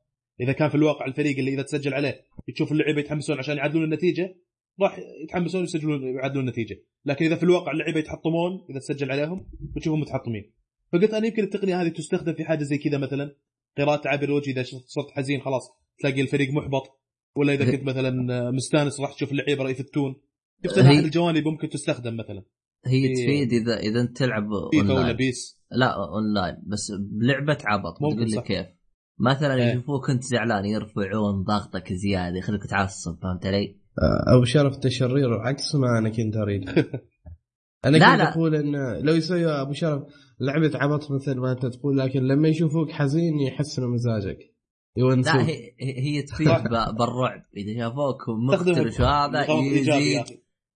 إذا كان في الواقع الفريق اللي إذا تسجل عليه تشوف اللعيبة يتحمسون عشان يعدلون النتيجة راح يتحمسون ويسجلون يعدلون النتيجة، لكن إذا في الواقع اللعيبة يتحطمون إذا تسجل عليهم بتشوفهم متحطمين. فقلت أنا يمكن التقنية هذه تستخدم في حاجة زي كذا مثلا. قراءة تعابير الوجه إذا صرت حزين خلاص تلاقي الفريق محبط. ولا إذا كنت مثلا مستانس راح تشوف اللعيبة يفتون. شفت هي- الجوانب ممكن تستخدم مثلا. هي إيه. تفيد اذا إذا أنت تلعب فيفا ولا اونلاين بيس لا اونلاين بس بلعبة عبط تقول لي. كيف مثلا إيه. يشوفوك أنت زعلان يرفعون ضغطك زيادة يخليك تعصب فهمت علي؟ ابو شرف تشرير عكس ما أنا كنت اريد *laughs* أنا لا، كنت لا. أقول إن لو يسوي أبو شرف لعبة عبط مثل ما أنت تقول لكن لما يشوفوك حزين يحسنوا مزاجك يونسوك لا هي هي تفيد بالرعب إذا شافوك مختلف هذا يزيد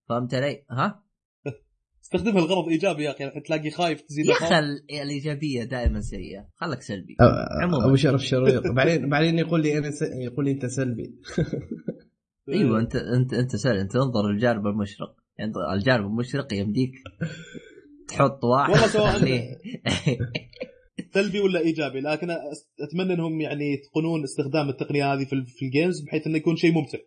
فهمت علي؟ ها؟ استخدمها الغرض إيجابي يا أخي تلاقي خايف تزيد يا. أخي ال- الإيجابية دائما سيئة. خلك سلبي. عموماً. أبو شرف شرير بعدين بعدين يقول لي أنا س... يقول لي أنت سلبي. *laughs* أيوه انت انت أنت سلبي. أنت انظر للجانب المشرق. يعني الجانب المشرق يمديك تحط واحد والله سواء *laughs* سلبي ولا إيجابي لكن أتمنى إنهم يعني يتقنون استخدام التقنية هذه في ال- في ال games بحيث إنه يكون شيء ممتع.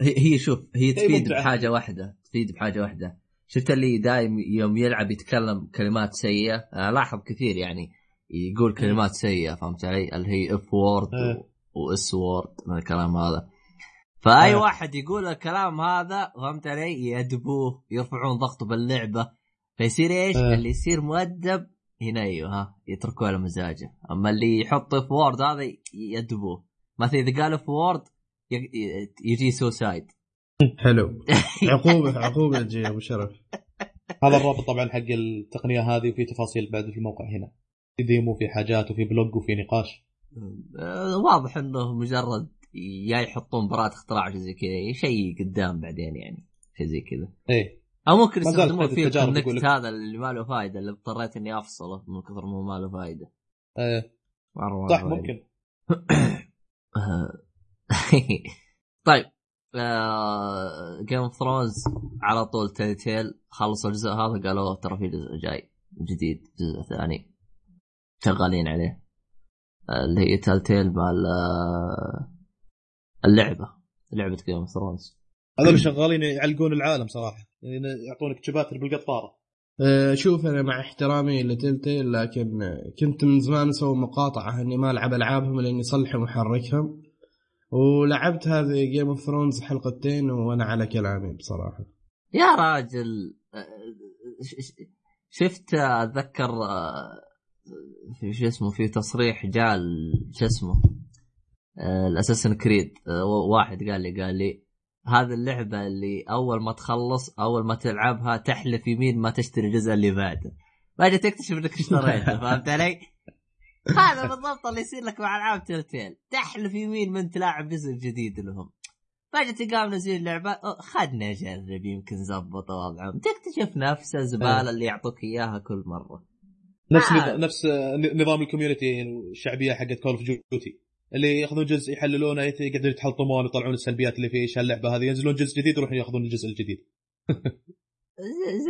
هي هي شوف هي تفيد. بحاجة واحدة تفيد بحاجة واحدة. شفت اللي دايم يوم يلعب يتكلم كلمات سيئة؟ أنا لاحظ كثير يعني يقول كلمات سيئة فهمت علي؟ اللي هي F word إيه. و S word من الكلام هذا. فأي إيه. واحد يقول الكلام هذا فهمت علي؟ يدبوه يرفعون ضغطه باللعبة. فيصير إيش؟ إيه. اللي يصير مؤدب هنا أيوه ها يتركوه على مزاجه. أما اللي يحط F word هذا يدبوه. مثلا إذا قال F word يجي suicide حلو. *laughs* عقوبة عقوبة تجي يا أبو شرف. هذا الرابط طبعا حق التقنية هذه وفي تفاصيل بعد في الموقع هنا. في demo وفي حاجات وفي blog وفي نقاش. آه، واضح إنه مجرد يا يحطون براءة اختراع شيء زي كذا شيء قدام بعدين يعني شيء زي كذا. إيه. أو ممكن يستخدمون فيه الكينكت. هذا اللي ما له فائده اللي اضطريت إني أفصله من كثر ما هو ما له فائده إيه. صح. ممكن. *coughs* آه. *laughs* طيب. Game of Thrones على طول Telltale خلصوا الجزء هذا قالوا ترى في جزء جاي جديد جزء ثاني. شغالين عليه. آه، اللي هي Telltale مع ال- اللعبة لعبة Game of Thrones هذول شغالين يعلقون العالم صراحة يعني يعطونك chapters بالقطارة. أه، شوف أنا مع احترامي ل Telltale لكن أه، كنت من زمان أسوي مقاطعة إني ما ألعب ألعابهم لاني صراحة محركهم ولعبت هذه Game of Thrones حلقتين وأنا على كلامي بصراحة يا راجل آه، شفت أتذكر آه، في شو اسمه في تصريح جاء شو اسمه ال Assassin's Creed واحد قال لي قال لي هذه اللعبة اللي أول ما تخلص أول ما تلعبها تحلف يمين ما تشتري الجزء اللي بعده فجاه تكتشف إنك اشتريته *laughs* فهمت علي؟ *laughs* هذا بالضبط اللي يصير لك مع ألعاب Telltale تحلف يمين ما تلعب جزء جديد لهم. فجأة تلقاهم نزلوا لعبه خلنا نجرب يمكن زبطوا وضعهم تكتشف نفس الزباله اللي يعطوك إياها كل مرة. نفس آه. نفس نظام ال community الشعبية حقت Call of Duty اللي ياخذون جزء يحللونه يقدرون يتحلطمون يطلعون السلبيات اللي فيه إيش اللعبة هذه ينزلون جزء جديد يروحون ياخذون الجزء الجديد.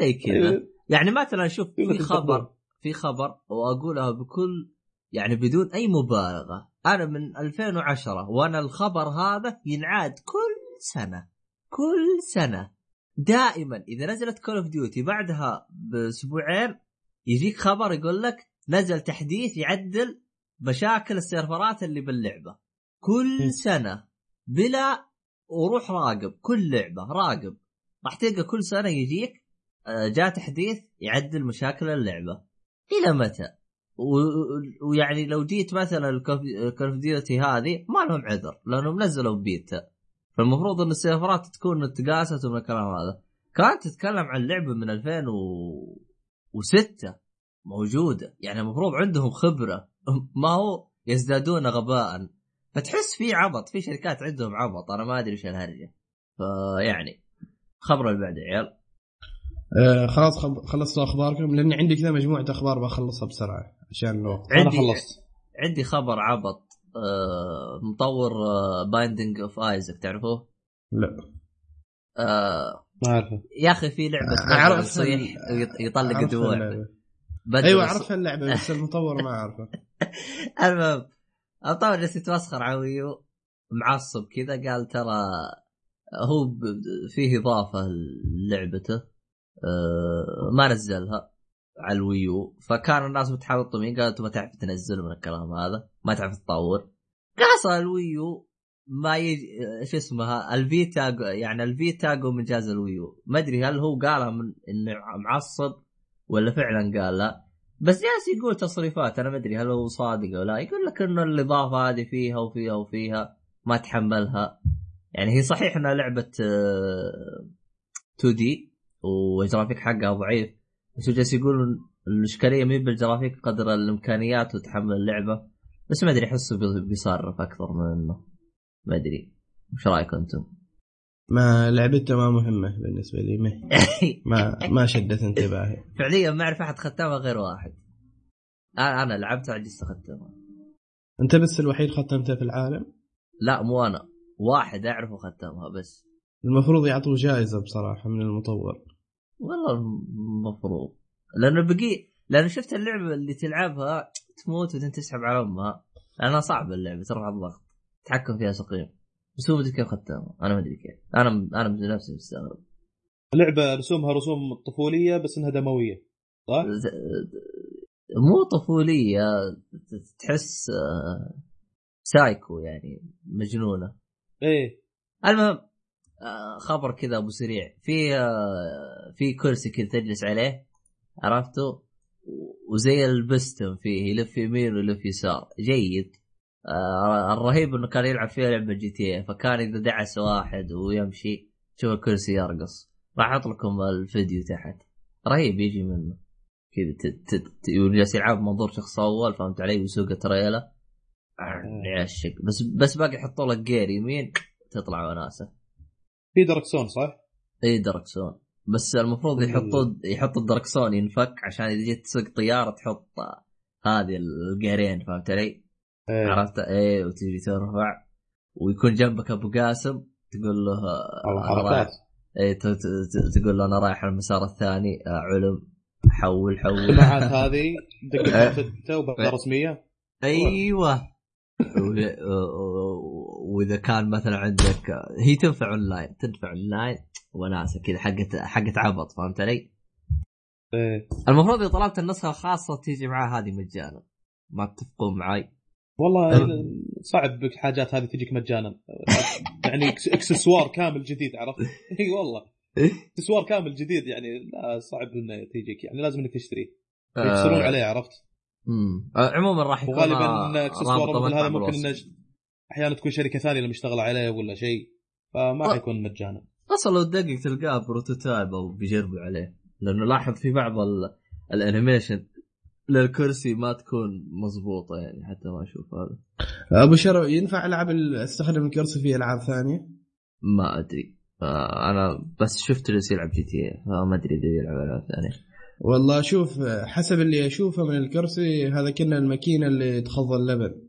زي كذا. *laughs* يعني مثلا شوف في خبر. في خبر وأقولها بكل يعني بدون أي مبالغة. أنا من 2010 وأنا الخبر هذا ينعاد كل سنة كل سنة. دائما إذا نزلت Call of Duty بعدها بأسبوعين يجيك خبر يقول لك نزل تحديث يعدل مشاكل السيرفرات اللي باللعبة. كل سنة بلا وروح راقب كل لعبة راقب. راح تلقى كل سنة يجيك آه، جاء تحديث يعدل مشاكل اللعبة. إلى متى؟ ويعني لو جيت مثلا ال Call of Duty هذه ما لهم عذر لأنهم نزلوا بيتا فالمفروض إن السيرفرات تكون تقاست ومن الكلام هذا. كانت تتكلم عن لعبه من 2006 موجودة. يعني المفروض عندهم خبرة. *laughs* ما هو يزدادون غباء. فتحس في عبط في شركات عندهم عبط. أنا ما أدري إيش الهرجة. فيعني خبر اللي بعده يا عيال. آه خلاص. خلصتوا أخباركم. لأن عندي كذا مجموعة أخبار بخلصها بسرعة. عشان الوقت أنا عندي خلصت. عندي خبر عبط آه مطور Binding of Isaac تعرفوه؟ لا. آه ما أعرفه. يا أخي في لعبة أعرف بزر يصيح يطلق دموع أيوه اعرف اللعبة بس المطور ما أعرفه. *laughs* المهم المطور جالس يتمسخر على Wii U معصب كذا قال ترى هو ب- فيه إضافة لعبته آه ما نزلها. على ال Wii U. فكان الناس متحلطمين قالوا أنتم ما تعرف تنزل من الكلام هذا؟ ما تعرف تطور. خاصة ال Wii U ما يجي شو اسمها الفيتا يعني الفيتا من جهاز الويو. ما أدري هل هو قالها من إنه معصب ولا فعلا قال لا بس جالس يقول تصريفات. أنا ما أدري هل هو صادق أو لا. يقول لك إنه الإضافة هذه فيها وفيها وفيها ما تحملها. يعني هي صحيح إنها لعبة آه، 2 D وال graphic حقها ضعيف. بس هو جالس يقول الإشكالية مي بالجرافيك قدر الإمكانيات وتحمل اللعبة بس ما أدري أحسه بي- بيصرف أكثر من إنه. ما أدري. وش رايكم أنتم؟ ما لعبته ما مهمة بالنسبة لي ما *laughs* ما, ما شدت انتباهي. فعليا ما أعرف أحد ختمها غير واحد. أنا لعبتها عجزت اختمها أنت بس الوحيد ختمته في العالم؟ لا مو أنا. واحد أعرفه ختمها بس. المفروض يعطوه جائزة بصراحة من المطور. والله المفروض لأنه بقي لأنه شفت اللعبة اللي تلعبها تموت وبعدين تسحب على أمها. لأنها صعبة اللعبة ترفع الضغط. تحكم فيها سقيم بس هو مدري كيف ختمها. أنا ما ادري كيف. أنا أنا نفسي مستغرب. لعبه رسومها رسوم طفولية بس إنها دموية. صح؟ مو طفولية. تحس آه، سايكو يعني مجنونة. إيه. المهم آه، خبر كذا أبو سريع. في آه، في كرسي كذا تجلس عليه عرفته؟ وزي البستم فيه يلف يمين ويلف يسار. جيد. آه، الرهيب إنه كان يلعب فيها لعبة GTA فكان إذا دعس واحد ويمشي تشوف الكرسي يرقص. راح أحط لكم الفيديو تحت. رهيب يجي منه كذا جالس يلعب منظور شخص أول فهمت علي؟ ويسوق تريلا يعشق بس بس باقي يحطوا لك gear يمين تطلع وناسة. في دركسون صح؟ اي دركسون بس المفروض مم. يحطوا يحطوا الدركسون ينفك عشان إذا جيت تسوق طيارة تحط هذه الجيرين فهمت علي؟ إيه. عرفت؟ إيه وتجي ترفع ويكون جنبك أبو قاسم تقول له حركات. ت- ت- تقول له أنا رايح المسار الثاني آه، علم حول حول. *laughs* السماعات هذه دق إيه. فتة وبقى رسمية؟ أيوه. وإذا كان مثلا عندك هي تنفع اونلاين تنفع اونلاين وناسة كذا حقت حقت عبط فهمت علي؟ إيه المفروض إذا طلبت النسخة الخاصة تيجي معاه هذه مجانا ما تتفقون معي والله. صعب الحاجات هذه تجيك مجانا يعني إكسسوار كامل جديد عرفت؟ *laughs* إي والله إكسسوار كامل جديد يعني لا صعب إنه تجيك يعني لازم إنك تشتريه يفصلون عليه عرفت؟ امم آه، عموما راح يكون وغالبا إكسسوار مثل هذا ممكن. إنه أحيانا تكون شركة ثانية اللي مشتغله عليه ولا شيء فما أه. حيكون مجانا. أصلا لو تدقق تلقاه prototype أو بيجربوا عليه. لأنه لاحظ في بعض ال... ال animation للكرسي ما تكون مضبوطة يعني حتى ما أشوف هذا. أبو شرف ينفع ألعب ال- أستخدم الكرسي في ألعاب ثانية؟ ما أدري. أنا بس شفت جالس يلعب GTA فما أدري إذا يلعب ألعاب ثانية. والله شوف حسب اللي أشوفه من الكرسي هذا كنه الماكينة اللي تخض اللبن. إيه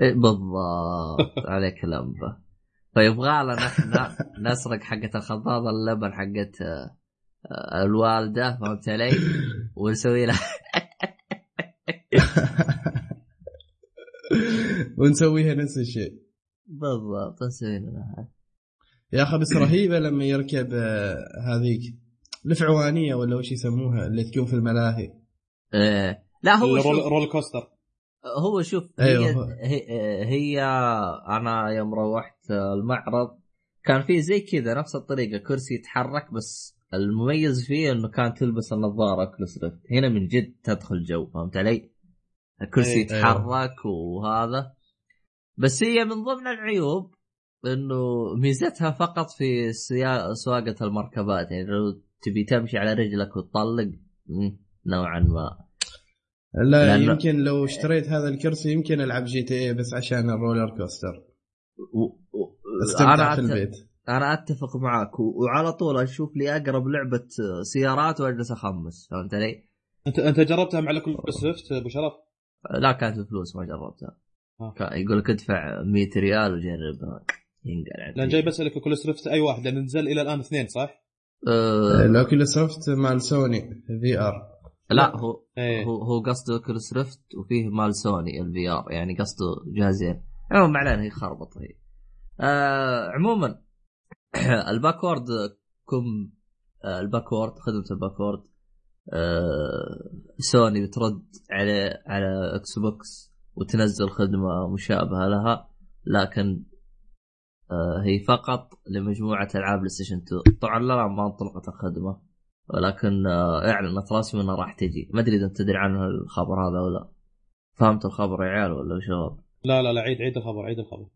بالضبط. *laughs* عليك لمبه فيبغى لنا إحنا نسرق حقة الخضاضة اللبن حقت آه، آه، الوالدة فهمت علي؟ ونسوي لها. *laughs* ونسويها نفس الشيء. بالضبط نسوي لها. يا أخي بس رهيبه لما يركب آه، هذيك الفعوانية ولا وش يسموها اللي تكون في الملاهي؟ إيه. لا هو رول كوستر. هو شوف هي, أيوه. هي, هي أنا يوم روحت المعرض كان في زي كذا نفس الطريقة كرسي يتحرك بس المميز فيه إنه كان تلبس النظارة ريفت هنا من جد تدخل جو فهمت علي؟ الكرسي أيوه. يتحرك وهذا بس هي من ضمن العيوب إنه ميزتها فقط في سواقة المركبات يعني لو تبي تمشي على رجلك وتطلق نوعا ما لا لأنه- يمكن لو اشتريت هذا الكرسي يمكن ألعب GTA بس عشان ال roller coaster و... و... استمتع أنا في البيت أنا أتفق معاك و... وعلى طول أشوف لي أقرب لعبة سيارات وأجلس أخمس فهمت علي؟ انت أنت جربتها مع Oculus Rift أبو شرف؟ لا كانت بفلوس ما جربتها آه. كان يقول لك ادفع 100 ريال وجربها ينقل. لأن جاي بسألك Oculus Rift أي واحد لأن نزل إلى الآن اثنين صح؟ أه... لو سوفت مال سوني VR لا هو إيه. هو هو قصده Oculus Rift وفيه مال سوني ال VR يعني قصده جهازين. عموما ما علينا هي خربط هي. آه عموما *clears throat* ال backward كم آه ال backward خدمة ال backward آه سوني بترد على على Xbox وتنزل خدمة مشابهة لها لكن آه هي فقط لمجموعة ألعاب PlayStation 2 طبعا لا ما انطلقت الخدمة. ولكن آه، اعلنت رسمي انها راح تجي. ما أدري إذا أنت تدري عن الخبر هذا ولا فهمت الخبر يا عيال ولا شباب لا لا لا عيد عيد الخبر عيد الخبر.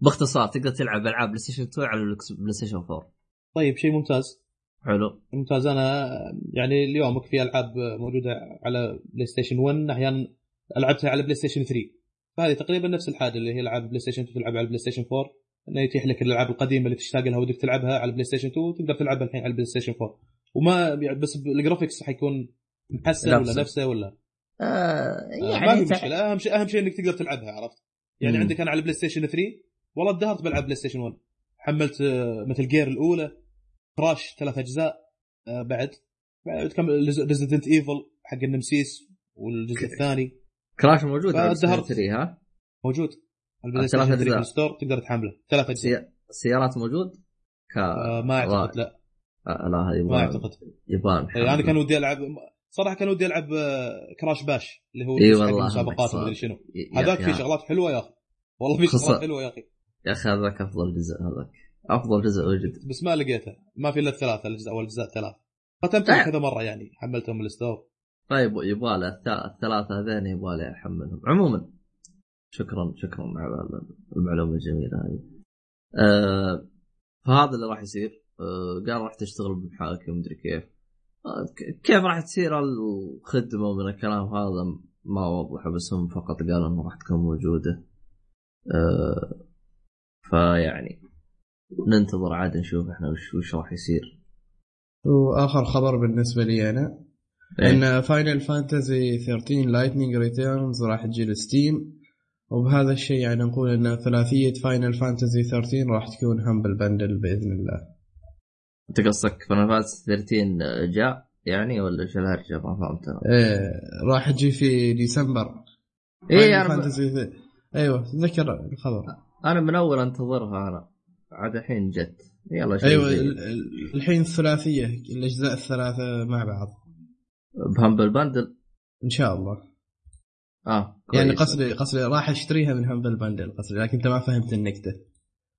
باختصار تقدر تلعب ألعاب PlayStation 2 على ال X- PlayStation 4 طيب شيء ممتاز. حلو. ممتاز. أنا يعني اليوم في ألعاب موجودة على PlayStation 1 أحيانا لعبتها على PlayStation 3 فهذه تقريبا نفس الحاجة اللي هي العاب PlayStation 2 تلعبها على PlayStation 4 إنه يتيح لك الألعاب القديمة اللي تشتاق لها ودك تلعبها على PlayStation 2 تقدر تلعبها الحين على ال PlayStation 4 وما يعني بس ال graphics حيكون محسن ولا نفسه. ولا؟ آه آه، يعني ما في مشكلة. أهم شيء أهم شيء إنك تقدر تلعبها عرفت؟ يعني مم. عندك أنا على PlayStation 3 والله ازدهرت بلعب PlayStation 1 حملت آه، Metal Gear الأولى. Crash ثلاث أجزاء آه، بعد. بعد كم Resident Evil حق ال Nemesis والجزء الثاني. Crash موجود على فازدهرت. PlayStation 3 ها؟ موجود. على ال Play 3 أجزاء. في ال store تقدر تحمله. ثلاث أجزاء. سي... سيارات موجود؟ ك... آه، ما أعتقد لا. لا هذه ما اعتقد يبان إيه، أنا كان ودي العب صراحة كان ودي ألعب آه، Crash Bash اللي هو إي والله المسابقات صار. ومدري شنو. هذاك في شغلات حلوة يا أخي. والله في شغلات حلوة يا أخي. يا أخي هذاك أفضل جزء هذاك. أفضل جزء وجد بس ما لقيتها ما في إلا الثلاثة الاجزاء أو الاجزاء الثلاث. ختمتهم طيب. كذا مرة يعني حملتهم من الستور. طيب يبغى له الث- الثلاثة هذين يبغى له احملهم عموما شكرا شكرا على المعلومة الجميلة هذه. آه فهذا اللي راح يصير. قال راح تشتغل بمحاكي ومدري كيف. آه كيف راح تصير الخدمة من الكلام هذا؟ ما وضحوا بس هم فقط قالوا إنه راح تكون موجودة. آه فيعني ننتظر عاد نشوف إحنا وش وش راح يصير. وآخر خبر بالنسبة لي أنا إيه. إن Final Fantasy 13 Lightning Returns راح تجي ل Steam. وبهذا الشيء يعني نقول إن ثلاثية Final Fantasy 13 راح تكون Humble Bundle بإذن الله. انت قصدك Final Fantasy 13 جاء يعني ولا إيش الهرجة؟ ما فهمت أنا إيه راح تجي في ديسمبر. إيه أنا th- أيوه تذكر الخبر. أنا من اول أنتظرها أنا. عاد الحين جت. يلا شيء أيوه الحين الثلاثية الأجزاء الثلاثة مع بعض. بهمبل بندل؟ إن شاء الله. آه يعني كويس. قصدي قصدي راح أشتريها من همبل بندل قصدي لكن أنت ما فهمت النكتة.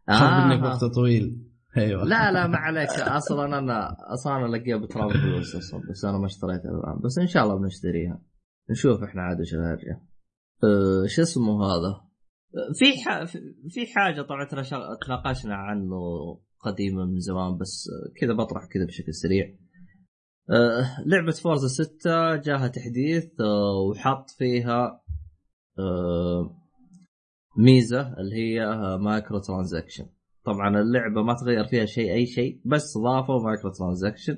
آه. خاف منك وقت طويل. أيوه. لا لا ما عليك. أصلا أنا أصلا أنا لقيها بتراب فلوس أصلا بس أنا ما اشتريتها الان بس إن شاء الله بنشتريها. نشوف إحنا عاد وش الهرجه أه شو اسمه هذا؟ أه، في ح... في حاجة طبعا تناقشنا عنه قديما من زمان بس أه، كذا بطرح كذا بشكل سريع. آه لعبة Forza 6 جاها تحديث آه وحط فيها آه ميزة اللي هي micro transaction طبعا اللعبة ما تغير فيها شيء أي شيء بس ضافوا micro transaction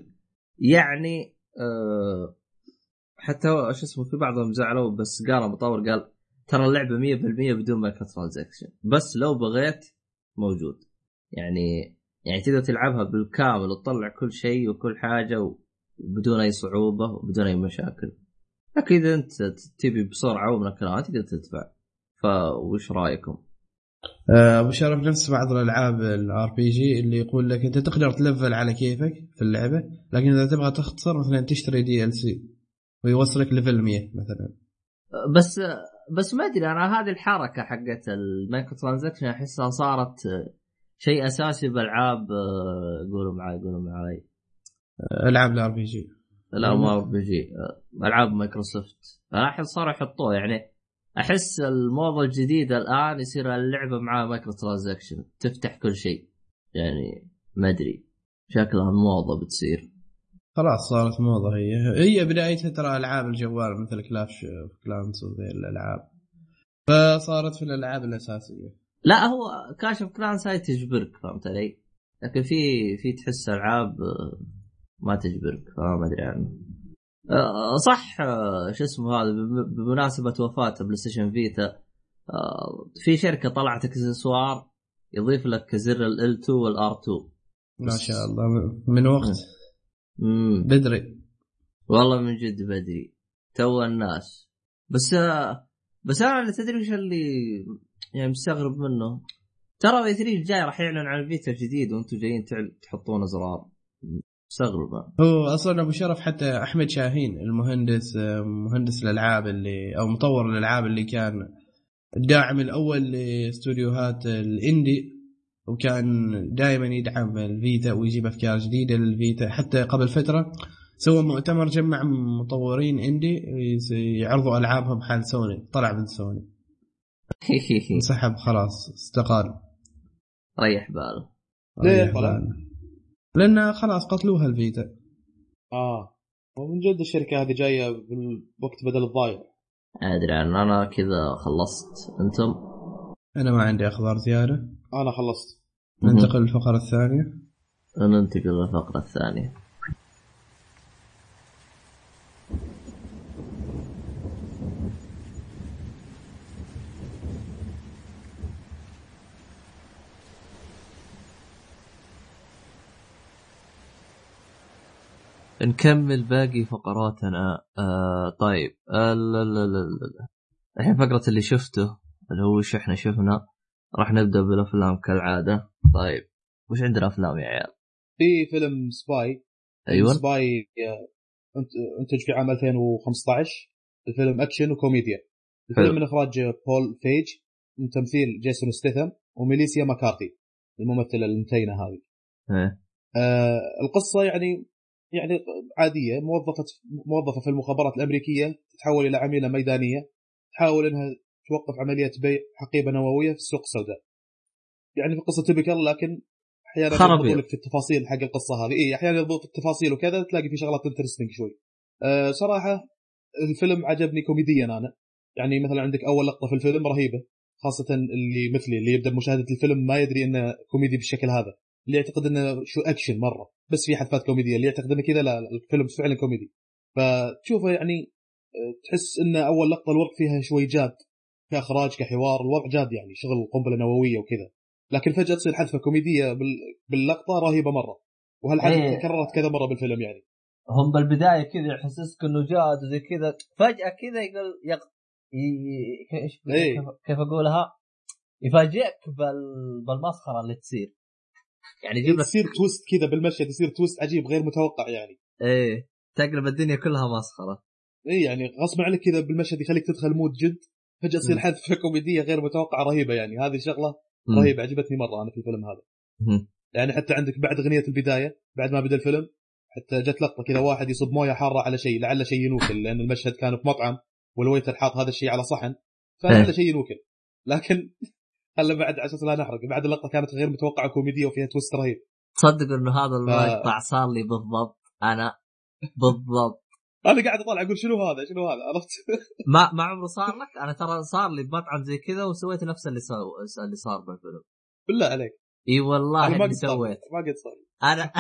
يعني آه حتى شو اسمه في بعضهم زعلوا بس قال المطور قال ترى اللعبة 100% بدون micro transaction بس لو بغيت موجود. يعني يعني تقدر تلعبها بالكامل وتطلع كل شيء وكل حاجة وبدون أي صعوبة وبدون أي مشاكل. لكن اذا أنت تبي بسرعة ومن تقدر تدفع. فوش رأيكم؟ آه، أبو شرف نفس بعض الألعاب ال RPG اللي يقول لك أنت تقدر تلفل على كيفك في اللعبة لكن إذا تبغى تختصر مثلا تشتري DLC ويوصلك level 100 مثلا. بس بس ما أدري أنا هذه الحركة حقت ال micro transaction أحسها صارت شيء أساسي بالعاب قولوا معي قولوا معي. ألعاب ال RPG. لا ما RPG ألعاب مايكروسوفت. أنا أحس صاروا يحطوه يعني أحس الموضة الجديدة الآن يصير اللعبة معها micro transaction تفتح كل شيء. يعني ما أدري. شكلها موضة بتصير. خلاص صارت موضة هي. هي بدايتها ترى ألعاب الجوال مثل Clash Clans وذي الألعاب. فصارت في الألعاب الأساسية. لا هو Clash of Clans هاي تجبرك فهمت علي؟ لكن في في تحس ألعاب ما تجبرك فما أدري عنه آه، صح آه، شو اسمه هذا بمناسبة وفاة PlayStation Vita آه، في شركة طلعت إكسسوار يضيف لك زر ال 2 والار 2 ما شاء الله. من وقت؟ مم. بدري. والله من جد بدري. تو الناس. بس بس أنا اللي تدري وش اللي يعني مستغرب منه. ترى في 3 الجاي راح يعلن عن الفيتا الجديد وأنتم جايين تحطون أزرار. مستغرب هو أصلا أبو شرف حتى أحمد شاهين المهندس مهندس الألعاب اللي أو مطور الألعاب اللي كان الداعم الأول لاستوديوهات الإندي وكان دائما يدعم الفيتا ويجيب أفكار جديدة للفيتا. حتى قبل فترة سوى مؤتمر جمع مطورين إندي يعرضوا ألعابهم حال سوني طلع من سوني. *laughs* انسحب خلاص استقال. ريح باله ليه طلع؟ لأن خلاص قتلوها الفيتا. آه. ومن جد الشركة هذه جاية بالوقت بدل الضايع أدري أنا كذا خلصت. أنتم؟ أنا ما عندي أخبار زيادة. أنا خلصت. ننتقل للفقرة الثانية. ننتقل للفقرة الثانية. نكمل باقي فقراتنا. آه طيب. آه الحين فقرة اللي شفته اللي هو وش إحنا شفنا راح نبدأ بالأفلام كالعادة. طيب. وش عندنا أفلام يا عيال؟ في فيلم Spy. أيوه. Spy انتج في عام 2015 الفيلم أكشن وكوميديا. الفيلم حلو. من إخراج بول فيج من تمثيل جيسون ستيثم وميليسيا ماكارتي الممثلة المتينه هذه. إيه. آه القصة يعني يعني عادية موظفة موظفة في المخابرات الأمريكية تتحول إلى عميلة ميدانية تحاول إنها توقف عملية بيع حقيبة نووية في السوق السوداء. يعني في قصة تبكل لكن أحيانا يضبطوا لك في التفاصيل حق القصة هذه إي أحيانا يضبط التفاصيل وكذا تلاقي في شغلات interesting شوي. أه صراحة الفيلم عجبني كوميديا أنا يعني مثلا عندك أول لقطة في الفيلم رهيبة خاصة اللي مثلي اللي يبدأ بمشاهدة الفيلم ما يدري إنه كوميدي بالشكل هذا اللي يعتقد إنه شوي أكشن مرة بس في حذفات كوميدية. اللي يعتقد إنه كذا لا الفيلم فعلا كوميدي. فتشوفه يعني تحس إن أول لقطة الوضع فيها شوي جاد كإخراج كحوار الوضع جاد يعني شغل قنبله نوويه وكذا. لكن فجأة تصير حذفه كوميدية باللقطة رهيبة مرة. وهالحدث إيه. تكررت كذا مرة بالفيلم يعني. هم بالبداية كذا يحسسك إنه جاد وزي كذا. فجأة كذا يقول يق... ي... إيش إيه. كيف أقولها؟ يفاجئك بال... بالمسخرة اللي تصير. يعني يصير twist كذا بالمشهد يصير twist عجيب غير متوقع يعني. إيه تقلب الدنيا كلها مسخرة. اي يعني غصب عنك كذا بالمشهد يخليك تدخل mood جد فجأة تصير حذفه *laughs* كوميدية غير متوقعة رهيبة يعني. هذه شغلة رهيبة عجبتني مرة أنا في الفيلم هذا. يعني حتى عندك بعد أغنية البداية بعد ما بدأ الفيلم حتى جت لقطة كذا واحد يصب موية حارة على شيء لعل شيء ينوكل لأن المشهد كان في مطعم وال waiter حاط هذا الشيء على صحن فلعل شيء ينوكل. لكن هلا بعد عشان لا نحرق بعد اللقطه كانت غير متوقعة كوميدية وفيها twist رهيب. تصدق إنه هذا المقطع ف... صار لي بالضبط أنا بالضبط. *laughs* أنا قاعد أطالع أقول شنو هذا؟ شنو هذا؟ عرفت؟ *laughs* ما ما عمره صار لك؟ أنا ترى صار لي بمطعم زي كذا وسويت نفس اللي سو... اللي صار بالفيلم. بالله عليك. إي والله أنا ما قد صار سويت ما قد صار. أنا *laughs*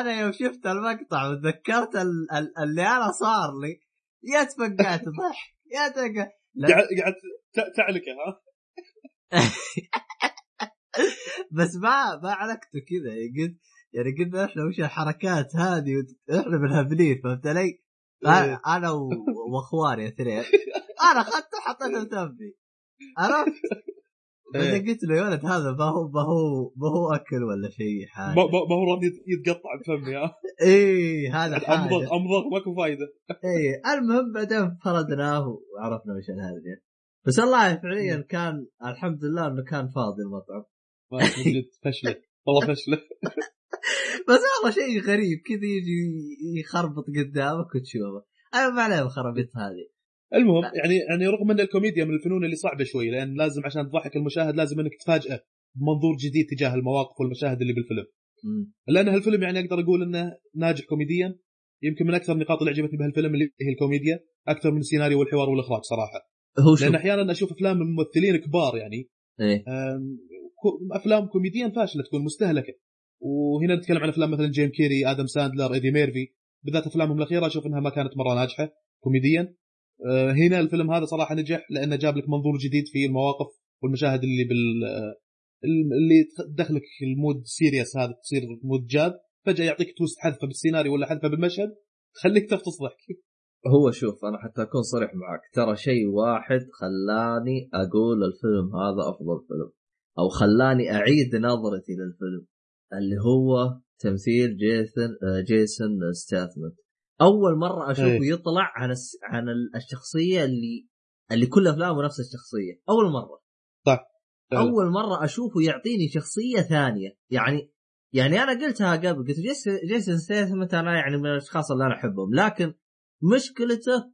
أنا يوم شفت المقطع وتذكرت ال- ال- اللي أنا صار لي يا تفقعت ضحك يا تفقعت. قاعد تعلقه ها؟ *laughs* بس ما ما علقته كذا. يعني قلت يعني قلنا إحنا وش الحركات هذه إحنا بالهبلين فهمت علي؟ أنا أنا و- وأخواني اثنين أنا اخذته حطيته بتمي عرفت؟ *laughs* بعدين إيه. قلت له يا ولد هذا ما هو ما هو ما هو أكل ولا شيء حاجة. ما ما هو راضي يتقطع بفمي ها إيه هذا امضغ *laughs* حاجة امضغ ماكو فايدة. إيه المهم بعدين فردناه وعرفنا وش الهرجه بس والله فعليا كان الحمد لله إنه كان فاضي المطعم. ما فشلة. والله فشلة. *laughs* بس والله شيء غريب كذا يجي يخربط قدامك وتشوفه. أنا ما عليه الخرابيط هذه. المهم يعني يعني رغم أن الكوميديا من الفنون اللي صعبة شوي لأن لازم عشان تضحك المشاهد لازم أنك تفاجئه بمنظور جديد تجاه المواقف والمشاهد اللي بالفيلم. مم. لأن هالفيلم يعني أقدر أقول أنه ناجح كوميديا يمكن من أكثر النقاط اللي عجبتني بهالفيلم اللي هي الكوميديا أكثر من السيناريو والحوار والإخراج صراحة. هو شوف لأن أحيانا أشوف أفلام من ممثلين كبار يعني إيه. أفلام كوميديا فاشلة تكون مستهلكة. وهنا نتكلم عن أفلام مثلا جيم كيري آدم ساندلر ايدي ميرفي بالذات أفلامهم الأخيرة أشوف إنها ما كانت مرة ناجحة كوميديا. هنا الفيلم هذا صراحة نجح لأنه جاب لك منظور جديد في المواقف والمشاهد اللي بال اللي تدخلك ال mood serious هذا تصير mood جاد. فجأة يعطيك twist حذفه بالسيناريو ولا حذفه بالمشهد تخليك تفطس ضحك. هو شوف أنا حتى أكون صريح معك. ترى شيء واحد خلاني أقول الفيلم هذا أفضل فيلم أو خلاني أعيد نظرتي للفيلم اللي هو تمثيل جيسون آه، جيسون ستيثم أول مرة أشوفه إيه. يطلع عن الس... عن ال- الشخصية اللي اللي كل أفلامه نفس الشخصية. أول مرة. فعلا. أول مرة أشوفه يعطيني شخصية ثانية. يعني يعني أنا قلتها قبل قلت جيسون ستاثمنت أنا يعني من الأشخاص اللي أنا أحبهم. لكن مشكلته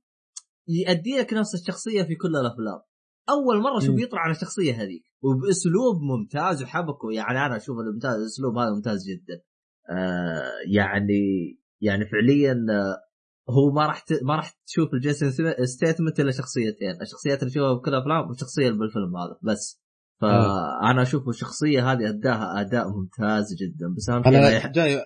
يؤدي لك نفس الشخصية في كل الأفلام. أول مرة أشوف. يطلع عن الشخصية هذيك. وبأسلوب ممتاز وحبكة يعني أنا أشوف الممتاز الأسلوب هذا ممتاز جدا. آه يعني يعني فعليا آه، هو ما راح ت... ما راح تشوف الجيسون ستيثم إلا شخصيتين الشخصيات اللي تشوفها بكل الافلام والشخصيه اللي بالفيلم هذا بس. فأنا أشوف الشخصية هذه اداها أداء ممتاز جدا بس اهم شيء لا أنا يح... جاي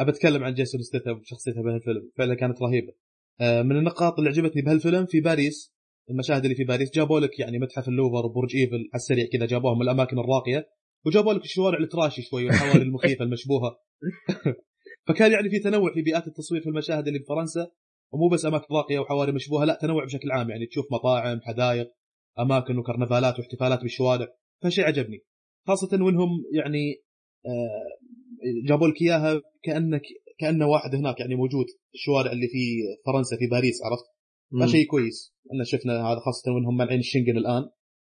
ابى أتكلم عن جيسون ستيثم وشخصيته بهالفيلم فعلا كانت رهيبة. آه، من النقاط اللي عجبتني بهالفيلم في باريس المشاهد اللي في باريس جابوا لك يعني متحف اللوفر وبرج إيفل على السريع كذا جابوهم الأماكن الراقية وجابوا لك الشوارع ال trashy شوي والحواري المخيفة المشبوهة. *laughs* فكان يعني في تنوع في بيئات التصوير في المشاهد اللي بفرنسا ومو بس أماكن راقية وحواري مشبوهة لا تنوع بشكل عام. يعني تشوف مطاعم حدائق أماكن وكرنفالات واحتفالات بالشوارع فشيء عجبني. خاصة وإنهم يعني آه، جابوا لك إياها كأنك كانه واحد هناك يعني موجود في الشوارع اللي في فرنسا في باريس عرفت؟ فشيء كويس. ان شفنا هذا خاصة وإنهم مانعين الشنغن الآن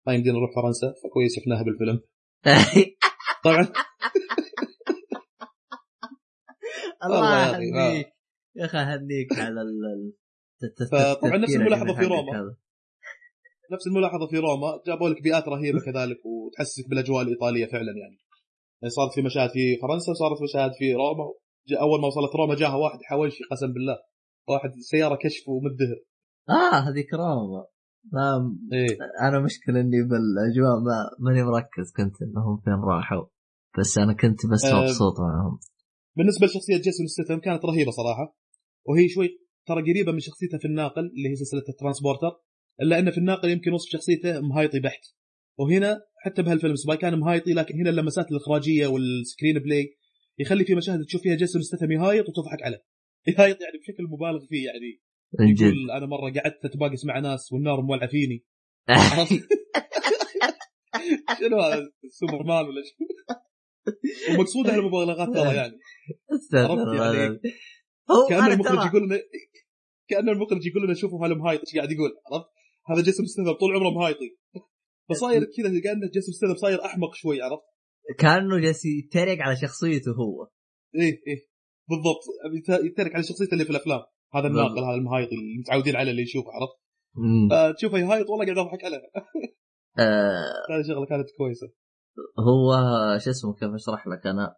ما يمدينا نروح فرنسا فكويس شفناها بالفيلم. *laughs* طبعا. الله يهنيك. يا أخي أهنيك على فطبعاً نفس الملاحظة في روما. نفس الملاحظة في روما. جابوا لك بيئات رهيبة كذلك وتحسسك بالأجواء الإيطالية فعلا يعني. يعني صارت في مشاهد في فرنسا وصارت مشاهد في روما. أول ما وصلت روما جاها واحد حوشي قسم بالله. واحد سيارة كشف ومدهر. آه هذيك روما. ما إيه. أنا مشكلة إني بالأجواء ما ماني مركز كنت إنهم فين راحوا. بس أنا كنت بس آه، مبسوط معهم. بالنسبة لشخصية جيسون ستيثم كانت رهيبة صراحة وهي شوي ترى قريبة من شخصيته في الناقل اللي هي سلسلة ال Transporter إلا إن في الناقل يمكن وصف شخصيته مهايطي بحت. وهنا حتى بهالفيلم Spy كان مهايطي لكن هنا اللمسات الإخراجية وال screenplay يخلي في مشاهد تشوف فيها جيسون ستيثم يهايط وتضحك عليه. *laughs* يهايط يعني بشكل مبالغ فيه يعني. جد. يقول أنا مرة قعدت أتباقس مع ناس والنار مولعة فيني؟ *laughs* *laughs* شنو هذا سوبرمان ولا شو ومقصود هالمبالغات ترى يعني. عرفت يعني؟ كأن المخرج يقول لنا كأن المخرج يقول لنا شوفوا هذا مهايط إيش قاعد يقول عرفت؟ هذا جسم ستيثم طول عمره مهايطي فصاير كذا كأنه جسم ستيثم صاير أحمق شوي عرفت؟ كأنه جالس يتريق على شخصيته هو. إيه إيه. بالضبط. يت- يترك على شخصيته اللي في الأفلام. هذا الناقل هذا المهايطي اللي متعودين عليه اللي يشوفه عرفت؟ مم. فتشوفه يهايط والله قاعد أضحك عليه. آه. هذه شغلة كانت كويسة. هو شو اسمه كيف أشرح لك؟ أنا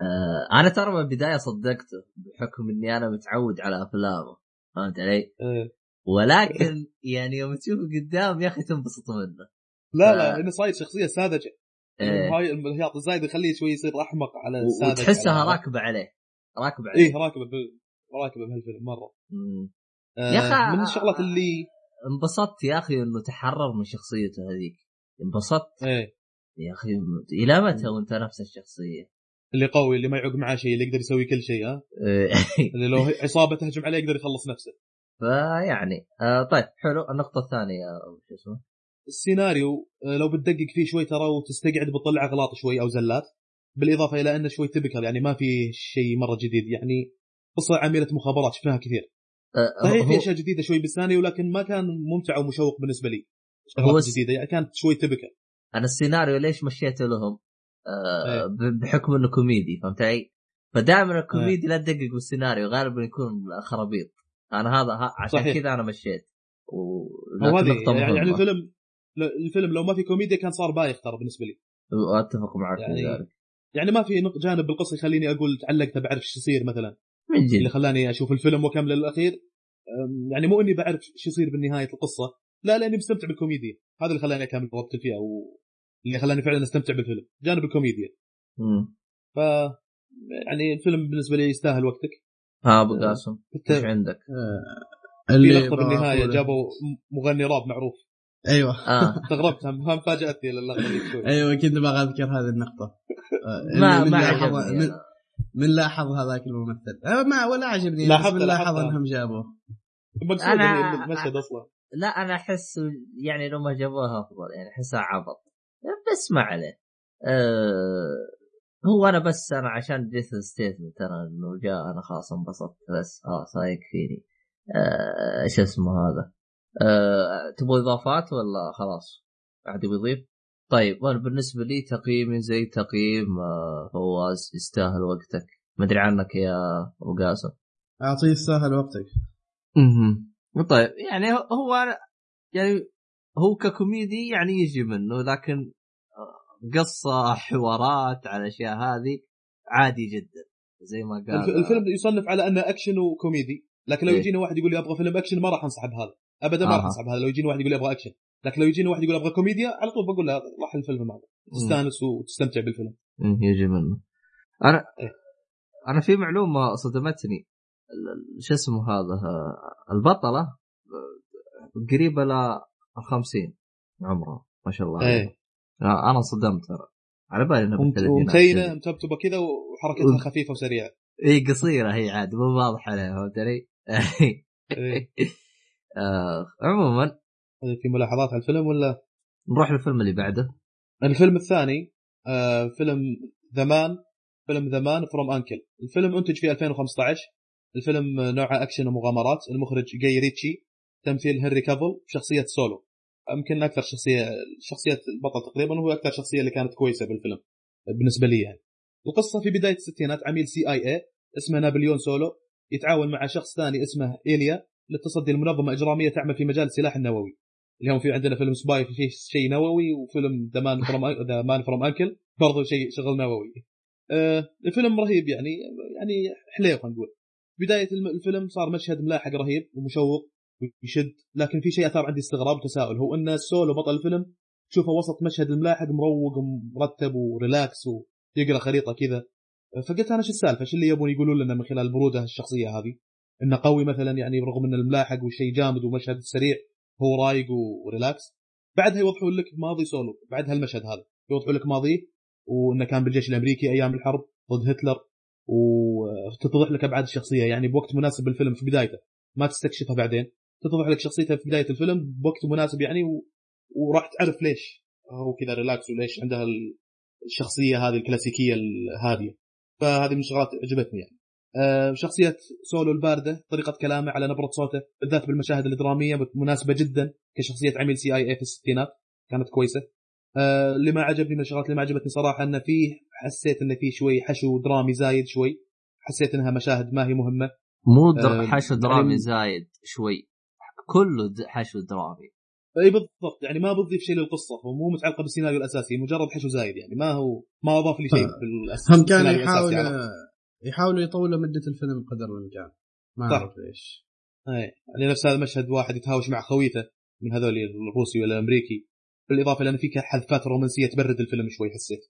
آه أنا ترى من البداية صدقته بحكم إني أنا متعود على أفلامه فهمت علي؟ إيه. ولكن يعني يوم تشوفه قدام يا أخي تنبسط منه. لا ف- لا لأنه صاير شخصية ساذجة. إيه. هاي الانهياط الزايد يخليه شوي يصير أحمق على الساذج وتحسها على- راكبة عليه راكبة عليه. إيه راكبة بال... راكبة بهالفيلم مرة. مم. آه يا أخي- من الشغلات اللي انبسطت يا أخي إنه تحرر من شخصيته هذيك. انبسطت. إيه. يا أخي إلى متى وأنت نفس الشخصية؟ اللي قوي اللي ما يعوق معاه شيء اللي يقدر يسوي كل شيء ها؟ إيه. اللي لو عصابة تهجم عليه يقدر يخلص نفسه. فيعني آه طيب حلو. النقطة الثانية أو شو اسمه؟ السيناريو آه، لو بتدقق فيه شوي ترى وتستقعد بتطلع أغلاط شوي أو زلات بالإضافة إلى إنه شوي تبكر يعني ما في شيء مرة جديد يعني قصة عميلة مخابرات شفناها كثير. آه صحيح في اشياء جديدة شوي بالسيناريو لكن ما كان ممتع ومشوق بالنسبة لي. هو شغلات جديدة يعني كانت شوي تبكر أنا السيناريو ليش مشيته لهم؟ آه إيه. بحكم إنه كوميدي فهمت علي؟ فدائما الكوميدي لا تدقق بالسيناريو غالبا يكون خرابيط أنا هذا ها عشان. كذا أنا مشيت و... يعني, يعني. الفيلم الفيلم لو ما في كوميديا كان صار بايخ ترى بالنسبة لي واتفق معك يعني في ذلك يعني ما في جانب بالقصة يخليني أقول تعلقت بعرف إيش يصير مثلا من اللي جد خلاني أشوف الفيلم وأكمل للاخير يعني مو إني بعرف إيش يصير بالنهاية القصة لا لأني مستمتع بالكوميديا هذا اللي خلاني أكمل وقت فيها و اللي خلاني فعلا أستمتع بالفيلم جانب الكوميديا. مم. ف يعني الفيلم بالنسبة لي يستاهل وقتك. ها أبو قاسم إيش عندك؟ آه، في لقطه بالنهاية جابوا مغني راب معروف. أيوه. آه. *laughs* استغربت هم هم فاجأتني اللقطه دي أيوه كنت بغى أذكر هذه النقطة. آه، ما اللي من ما لاحظ من. من لاحظ هذاك الممثل. آه، ما ولا عجبني لاحظت- لاحظ. إنهم جابوه. مقصود أنا- المشهد أصلا. لا أنا أحس يعني لو ما جابوها أفضل يعني أحسها عبط. بس ما عليه. أه هو أنا بس أنا عشان جيسون ستيثم ترى انه جاء أنا خلاص انبسطت بس خلاص هاي يكفيني. أه إيش اسمه هذا؟ أه تبغى إضافات ولا خلاص؟ احد يبغى يضيف؟ طيب وأنا بالنسبة لي تقييمي زي تقييم آه، فواز يستاهل وقتك. ما أدري عنك يا أبو قاسم. أعطيه يستاهل وقتك. أها طيب يعني هو- يعني هو ككوميدي يعني يجي منه لكن آه، قصة حوارات على الاشياء هذه عادي جدا زي ما قال الف- الفيلم يصنف على أنه أكشن وكوميدي لكن لو إيه. يجيني واحد يقول لي أبغى فيلم أكشن ما راح أنصح بهذا ابدا ما راح آها. أنصح بهذا لو يجيني واحد يقول لي أبغى أكشن لكن لو يجيني واحد يقول أبغى كوميديا على طول بقول له راح الفيلم هذا تستانس وتستمتع بالفيلم مم، يجي منه أنا إيه. أنا في معلومة صدمتني شو اسمه هذا؟ البطلة قريبة ل 50 عمرها ما شاء الله. إيه. آه، أنا صدمت ترى. على بالي إنها ومتينه متبتبه كذا وحركتها وم- خفيفة وسريعة. اي قصيرة هي عاد مو واضح عليها فهمت علي؟ إيه. *laughs* آه، عموما. في ملاحظات على الفيلم ولا؟ نروح للفيلم اللي بعده. الفيلم الثاني آه فيلم The Man فيلم The Man from U.N.C.L.E. الفيلم أنتج في 2015 الفيلم نوعه أكشن ومغامرات. المخرج جاي ريتشي تمثيل هنري كافل بشخصيه سولو. يمكن أكثر شخصية شخصية البطل تقريبا هو أكثر شخصية اللي كانت كويسة بالفيلم بالنسبة لي يعني. القصة في بداية الستينات عميل CIA اسمه نابليون سولو يتعاون مع شخص ثاني اسمه إيليا للتصدي لمنظمه إجرامية تعمل في مجال السلاح النووي. اللي هم في عندنا فيلم Spy فيه شيء نووي وفيلم The Man from The Man from U.N.C.L.E. برضه شيء شغل نووي. آه الفيلم رهيب يعني يعني حليو نقول. بداية الفيلم صار مشهد ملاحق رهيب ومشوق ويشد لكن في شيء أثار عندي استغراب وتساؤل هو إن السولو بطل الفيلم تشوفه وسط مشهد الملاحق مروق ومرتب و relax ويقرأ خريطة كذا. فقلت أنا شو السالفة؟ شو اللي يبون يقولون لنا من خلال البروده الشخصية هذه؟ إنه قوي مثلا يعني رغم ان الملاحق والشيء جامد ومشهد سريع هو رايق و relax. بعدها يوضحون لك ماضي سولو بعد هالمشهد هذا يوضحون لك ماضيه وإنه كان بالجيش الأمريكي أيام الحرب ضد هتلر. وتتضح لك أبعاد الشخصية. يعني بوقت مناسب بالفيلم في بدايته. ما تستكشفها بعدين. تتضح لك شخصيته في بداية الفيلم بوقت مناسب يعني و... وراح تعرف ليش. هو كذا relax وليش عندها ال- الشخصية هذه الكلاسيكية الهاديه فهذه من الشغلات عجبتني يعني. آه، شخصية سولو الباردة طريقة كلامه على نبرة صوته بالذات بالمشاهد الدرامية مناسبة جدا كشخصية عميل CIA في الستينات. كانت كويسة. آه، اللي ما عجبني من الشغلات اللي ما عجبتني صراحة انه فيه حسيت انه فيه شوي حشو درامي زايد شوي. حسيت إنها مشاهد ما هي مهمة. مو در... آه، حشو درامي يعني- زايد شوي. كله د- حشو درامي. إي بالضبط يعني ما بتضيف شيء للقصة ومو متعلقه بالسيناريو الأساسي مجرد حشو زايد يعني ما هو ما أضاف لي شيء ف- بالاساس هم كانوا الأساسي يحاولوا يطولوا مدة الفيلم قدر الإمكان. ما. أعرف ليش. إي يعني نفس هذا المشهد واحد يتهاوش مع خويته من هذول الروسي ولا الأمريكي. بالإضافة لأن في حذفات رومانسية تبرد الفيلم شوي حسيت.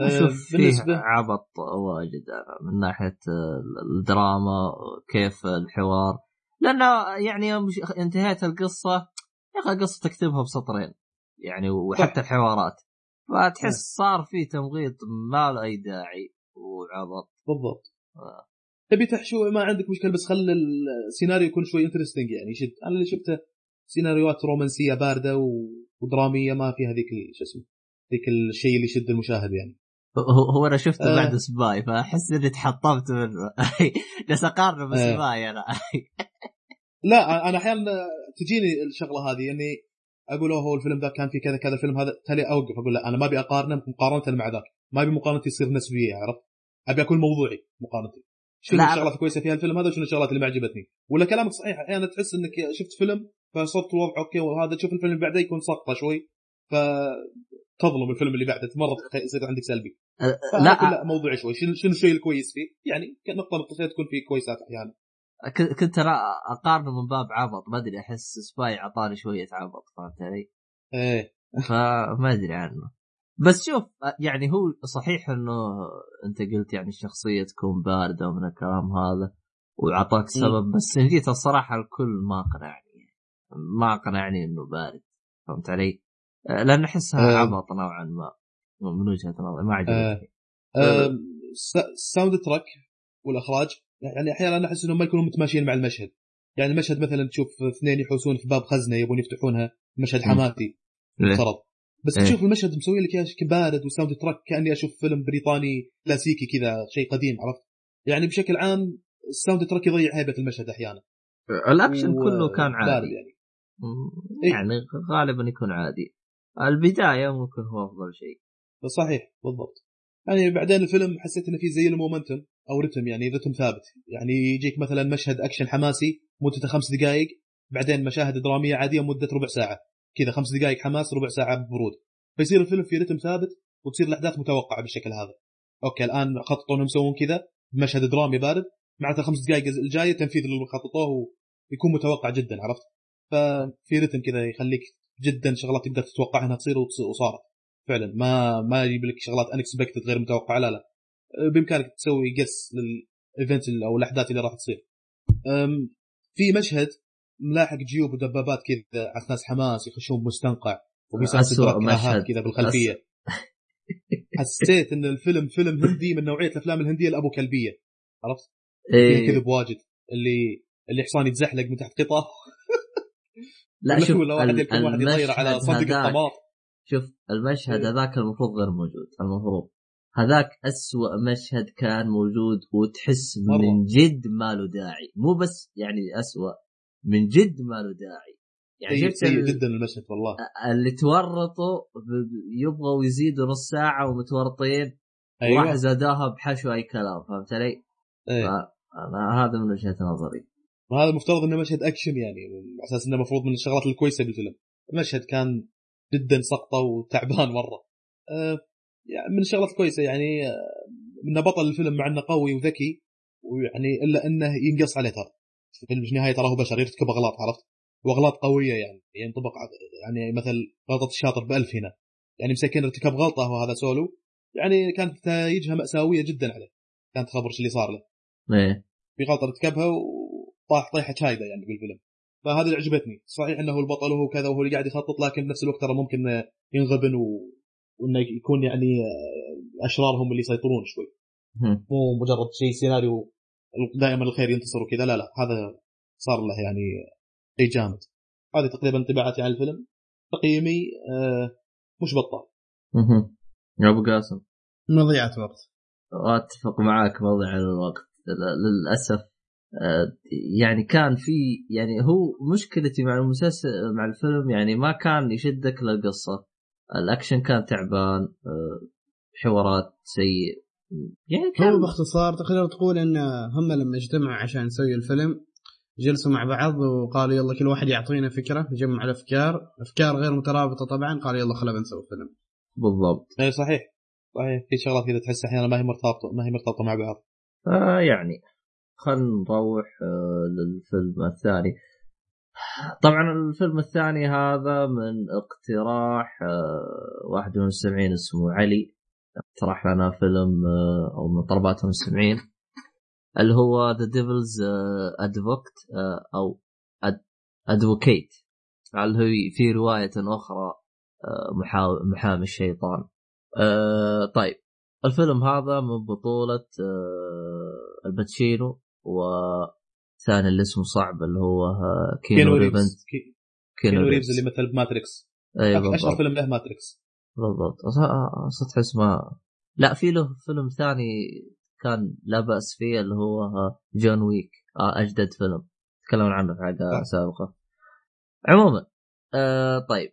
أشوف آه، فيه بالنسبة- عبط واجد أنا من ناحية آه، الدراما كيف الحوار. لأنه يعني يوم انتهيت القصة يا أخي القصة تكتبها بسطرين يعني وحتى الحوارات. فتحس صار في تمغيط ما له أي داعي وعبط. بالضبط. آه. تبي تحشو؟ ما عندك مشكلة بس خلي السيناريو يكون شوي interesting يعني. يشد أنا اللي شفته سيناريوهات رومانسية باردة و... ودرامية ما فيها ذيك شو اسمه ذيك الشيء اللي يشد المشاهد يعني. هو هو أنا شفته آه. بعد Spy فأحس إني تحطمت منه جالس *laughs* اقارنه آه. ب Spy أنا. لا أنا أحيانا تجيني الشغلة هذه إني أقول هو الفيلم ذا كان في كذا كذا الفيلم هذا. تالي أوقف أقول لا أنا ما أبي أقارنه مقارنة مع ذاك. ما أبي مقارنتي تصير نسبية عرفت؟ أبي أكون موضوعي مقارنتي. شنو لا، الشغلات الكويسة في الفيلم هذا وشنو الشغلات اللي ما عجبتني؟ ولا كلامك صحيح أحيانا تحس إنك شفت فيلم فصرت وضع okay وهذا تشوف الفيلم اللي بعده يكون سقطة شوي. ف تظلم الفيلم اللي بعده مره يصير عندك سلبي. فأنا لا أقول لا موضوعي شوي. شنو شنو الشيء الكويس فيه؟ يعني نقطه نقطتين تكون فيه كويسات أحيانا. كنت أنا أقارنه من باب عبط. ما أدري أحس سباي اعطاني شوية عبط فهمت علي؟ إيه. فما أدري عنه. بس شوف يعني هو صحيح إنه أنت قلت يعني الشخصية تكون باردة ومن الكلام هذا وعطاك سبب بس جيت الصراحة الكل ما قنعني. ما قنعني إنه بارد فهمت علي؟ آه، لأن أحسها آه. عبط نوعا ما من وجهة نظري ما عجبتني آم، س- soundtrack والإخراج يعني أحيانا أحس إنهم ما يكونوا متماشيين مع المشهد يعني المشهد مثلا تشوف اثنين يحوسون في باب خزنة يبون يفتحونها مشهد مم. حماسي ليه؟ فرض بس إيه. تشوف المشهد مسوي لك إياه بارد و soundtrack كأني أشوف فيلم بريطاني كلاسيكي كذا شيء قديم عرفت يعني بشكل عام ال soundtrack يضيع هيبة المشهد أحيانا الأكشن و- كله كان بارد عادي يعني إيه. يعني غالبا يكون عادي. البداية ممكن هو أفضل شيء. صحيح بالضبط. يعني بعدين الفيلم حسيت إنه في زي ال momentum أو رتم يعني رتم ثابت. يعني يجيك مثلا مشهد أكشن حماسي مدته خمس دقائق بعدين مشاهد درامية عادية مدة ربع ساعة. كذا خمس دقائق حماس ربع ساعة برود. فيصير الفيلم في رتم ثابت وتصير الأحداث متوقعة بالشكل هذا. okay الآن خططوا إنهم يسوون كذا مشهد درامي بارد. معناته الخمس دقائق الجاية تنفيذ اللي خططوه ويكون متوقع جدا عرفت؟ ففي رتم كذا يخليك جدا شغلات تقدر تتوقعها إنها تصير وصارت. فعلا. ما ما يجيب لك شغلات unexpected غير متوقعه لا لا. بإمكانك تسوي guess لل event أو الأحداث اللي راح تصير. في مشهد ملاحق جيوب ودبابات كذا على ناس حماس يخشون مستنقع سلسله مشهد. كذا بالخلفية. *laughs* حسيت إن الفيلم فيلم هندي من نوعية الأفلام الهندية الأبو كلبية. عرفت؟ إيه. كذب واجد. اللي اللي حصان يتزحلق من تحت قطار لا شوف واحد واحد يطير على صندوق هذاك الطماط شوف المشهد إيه. هذاك المفروض غير موجود المفروض. هذاك أسوأ مشهد كان موجود وتحس مرة. من جد ما له داعي. مو بس يعني أسوأ من جد ما له داعي. يعني سيء شفت سيء ال- جدا المشهد والله. اللي تورطوا يبغوا يزيدوا نص ساعة ومتورطين. أيوه. راح زادوها بحشو أي كلام فهمت علي؟ أنا هذا من وجهة نظري. وهذا المفترض إنه مشهد أكشن يعني على أساس إنه المفروض من الشغلات الكويسة بالفيلم المشهد كان جدا سقطة وتعبان مرة. آه يعني من الشغلات الكويسة يعني آه إنه بطل الفيلم مع إنه قوي وذكي ويعني إلا إنه ينقص عليه ترى. الفيلم في النهاية ترى هو بشر يرتكب أغلاط عرفت؟ وأغلاط قوية يعني ينطبق يعني مثل غلطة الشاطر بألف هنا. يعني مسكين ارتكب غلطة وهذا سولو يعني كانت نتائجها مأساوية جدا عليه. كانت خبر اللي صار له. إيه. في غلطة ارتكبها وطاح طيحة شايده يعني بالفيلم. فهذا اللي عجبتني. صحيح إنه هو البطل وهو كذا وهو اللي قاعد يخطط لكن بنفس الوقت ترى ممكن ينغبن و... وإنه يكون يعني آه، أشرارهم اللي يسيطرون شوي. هم. مو مجرد شيء سيناريو دائما الخير ينتصر وكذا لا لا هذا صار له يعني شيء جامد. هذه تقريبا انطباعاتي عن الفيلم. تقييمي آه مش بطال. مهم. يا أبو قاسم. مضيعة وقت. أتفق معاك موضوع الوقت. للأسف يعني كان في يعني هو مشكلتي مع المسلسل مع الفيلم يعني ما كان يشدك للقصة. الأكشن كان تعبان آه، حوارات سيء. يعني هو كان باختصار تقدر تقول إن هم لما اجتمعوا عشان يسوي الفيلم جلسوا مع بعض وقالوا يلا كل واحد يعطينا فكرة جمع الأفكار. أفكار غير مترابطة طبعا قالوا يلا خلينا نسوي فيلم. بالضبط. اي صحيح. صحيح. في شغلات كذا تحس أحيانا ما هي مرتبطة ما هي مرتبطة مع بعض. آه يعني خلينا نروح آه للفيلم الثاني. طبعا الفيلم الثاني هذا من اقتراح آه واحد من المستمعين اسمه علي. اقترح لنا فيلم آه أو من طلبات المستمعين. اللي هو The Devil's Advocate أو Advocate اللي هو في رواية أخرى محا- محامي الشيطان. طيب. الفيلم هذا من بطولة آل باتشينو. وثاني اللي اسمه صعب اللي هو آه كينو, كينو ريفز كي- كينو ريفز اللي مثل ب Matrix أي أشهر فيلم له Matrix بالضبط. أصلا تحس ما لا في له فيلم ثاني كان لا بأس فيه اللي هو آه، جون ويك آه أجدد فيلم. تكلمنا عنه في حلقة آه. سابقة. عموما آه طيب.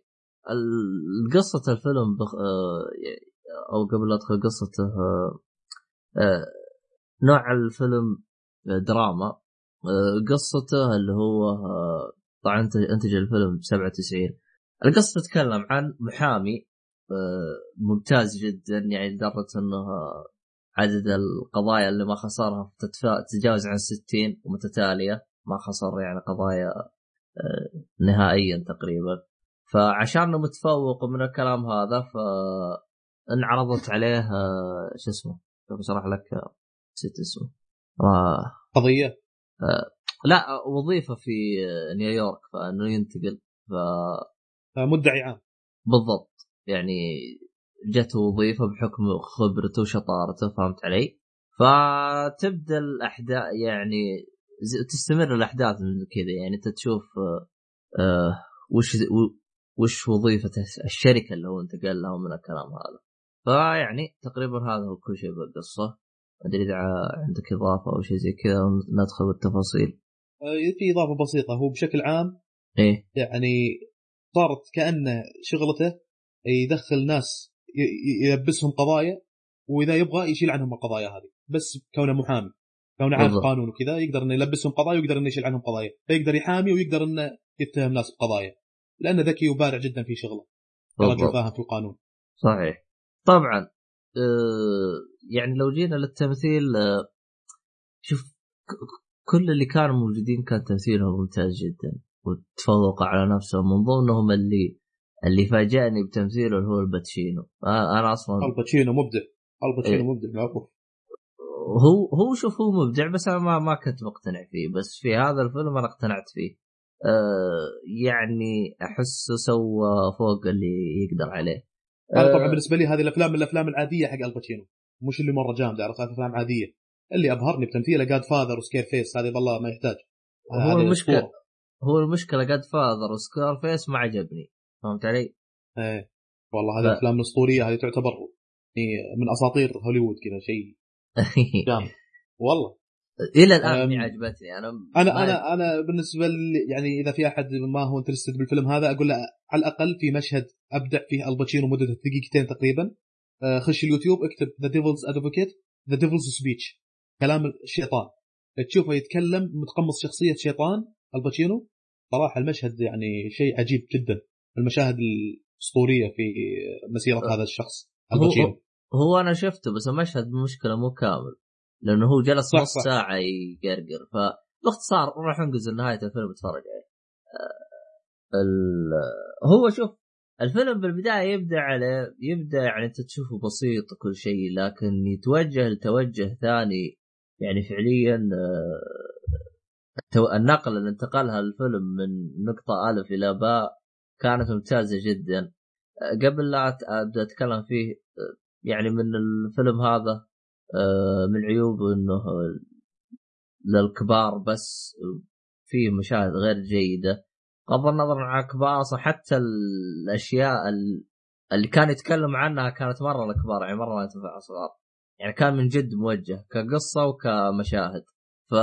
قصة الفيلم بخ... آه أو قبل لا أدخل قصته آه آه نوع الفيلم آه، دراما. آه قصته اللي هو آه طبعا انتج الفيلم ب 97 القصة تتكلم عن محامي آه، ممتاز جدا يعني لدرجة إنه عدد القضايا اللي ما خسرها تتجاوز عن 60 ومتتالية. ما خسر يعني قضايا نهائيا تقريبا. فعشان متفوق من الكلام هذا ف انعرضت عليه شو اسمه؟ اشرح لك نسيت اسمه. آه. قضية؟ لا آه، وظيفة في نيويورك فإنه ينتقل ف آه، مدعي عام. بالضبط. يعني جته وظيفة بحكم خبرته وشطارته فهمت علي؟ فتبدأ الأحداث يعني تستمر الأحداث من كذا. يعني أنت تشوف آه، آه وش وش وظيفة الشركة اللي هو انتقل لها من الكلام هذا. فيعني تقريبا هذا هو كل شيء بالقصة. أدري إذا عندك إضافة أو شيء زي كذا ندخل بالتفاصيل. آه، في إضافة بسيطة هو بشكل عام إيه. يعني صارت كانه شغلته يدخل ناس يلبسهم قضايا وإذا يبغى يشيل عنهم القضايا هذه بس كونه محامي كونه عارف. قانون وكذا يقدر إنه يلبسهم قضايا ويقدر إنه يشيل عنهم قضايا فيقدر يحامي ويقدر إنه يتهم ناس بقضايا لأنه ذكي وبارع جدا في شغله. رجل. فاهم في القانون. صحيح. طبعا يعني لو جينا للتمثيل آه شوف كل اللي كانوا موجودين كان تمثيلهم ممتاز جدا وتفوقوا على نفسهم. من ضمنهم اللي اللي فاجأني بتمثيله اللي هو الباتشينو. آه أنا أصلا الباتشينو مبدع الباتشينو إيه. مبدع معروف. هو هو شوف هو مبدع بس أنا ما ما كنت مقتنع فيه. بس في هذا الفيلم أنا اقتنعت فيه. آه يعني أحسه سوى فوق اللي يقدر عليه. أنا آه، طبعا بالنسبة لي هذه الأفلام من الأفلام العادية حق الباتشينو. مش اللي مرة جامدة عرفت؟ أفلام عادية. اللي أبهرني بتمثيله Godfather و Scarface هذه والله ما يحتاج. هو المشكلة. هو المشكلة Godfather و Scarface ما عجبني. فهمت علي؟ إيه. والله هذه لا. الافلام الاسطوريه هذه تعتبر يعني من أساطير هوليوود كذا شيء *laughs* جامد. والله. إلى الآن أم، عجبتني. أنا أنا أنا أنا بالنسبة لي يعني إذا في أحد ما هو interested بالفيلم هذا أقول له على الأقل في مشهد أبدع فيه الباتشينو مدته دقيقتين تقريبا. آه، خش اليوتيوب اكتب The Devil's Advocate the devil's speech كلام الشيطان. تشوفه يتكلم متقمص شخصية شيطان الباتشينو صراحة المشهد يعني شيء عجيب جدا. المشاهد الأسطورية في مسيرة هذا الشخص هو- الباتشينو هو أنا شفته بس المشهد مشكلة مو كامل. لأنه هو جلس صح، نص صح. ساعة يقرقر. فباختصار نروح ننقز نهايه الفيلم اتفرج عليه. آه، ال- هو شوف الفيلم بالبداية يبدأ على يبدأ يعني أنت تشوفه بسيط وكل شيء لكن يتوجه لتوجه ثاني يعني فعليا آه، النقله اللي انتقلها الفيلم من نقطة ألف إلى باء كانت ممتازة جدا. آه، قبل لا أبدأ أتكلم فيه يعني من الفيلم هذا من عيوبه إنه للكبار بس فيه مشاهد غير جيدة. بغض النظر عن الكبار أصلا حتى الأشياء ال- اللي كان يتكلم عنها كانت مرة للكبار يعني مرة ما تنفع الصغار يعني كان من جد موجه كقصة وكمشاهد. ف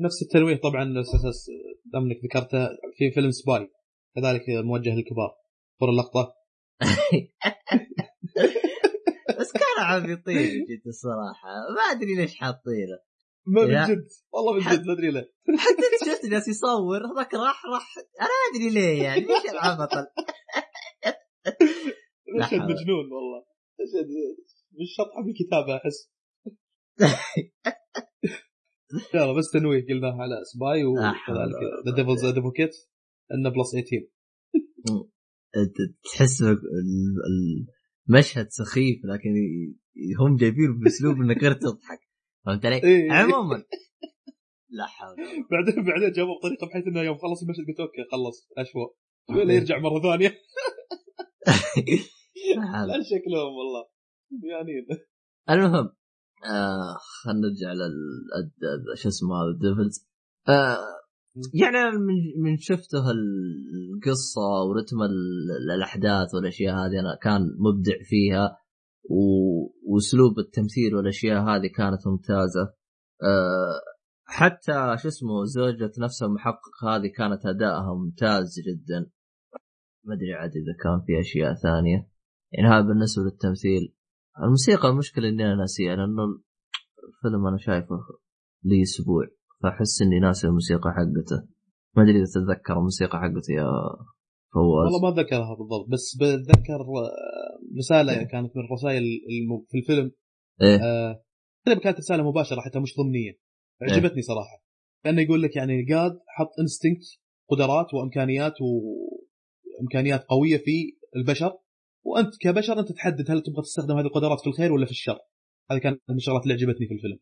نفس التلويه طبعا أساس دام انك ذكرته في فيلم سباي. كذلك موجه للكبار. صور اللقطة. *laughs* بس كان عم يطير جد الصراحة. ما أدري ليش حاطينه. ما من. جد. والله من جد ما أدري ليه. حتى انت شفت جالس يصور هذاك راح راح أنا ما أدري ليه يعني. ليش العبط مشهد. مجنون والله. مشهد مش شطحة بالكتابه أحس. *laughs* يلا بس تنويه قلناه على Spy وكذلك The Devil's Advocate إنه plus 18 أنت تحس المشهد سخيف لكن هم جايبينه بأسلوب إنك غير تضحك فهمت علي؟ إيه. عموما لا حول. بعدين بعدين جابوه بطريقه بحيث إنه يوم خلص المشهد قلت okay خلص اشوى. ولا يرجع مرة ثانية *laughs* لا شكلهم والله يعني المهم آه خلينا نرجع لل شو اسمه هذا الديفلز آه يعني أنا من شفته القصة ورتم ال- الأحداث والأشياء هذه أنا كان مبدع فيها وأسلوب التمثيل والأشياء هذه كانت ممتازة. آه حتى شو اسمه زوجة نفس المحقق هذه كانت ادائها ممتاز جدا. ما أدري عاد إذا كان في أشياء ثانية. يعني هذا بالنسبة للتمثيل. الموسيقى المشكلة إني أنا ناسيها لأنه الفيلم أنا شايفه لي أسبوع. فاحس إني ناسي الموسيقى حقته. ما أدري إذا تتذكر الموسيقى حقته يا فواز. والله ما أتذكرها بالضبط بس بتذكر آه، رسالة كانت من الرسائل الم- في الفيلم. إيه. آه، كانت رسالة مباشرة حتى مش ضمنية. عجبتني صراحة. كأنه يقول لك يعني God حط instinct قدرات وإمكانيات وإمكانيات قوية في البشر. وأنت كبشر أنت تحدد هل تبغى تستخدم هذه القدرات في الخير ولا في الشر. هذه كانت من الشغلات اللي عجبتني في الفيلم.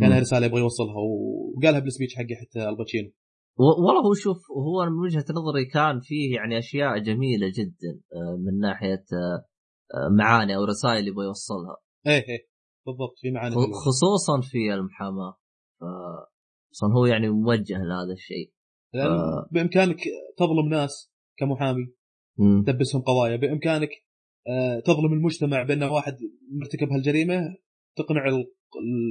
كان. رسالة يبغى يوصلها وقالها بال speech حقه حتى الباتشينو والله هو شوف هو من وجهة نظري كان فيه يعني أشياء جميلة جدا آه، من ناحية آه، آه، معاني أو رسائل يبغى يوصلها إيه إيه بالضبط في معاني. خصوصا في المحاماة أصلا هو يعني موجه لهذا الشيء آه. بإمكانك تظلم ناس كمحامي مم. تلبسهم قضايا بإمكانك آه، تظلم المجتمع بأن واحد مرتكب هالجريمة تقنع ال-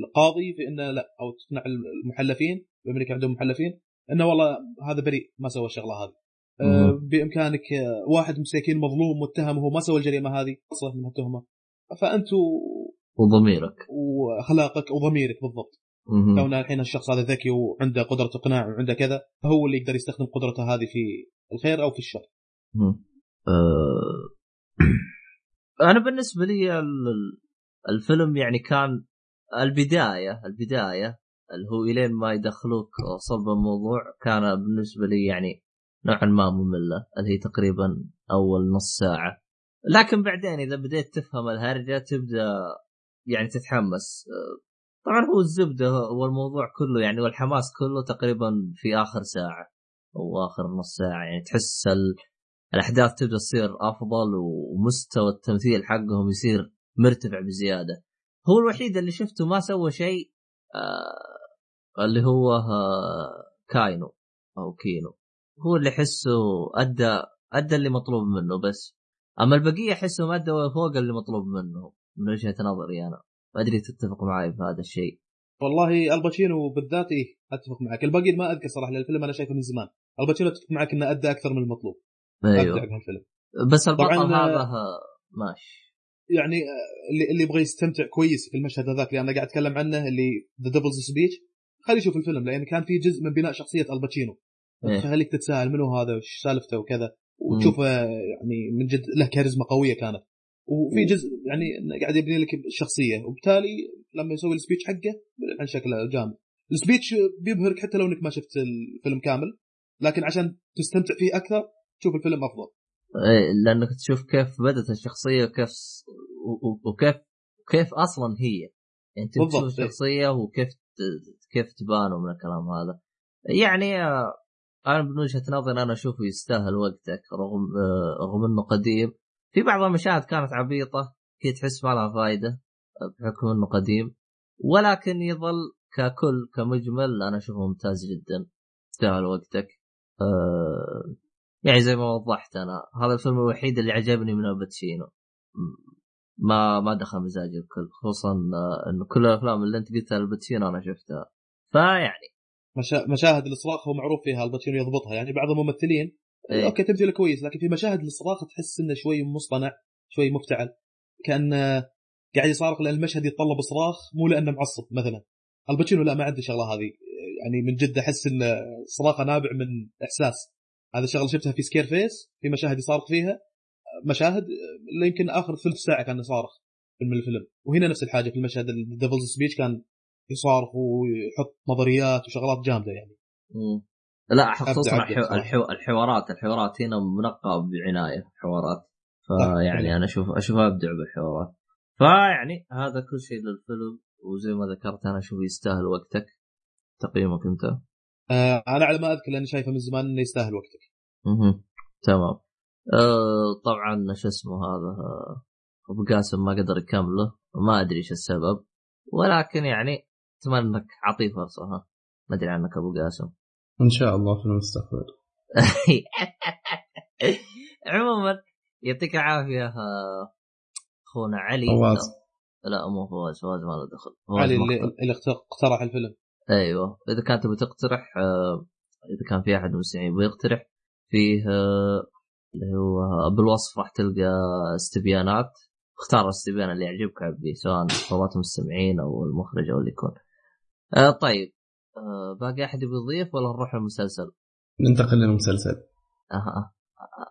القاضي في إنه لا أو تقنع المحلفين بأمريكا عندهم محلفين إنه والله هذا بريء ما سوى الشغلة هذه آه، مم. بإمكانك آه، واحد مساكين مظلوم متهم وهو ما سوى الجريمة هذه أصلا من التهمه فانتوا وضميرك وأخلاقك وضميرك بالضبط. كون الحين الشخص هذا ذكي وعنده قدرة اقناع وعنده كذا هو اللي يقدر يستخدم قدرته هذه في الخير أو في الشر. آه، *clears throat* أنا بالنسبة لي الفيلم يعني كان البداية البداية اللي هو إلين ما يدخلوك صلب الموضوع كان بالنسبة لي يعني نوعا ما مملة اللي هي تقريبا أول نص ساعة. لكن بعدين إذا بديت تفهم الهرجة تبدأ يعني تتحمس. طبعا هو الزبدة هو الموضوع كله يعني والحماس كله تقريبا في آخر ساعة أو آخر نص ساعة. يعني تحس ال... الأحداث تبدأ تصير أفضل ومستوى التمثيل حقهم يصير مرتفع بزيادة. هو الوحيد اللي شفته ما سوى شيء آه اللي هو آه كاينو أو كيانو. هو اللي احسه أدى أدى اللي مطلوب منه بس. أما البقية احسهم أدوا فوق اللي مطلوب منه من وجهة نظري أنا. ما أدري تتفق معي في هذا الشيء. والله الباتشينو بالذات إيه أتفق معك. الباقي ما أذكر صراحة الفيلم أنا شايفه من زمان. الباتشينو أتفق معك إنه أدى أكثر من المطلوب. أيوه. بس البطل طبعاً، هذا آه، آه، ماشي. يعني آه، اللي اللي يبغى يستمتع كويس في المشهد هذاك اللي أنا قاعد أتكلم عنه اللي the devil's speech خليه يشوف الفيلم لأن كان في جزء من بناء شخصية الباتشينو إيه. خليك تتساءل منو هذا وش سالفته وكذا. وتشوفه يعني من جد له كاريزما قوية كانت. وفي جزء يعني قاعد يبني لك الشخصية. وبالتالي لما يسوي ال speech حقه عن شكله جامد. ال speech بيبهرك حتى لو إنك ما شفت الفيلم كامل. لكن عشان تستمتع فيه أكثر تشوف الفيلم أفضل. لأنك تشوف كيف بدت الشخصية وكيف وكيف كيف أصلا هي. يعني تشوف إيه. الشخصية وكيف كيف تبان ومن الكلام هذا. يعني آه، أنا من وجهة نظري أنا أشوفه يستاهل وقتك رغم آه، رغم إنه قديم. في بعض المشاهد كانت عبيطة كي تحس ما لها فائده آه، بحكم إنه قديم. ولكن يظل ككل كمجمل أنا أشوفه ممتاز جدا. يستاهل وقتك يعني زي ما وضحت أنا هذا الفيلم الوحيد اللي عجبني من الباتشينو ما ما دخل مزاجي الكل خصوصا آه، إنه كل الأفلام اللي أنت قلتها الباتشينو أنا شفتها. فيعني مشا... مشاهد الصراخ هو معروف فيها الباتشينو يضبطها. يعني بعض الممثلين إيه. okay تمثيله كويس لكن في مشاهد الصراخ تحس إنه شوي مصطنع شوي مفتعل. كأن قاعد يصارخ لأن المشهد يتطلب صراخ مو لأنه معصب مثلا. الباتشينو لا ما عنده الشغله هذه. يعني من جد أحس إن صراخه نابع من إحساس. هذا الشغلة شفتها في Scarface في مشاهد يصارخ فيها. مشاهد اللي يمكن آخر ثلث ساعة كان يصارخ من الفيلم. وهنا نفس الحاجة في المشهد ال devil's speech كان يصارخ ويحط نظريات وشغلات جامدة يعني. مم. لا خصوصا الحو... الحو... الحوارات الحوارات هنا منقى بعناية حوارات صح، فيعني فعلا. أنا أشوف أشوفها أبدع بالحوارات. فيعني هذا كل شيء للفيلم وزي ما ذكرت أنا اشوفه يستاهل وقتك تقييمك أنت. آه أنا على ما أذكر لأني شايفه من زمان إنه يستاهل وقتك. مهم. تمام. آه طبعا شو اسمه هذا؟ آه، أبو قاسم ما قدر يكمله وما أدري إيش السبب. ولكن يعني أتمنى إنك اعطيه فرصة ها. ما أدري عنك أبو قاسم. إن شاء الله في المستقبل. *laughs* عموما يعطيك العافية آه، أخونا علي. فواز. لا مو فواز فواز ما له دخل. علي اللي. اللي اقترح الفيلم. أيوه. إذا كانت تبي تقترح آه، إذا كان في أحد المستمعين بيقترح فيه آه، اللي هو بالوصف راح تلقى استبيانات. اختار الاستبيان اللي يعجبك عبيه سواء طلبات المستمعين أو المخرج أو اللي يكون. آه طيب آه باقي أحد يضيف ولا نروح للمسلسل؟ ننتقل للمسلسل. آه آه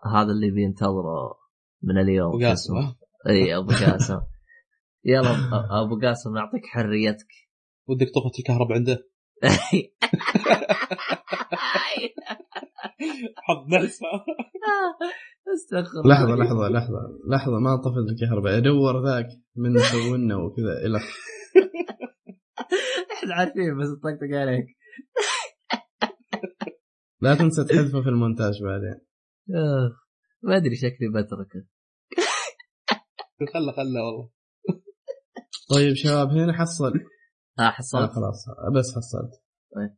آه هذا اللي بينتظره من اليوم. أبو قاسم. آه. إي أبو قاسم. يلا أبو قاسم نعطيك حريتك. ودك طفت الكهرباء عنده؟ حظ نحس استغفر لحظة. لحظة لحظة لحظة ما طفت الكهرباء. ادور ذاك من سوينا وكذا إلى إحنا عارفين بس طقطق عليك. لا تنسى تحذفه في المونتاج بعدين. ما أدري شكلي بتركه. خله خله والله. طيب شباب هنا حصل. آه حصلت. خلاص. بس حصلت. طيب.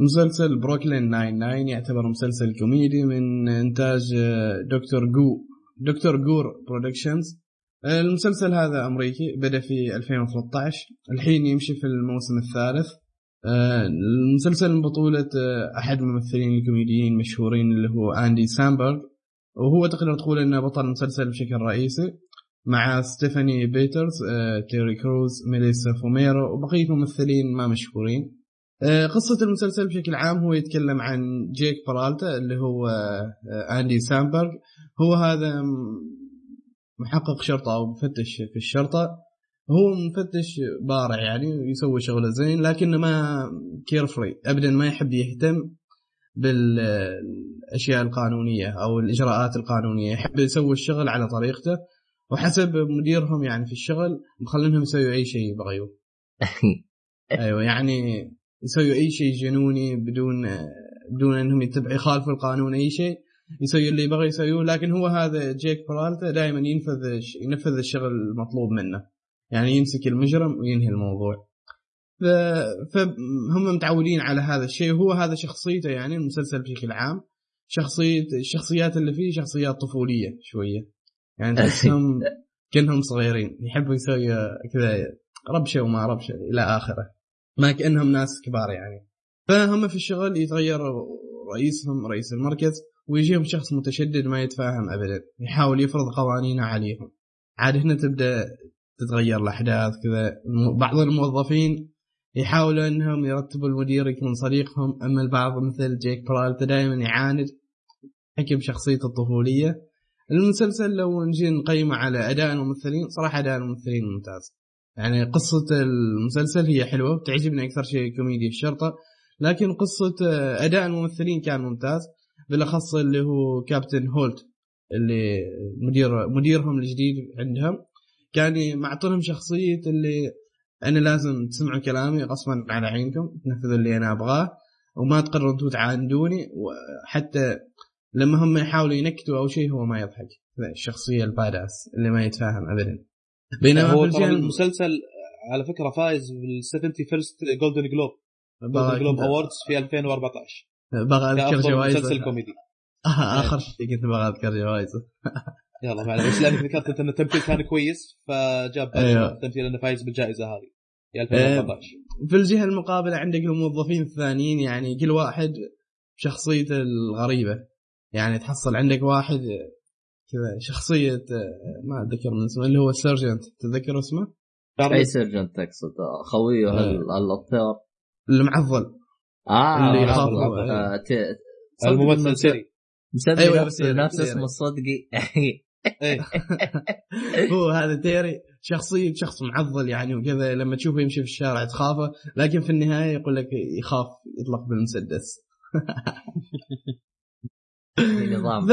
مسلسل بروكلين 99 يعتبر مسلسل كوميدي من إنتاج آه، Dr. Go Dr. Goor Productions آه، المسلسل هذا أمريكي بدأ في 2013 الحين يمشي في الموسم الثالث. آه، المسلسل من بطولة آه، أحد الممثلين الكوميديين المشهورين اللي هو أندي سامبرغ وهو تقدر تقول أنه بطل المسلسل بشكل رئيسي. مع ستيفاني بيترز آه، تيري كروز ميليسا فوميرو وبقية ممثلين ما مشهورين. آه، قصة المسلسل بشكل عام هو يتكلم عن جيك برالتا اللي هو آه، أندي سامبرغ. هو هذا محقق شرطة أو مفتش في الشرطة. هو مفتش بارع يعني ويسوي شغلة زين لكنه ما carefree ابدا ما يحب يهتم بالأشياء القانونية أو الإجراءات القانونية يحب يسوي الشغل على طريقته. وحسب مديرهم يعني في الشغل مخلينهم يسوي أي شيء يبغيوه *laughs* أيوه يعني يسوي أي شيء جنوني بدون بدون إنهم يتبع يخالفوا القانون أي شيء. يسوي اللي يبغى يسويه لكن هو هذا جيك برالتا دائما ينفذ ينفذ الشغل المطلوب منه. يعني يمسك المجرم وينهي الموضوع. ف... فهم متعودين على هذا الشيء. وهو هذا شخصيته يعني المسلسل بشكل عام. شخصية الشخصيات اللي فيه شخصيات طفولية شوية. يعني *laughs* تحسهم كأنهم صغيرين يحبوا يسوي كذا ربشة وما ربشة إلى آخره. ما كأنهم ناس كبار يعني. فهم في الشغل يتغير رئيسهم رئيس المركز ويجيهم شخص متشدد ما يتفاهم أبدا يحاول يفرض قوانينه عليهم. عاد هنا تبدأ تتغير الأحداث كذا. بعض الموظفين يحاولوا إنهم يرتبوا المدير يكون صديقهم أما البعض مثل جيك برالتا دائما يعاند حكم شخصيته الطفولية. المسلسل لو نجي نقيمه على أداء الممثلين صراحة أداء الممثلين ممتاز. يعني قصة المسلسل هي حلوة بتعجبني أكثر شيء كوميدي الشرطة لكن قصة أداء الممثلين كان ممتاز بالأخص اللي هو كابتن هولت اللي مدير مديرهم الجديد عندهم. كان معطينهم شخصية اللي أنا لازم تسمعوا كلامي غصبا على عينكم تنفذوا اللي أنا أبغاه وما تقرروا أنتم تعاندوني وحتى لما هم يحاولوا ينكتوا أو شيء هو ما يضحك. الشخصية ال badass اللي ما يتفاهم ابدا. بينما هو ترى المسلسل على فكرة فايز بال 71 Golden Globe Golden Globe Awards في 2014 بغى أذكر جوائز مسلسل كوميدي. آه آخر شيء كنت بغى أذكر جوائزه. *laughs* يلا معلش لانك ذكرت إن التمثيل كان كويس فجاب أيوة. التمثيل إنه فايز بالجائزة هذه في 2014 في الجهة المقابلة عندك الموظفين الثانيين يعني كل واحد شخصيته الغريبة. يعني تحصل عندك واحد كذا شخصية ما أتذكر من اسمه اللي هو ال sergeant تتذكر اسمه؟ أي sergeant تقصد؟ خويه أيوة. الأطيار؟ المعضل. آه اللي يخاف آه، آه، صدق الممثل سيري. مسمي أيوة، نفسه نفس. اسمه الصدقي إيه *laughs* هو هذا تيري شخصية شخص معضل يعني وكذا لما تشوفه يمشي في الشارع تخافه لكن في النهاية يقول لك يخاف يطلق بالمسدس. *laughs* نظام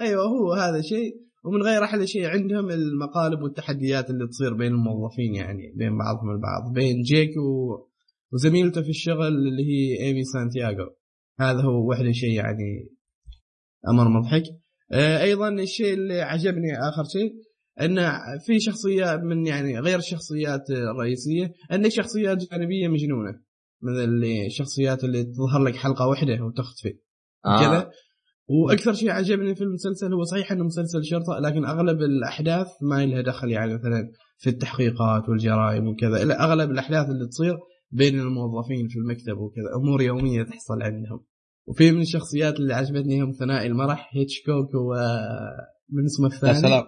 أيوه هو هذا شيء. ومن غير أحلى شيء عندهم المقالب والتحديات اللي تصير بين الموظفين يعني بين بعضهم البعض. بين جيك و... وزميلته في الشغل اللي هي إيمي سانتياغو. هذا هو وحده شيء يعني أمر مضحك. آه، أيضا الشيء اللي عجبني آخر شيء أن في شخصيات من يعني غير الشخصيات الرئيسيه عندك شخصيات جانبية مجنونة. مثل الشخصيات اللي تظهر لك حلقة واحدة وتختفي. آه. كذا وأكثر شيء عجبني في المسلسل هو صحيح إنه مسلسل شرطة لكن أغلب الأحداث ما لها دخل يعني مثلا في التحقيقات والجرائم وكذا. لا أغلب الأحداث اللي تصير بين الموظفين في المكتب وكذا. أمور يومية تحصل عندهم. وفي من الشخصيات اللي عجبتني هم ثنائي المرح هيتشكوك و من اسمه يا الثاني سلام.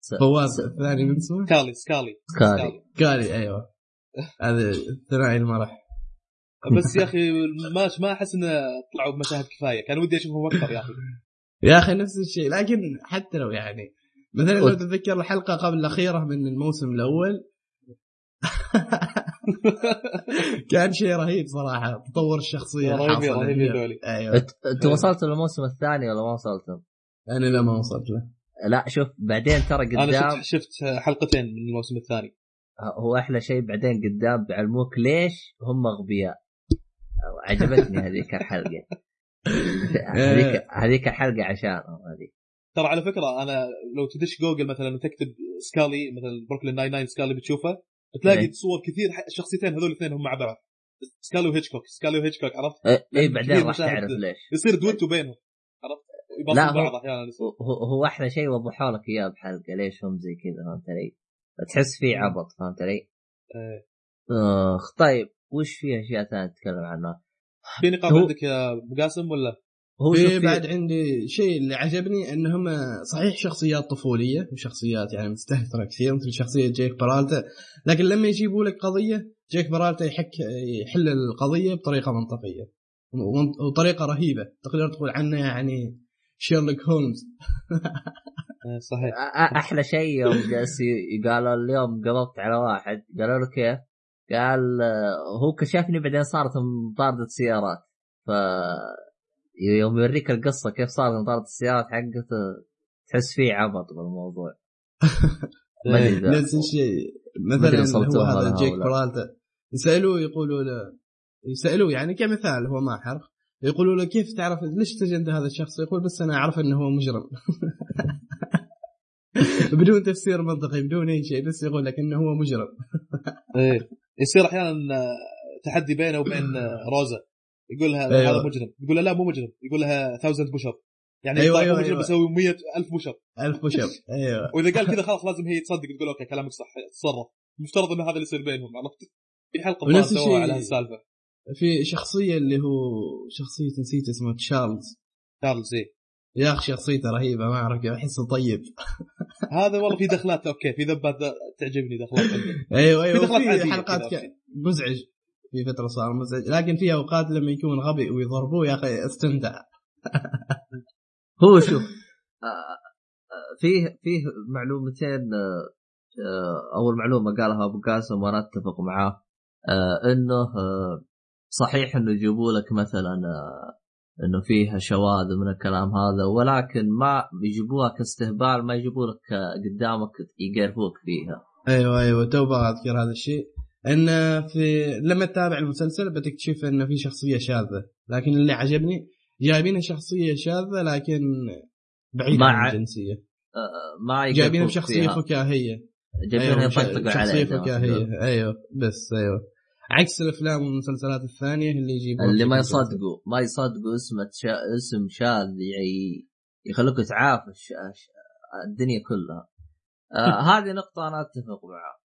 س- فواز الثاني من اسمه؟ سكالي سكالي سكالي. كاري أيوه. هذا ثنائي المرح. بس يا أخي ما ما أحس انه طلعوا بمشاهد كفاية. كان ودي أشوفهم أكثر يا أخي. يا أخي نفس الشيء. لكن حتى لو يعني مثلا لو تتذكر الحلقة قبل الأخيرة من الموسم الأول *laughs* كان شيء رهيب صراحة. تطور الشخصية رهيبين حاصل رهيبين فيها. ذولي. أيوه. انت أنت وصلت للموسم الثاني ولا ما وصلتم؟ أنا لما وصلت له. لا شوف بعدين ترى أنا قدام شفت شفت حلقتين من الموسم الثاني. هو أحلى شيء بعدين قدام بيعلموك ليش هم أغبياء. عجبتني هذيك الحلقة هذيك *laughs* هذيك الحلقة عشانهم هذيك ترى على فكرة أنا لو تدش جوجل مثلا وتكتب سكالي مثلا بروكلين ناين ناين سكالي بتشوفه تلاقي إيه. صور كثير الشخصيتين هذول الاثنين هم مع بعض سكالي وهيتشكوك سكالي وهيتشكوك عرفت اي يعني بعدين راح تعرف ليش يصير دويتو بينهم عرفت لا، بعض أحيانا. هو, هو أحلى شيء وضحوا لك إياه بحلقه ليش هم زي كذا فهمت علي؟ تحس فيه عبط فهمت علي؟ إيه. اخ طيب وش في أشياء ثانية نتكلم عنها؟ في نقاط هو- عندك يا أبو قاسم ولا؟ هو في بعد عندي شيء اللي عجبني أنهم صحيح شخصيات طفولية وشخصيات يعني مستهترة كثير مثل شخصية جيك برالتا لكن لما يجيبوا لك قضية جيك برالتا يحك يحل القضية بطريقة منطقية وطريقة رهيبة تقدر تقول عنه يعني شيرلوك هولمز إيه، صحيح أحلى شيء يوم جالس قالوا اليوم قلبت على واحد قالوا له كيف؟ قال هو كشفني بعدين صارت مطاردة سيارات. ف يوم يوريك القصة كيف صارت مطاردة السيارات حقته تحس فيه عبط بالموضوع. *laughs* إذا- نفس الشيء. مثلا هو هذا جيك. برالتا يسألوه يقولوا له يسألوه يعني كمثال هو ما حرق يقولوا له كيف تعرف ليش سجنت هذا الشخص؟ يقول بس أنا أعرف إنه هو مجرم. *laughs* بدون تفسير منطقي بدون أي شيء بس يقول لك إنه هو مجرم. إيه. يصير أحيانا آه، تحدي بينه وبين آه، *coughs* روزا. يقول لها أيوة. هذا مجرم. يقول لها لا مو مجرم. يقول لها 1000 push up يعني أيوة، أيوة أيوة، مجرم أيوة. بيسوي 100 ألف push up ألف push up *laughs* أيوه. وإذا قال *laughs* كذا خلاص لازم هي تصدق تقول okay كلامك صح تصرف المفترض ان هذا اللي يصير بينهم عرفت؟ في حلقة الشيء- على هالسالفة. في شخصية اللي هو شخصية نسيت اسمه تشارلز. تشارلز إيه. يا أخي شخصيته رهيبة ما أعرف كيف أحسه طيب. *laughs* هذا والله في دخلات أوكي في ذبات تعجبني دخلات. عنده. أيوه أيوه في دخلات عادية حلقات مزعج. في فترة صار مزعج. لكن في أوقات لما يكون غبي ويضربوه يا أخي استمتع. *laughs* هو شوف آه، آه، فيه فيه معلومتين آه، أول معلومة قالها أبو قاسم وأنا أتفق معاه إنه صحيح إنه يجيبوا لك مثلا إنه فيها شواذ من الكلام هذا ولكن ما يجيبوها كاستهبال ما يجيبوا لك قدامك يقرفوك فيها. أيوه أيوه تو اذكر هذا الشيء. إن في لما تتابع المسلسل بتكتشف ان في شخصية شاذة لكن اللي عجبني جايبين شخصية شاذة لكن بعيدة عن الجنسية. آه، ما جايبينها بشخصية فكاهية. جايبينها أيوة، يطقطقوا شخصية عليه زي ما تقول. فكاهية. أيوه بس أيوه. عكس الأفلام والمسلسلات الثانية اللي يجيبون اللي ما. يصدقوا ما يصدقوا اسم شا... اسم شاذ يعني يخلوك تعافى الدنيا كلها. آه *laughs* هذه نقطة أنا أتفق معها.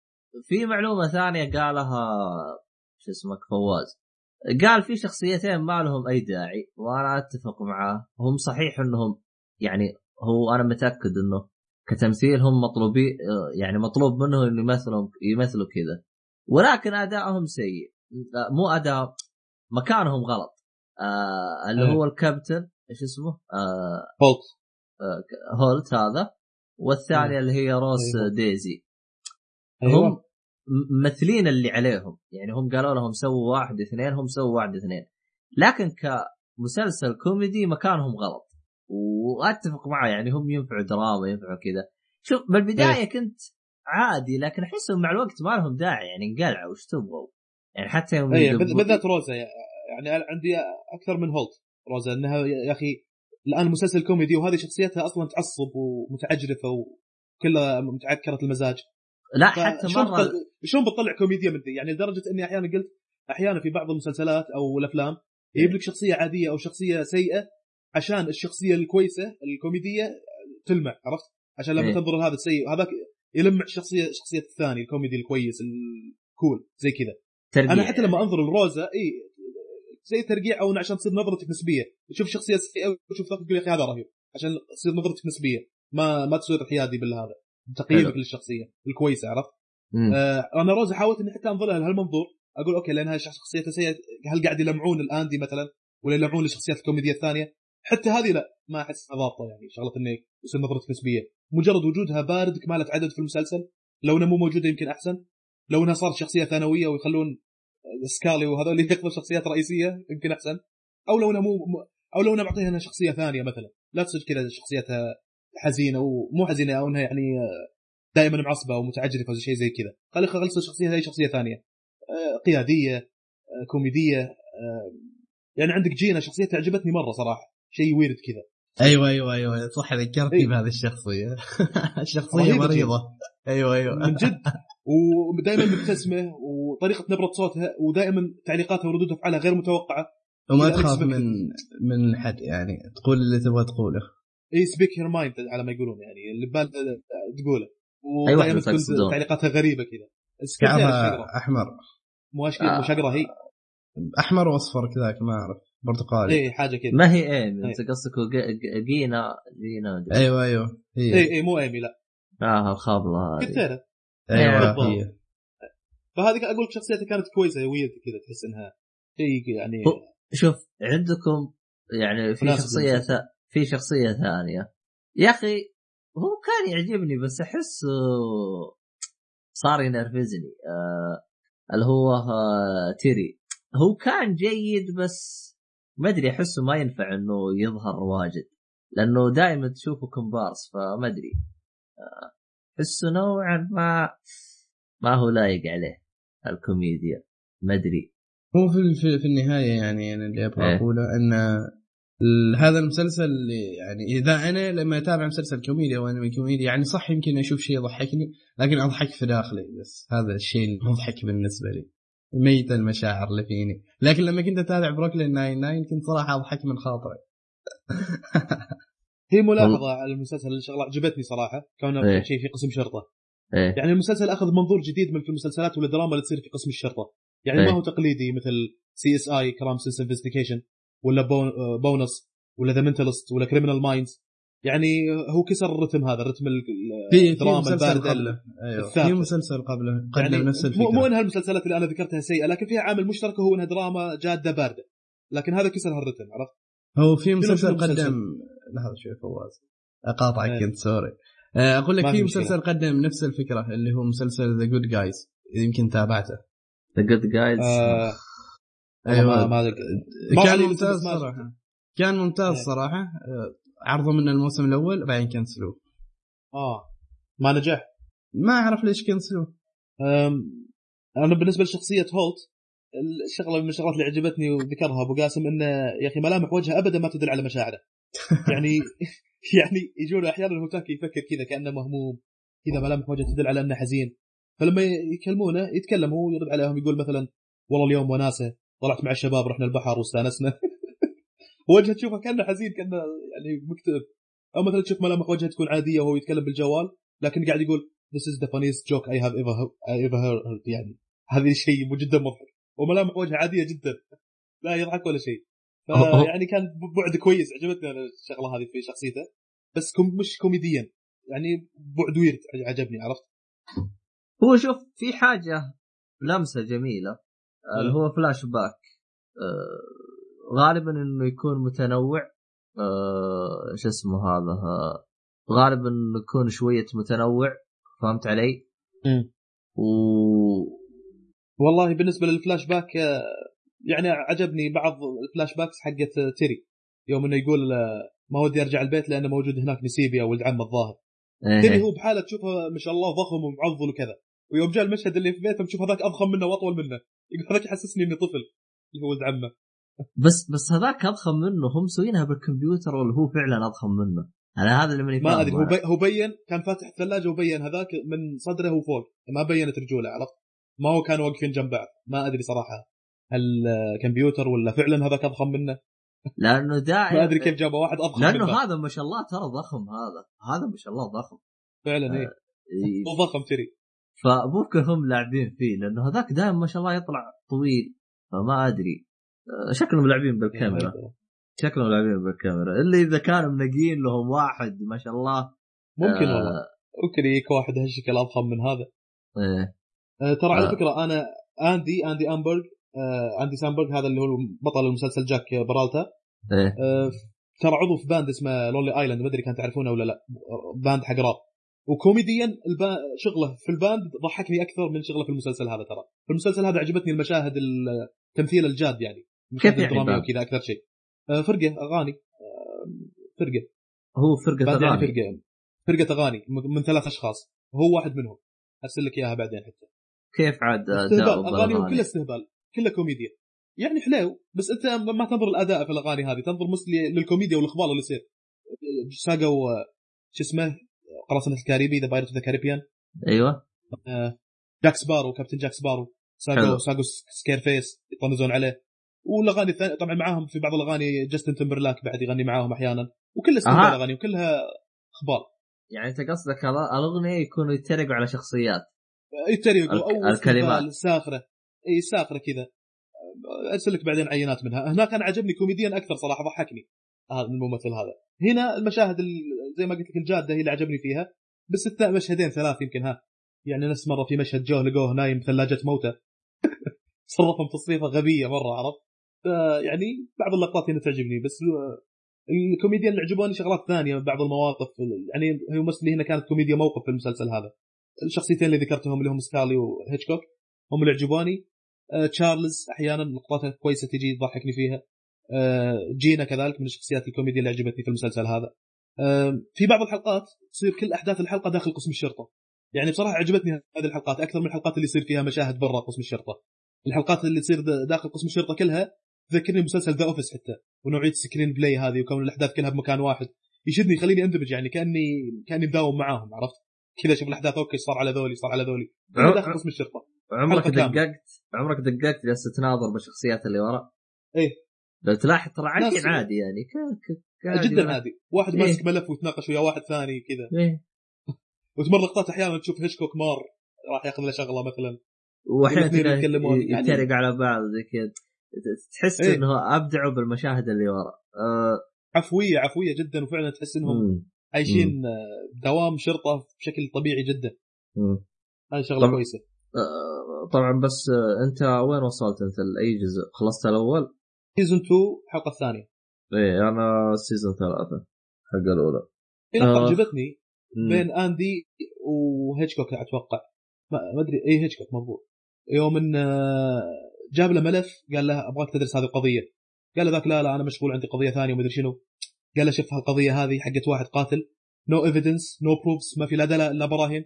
في معلومة ثانية قالها شو اسمك فواز. قال في شخصيتين ما لهم أي داعي وأنا أتفق معاه هم صحيح أنهم يعني هو أنا متأكد أنه كتمثيل هم مطلوبين يعني مطلوب منهم أن يمثلوا يمثلوا كذا. ولكن أدائهم سيء. مو أداء مكانهم غلط. آه اللي إيه. هو الكابتن إيش اسمه؟ آه فولت آه هولت هذا. والثانية اللي هي روس أيوة. ديزي. أيوه. هم ممثلين اللي عليهم. يعني هم قالوا لهم سووا واحد اثنين هم سووا واحد اثنين. لكن كمسلسل كوميدي مكانهم غلط. وأتفق معه يعني هم ينفعوا دراما ينفعوا كذا. شوف بالبداية كنت عادي لكن احسهم مع الوقت ما لهم داعي يعني انقلعوا وش تبغوا؟ يعني حتى يوم اي يدبوا- بالذات روزا يعني عندي أكثر من هولت. روزا إنها يا أخي الآن مسلسل كوميدي وهذه شخصيتها أصلا تعصب ومتعجرفة وكلها متعكرة المزاج. لا حتى مرة بتطلع- شلون بتطلع كوميديا من ذي يعني لدرجة إني أحيانا قلت أحيانا في بعض المسلسلات أو الأفلام يجيب لك شخصية عادية أو شخصية سيئة عشان الشخصية الكويسة الكوميدية تلمع عرفت؟ عشان لما إيه. تنظر لهذا السيء هذاك يلمع الشخصيه شخصية الثاني الكوميدي الكويس ال cool زي كذا. أنا حتى لما أنظر لروزا إي زي ترقيع أو عشان تصير نظرتك نسبية. تشوف شخصية سيئه وتشوف تقول يا أخي هذا رهيب. عشان تصير نظرتك نسبية. ما ما تصير حيادي بالهذا. تقييمك. للشخصية الكويسة عرفت؟ آه أنا روزا حاولت إني حتى انظر لها لهالمنظور. أقول أوكي لانها شخصيتها سيئة هل قاعد يلمعون الاندي مثلا؟ ولا يلمعون الشخصيات الكوميدية الثانية؟ حتى هذه لا ما احسها ضابطة يعني شغلة إنه يصير نظرتك نسبية. مجرد وجودها بارد كمالة عدد في المسلسل لو إنها مو موجودة يمكن أحسن. لو إنها صارت شخصية ثانوية ويخلون سكارلي وهذول ياخذوا شخصيات رئيسية يمكن أحسن. أو لو إنها مو أو لو إنها معطيها شخصية ثانية مثلا. لا تصير كذا شخصيتها حزينة ومو حزينة أو إنها يعني دائما معصبة أو متعجرفة أو شيء زي كذا. خلي خلص الشخصيه هي شخصية ثانية. آه، قيادية آه، كوميدية آه، يعني عندك جينا شخصيتها عجبتني مرة صراحة. شيء ويرد كذا. أيوه أيوه أيوه. صح ذكرتني إيه. بهذه الشخصية. *laughs* الشخصيه رهيبة مريضة. أيوه أيوه. من جد. ودائما مبتسمة وطريقة نبرة صوتها ودائما تعليقاتها وردود افعالها غير متوقعة. وما تخاف. من من حد يعني تقول اللي تبغى تقوله. اي speak her mind على ما يقولون يعني اللي ببال تقوله. أي واحد ودائما تكون. تعليقاتها غريبة كذا. شقرة. أحمر. مو أشك- آه. هي. أحمر وأصفر كذاك ما أعرف. برتقالي. اي حاجة كذا ما هي ايمي إيه. إنت قصدك جينا جينا أيوه أيوه. هي. اي اي مو إيمي لا. آه الخابلة هذه. لها أيوه بالضبط. هي. فهذه أقول لك شخصيتها كانت كويسة ويرد كذا تحس إنها شيء يعني شوف عندكم يعني في شخصية. ث... في شخصية ثانية. يا أخي هو كان يعجبني بس احسه صار ينرفزني. آه اللي هو آه تيري. هو كان جيد بس ما أدري احسه ما ينفع إنه يظهر واجد لأنه دائما تشوفه كومبارس فما أدري. أحسه نوعا ما ما هو لايق عليه الكوميديا. ما أدري. هو في, في, النهاية يعني أنا اللي أبغى إيه. أقوله إن ال- هذا المسلسل اللي يعني إذا أنا لما أتابع مسلسل كوميديا أو انمي كوميديا يعني صح يمكن أشوف شيء يضحكني لكن أضحك في داخلي بس. هذا الشيء المضحك بالنسبة لي. ميت المشاعر اللي فيني. لكن لما كنت أتابع بروكلين 99 كنت صراحة أضحك من خاطري. *laughs* هي ملاحظة على المسلسل شغله عجبتني صراحة كونه إيه. شيء في قسم شرطة. إيه. يعني المسلسل أخذ منظور جديد من في المسلسلات والدراما اللي تصير في قسم الشرطة. يعني إيه. ما هو تقليدي مثل CSI Crime Scene Investigation ولا Bone Bones ولا The Mentalist ولا Criminal Minds يعني هو كسر الرتم هذا الرتم الدراما مسلسل الباردة قبله. أيوه. الثابتة. في مسلسل قبله قدم يعني نفس الفكرة. مو إنها المسلسلات اللي أنا ذكرتها سيئة لكن فيها عامل مشترك هو إنها دراما جادة باردة. لكن هذا كسر هالرتم عرفت؟ هو في مسلسل؟ قدم لحظه شوي فواز. أقاطعك إيه. كنت sorry. آه، أقول لك في. مسلسل قدم نفس الفكرة اللي هو مسلسل The Good Guys يمكن تابعته. The Good Guys أيوه. ما ما ما كان ممتاز ما صراحة. كان ممتاز إيه. صراحة. عرضوا منه الموسم الأول بعدين كنسلوه آه. ما نجح. ما أعرف ليش كنسلوه. أنا بالنسبة لشخصية هولت الشغلة من الشغلات اللي عجبتني وذكرها أبو قاسم إنه يا أخي ملامح وجهه ابدا ما تدل على مشاعره. *laughs* يعني يعني يجون أحيانا هوتاكي يفكر كذا كأنه مهموم كذا ملامح وجهه تدل على إنه حزين. فلما يكلمونه يتكلم هو يرد عليهم يقول مثلا والله اليوم وناسة طلعت مع الشباب رحنا البحر واستانسنا. *laughs* وجهه تشوفه كأنه حزين كأنه يعني مكتئب. أو مثلا تشوف ملامح وجهه تكون عادية وهو يتكلم بالجوال لكن قاعد يقول this is the funniest joke I have ever I ever heard. يعني هذا شيء جدا مضحك. وملامح وجهه عادية جدا. لا يضحك ولا شيء. يعني كان بعد كويس. عجبتني أنا الشغلة هذه في شخصيته. بس كوم مش كوميديا. يعني بعد ويرد عجبني عرفت؟ هو شوف في حاجة لمسة جميلة اللي هو فلاش باك آه، غالبا إنه يكون متنوع آه، شو اسمه هذا آه، غالبا إنه يكون شوية متنوع فهمت علي؟ مم. و والله بالنسبة للفلاش باك آه، يعني عجبني بعض ال flashbacks حقت تيري يوم إنه يقول آه، ما ودي أرجع البيت لأنه موجود هناك نسيبيا ولد عمه الظاهر تيري إيه. هو بحالة تشوفه ما شاء الله ضخم ومعضل وكذا ويوم جاء المشهد اللي في بيته تشوف هذاك أضخم منه وأطول منه يقول هذاك يحسسني إني طفل اللي هو ولد عمه بس بس هذاك أضخم منه هم مسوينها بالكمبيوتر ولا هو فعلا أضخم منه؟ أنا هذا اللي ماني ما أدري هو. بي هو بين كان فاتح الثلاجة وبين هذاك من صدره وفوق. ما بينت رجوله عرفت؟ ما هو كانوا واقفين جنب بعض. ما أدري صراحة هل آه، كمبيوتر ولا فعلا هذاك أضخم منه؟ لأنه دائما *laughs* ما أدري كيف جابوا واحد أضخم لأنه منه هذا ما شاء الله ترى ضخم هذا. هذا ما شاء الله ضخم. فعلا إيه. هو ضخم تري فممكن هم لاعبين فيه لأنه هذاك دائما ما شاء الله يطلع طويل فما أدري. آه، شكلهم لاعبين بالكاميرا. شكلهم لاعبين بالكاميرا. الا إذا كانوا منقين لهم واحد ما شاء الله ممكن آه، والله. ممكن يجيك واحد هالشكل أضخم من هذا. إيه. آه، ترى على آه. فكرة أنا أندي أندي سامبرغ آه، أندي سامبرغ هذا اللي هو بطل المسلسل جاك برالتا. إيه. آه، ترى عضو في band اسمه Lonely Island ما أدري كان تعرفونه ولا لا. band حق راب. وكوميديا البا... شغله في ال band ضحكني أكثر من شغله في المسلسل هذا ترى. في المسلسل هذا عجبتني المشاهد التمثيل الجاد يعني. كيف يعني؟ الدرامية band؟ وكذا أكثر شيء. آه، فرقة أغاني. آه، فرقة. هو فرقة band يعني أغاني. فرقة. فرقة أغاني من من ثلاث أشخاص. هو واحد منهم. أرسل لك إياها بعدين حتى. كيف عاد استهبال. اغانيهم بالأغاني؟ كلها استهبال. كلها كوميديا. يعني حلو بس أنت ما تنظر الاداء في الأغاني هذه. تنظر مثل للكوميديا والأخبار اللي يصير. ساقوا آه، شو اسمه؟ قراصنة الكاريبي The Pirate the Caribbean أيوه. جاك سبارو كابتن جاك سبارو. ساقوا ساقوا Scarface يطنزون عليه. والأغاني الثانية طبعا معاهم في بعض الأغاني جاستن تمبرلاك بعد يغني معاهم أحيانا وكلها استهبال أها. اغاني وكلها أخبار. يعني أنت قصدك ال- الأغنية يكونوا يتريقوا على شخصيات. يتريقوا أو الكلمات. ساخره إي ساخره كذا. أرسل لك بعدين عينات منها. هناك أنا عجبني كوميديا أكثر صراحة ضحكني. هذا الممثل هذا. هنا المشاهد ال- زي ما قلت لك الجادة هي اللي عجبني فيها. بس مشهدين ثلاث يمكن ها. يعني نفس مرة في مشهد جوه لقوه نايم بثلاجه موتة. *laughs* صرفهم تصريفه غبية مرة عرفت؟ ف- يعني بعض اللقطات هنا تعجبني بس الكوميديا اللي عجبوني شغلات ثانية بعض المواقف يعني هي ممثلي هنا كانت كوميديا موقف في المسلسل هذا. الشخصيتين اللي ذكرتهم اللي هم سكالي وهيتشكوك هم اللي عجبوني آه، تشارلز أحيانا لقطاتها كويسة تجي تضحكني فيها. آه، جينا كذلك من الشخصيات الكوميديا اللي عجبتني في المسلسل هذا. آه، في بعض الحلقات تصير كل أحداث الحلقة داخل قسم الشرطة. يعني بصراحة عجبتني هذه الحلقات أكثر من الحلقات اللي يصير فيها مشاهد برا قسم الشرطة. الحلقات اللي تصير داخل قسم الشرطة كلها تذكرني مسلسل The Office حتى ونوعية screenplay هذه وكون الأحداث كلها بمكان واحد. يشدني يخليني اندمج يعني كأني كأني مداوم معاهم عرفت؟ كذا أشوف الأحداث okay صار على ذولي صار على ذولي. عم- داخل قسم الشرطة. عمرك. دققت؟ عمرك دققت جالس تناظر بالشخصيات اللي ورا إيه. لو تلاحظ ترى ناس- عادي يعني ك... ك... عادي جدا عادي. واحد إيه. ماسك ملف ويتناقش ويا واحد ثاني كذا. إيه. *laughs* وتمر لقطات أحيانا تشوف هيشكوك مار راح ياخذ له شغلة مثلا. واحيانا يتكلمون، يعني- يتريق على بعض زي كذا. تحس إيه. إنه أبدعوا بالمشاهد اللي ورا آه عفوية عفوية جدا وفعلا تحس إنهم. عايشين دوام شرطة بشكل طبيعي جدا. هذه شغلة طبعا. كويسة آه طبعا بس آه أنت وين وصلت أنت لأي جزء خلصت الأول؟ season 2 الحلقة الثانية إيه أنا season ثلاثة حق الأولى في لقطه آه. عجبتني. بين أندي وهيتشكوك أتوقع ما ما أدري اي هيتشكوك مضبوط يوم إن آه، جاب له ملف قال له أبغاك تدرس هذه القضية. قال له ذاك لا لا أنا مشغول عندي قضية ثانية ومدري شنو. قال له شوف هالقضية هذه حقت واحد قاتل. no evidence no proofs ما في لا دلاء لا براهين.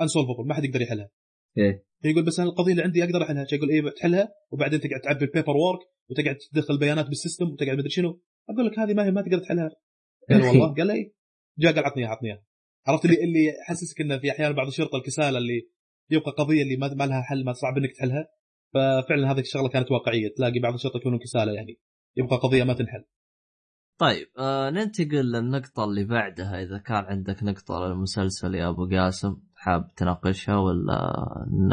unsolvable ما حد يقدر يحلها. إيه. يقول بس أنا القضية اللي عندي أقدر أحلها. يقول إيه تحلها وبعدين تقعد تعبي ال paperwork وتقعد تدخل بيانات بال system وتقعد مدري شنو. أقول لك هذه ما هي ما تقدر تحلها. قال أخي. والله. قال لي جاء قال عطني عطني. عرفت اللي اللي يحسسك انه في أحيانا بعض الشرطة الكسالة اللي يبقى قضية اللي ما لها حل ما صعب إنك تحلها. ففعلا هذه الشغلة كانت واقعية. تلاقي بعض الشرطة يكونوا كساله يعني. يبقى قضية ما تنحل. طيب آه ننتقل للنقطة اللي بعدها. إذا كان عندك نقطة للمسلسل يا أبو قاسم حاب تناقشها ولا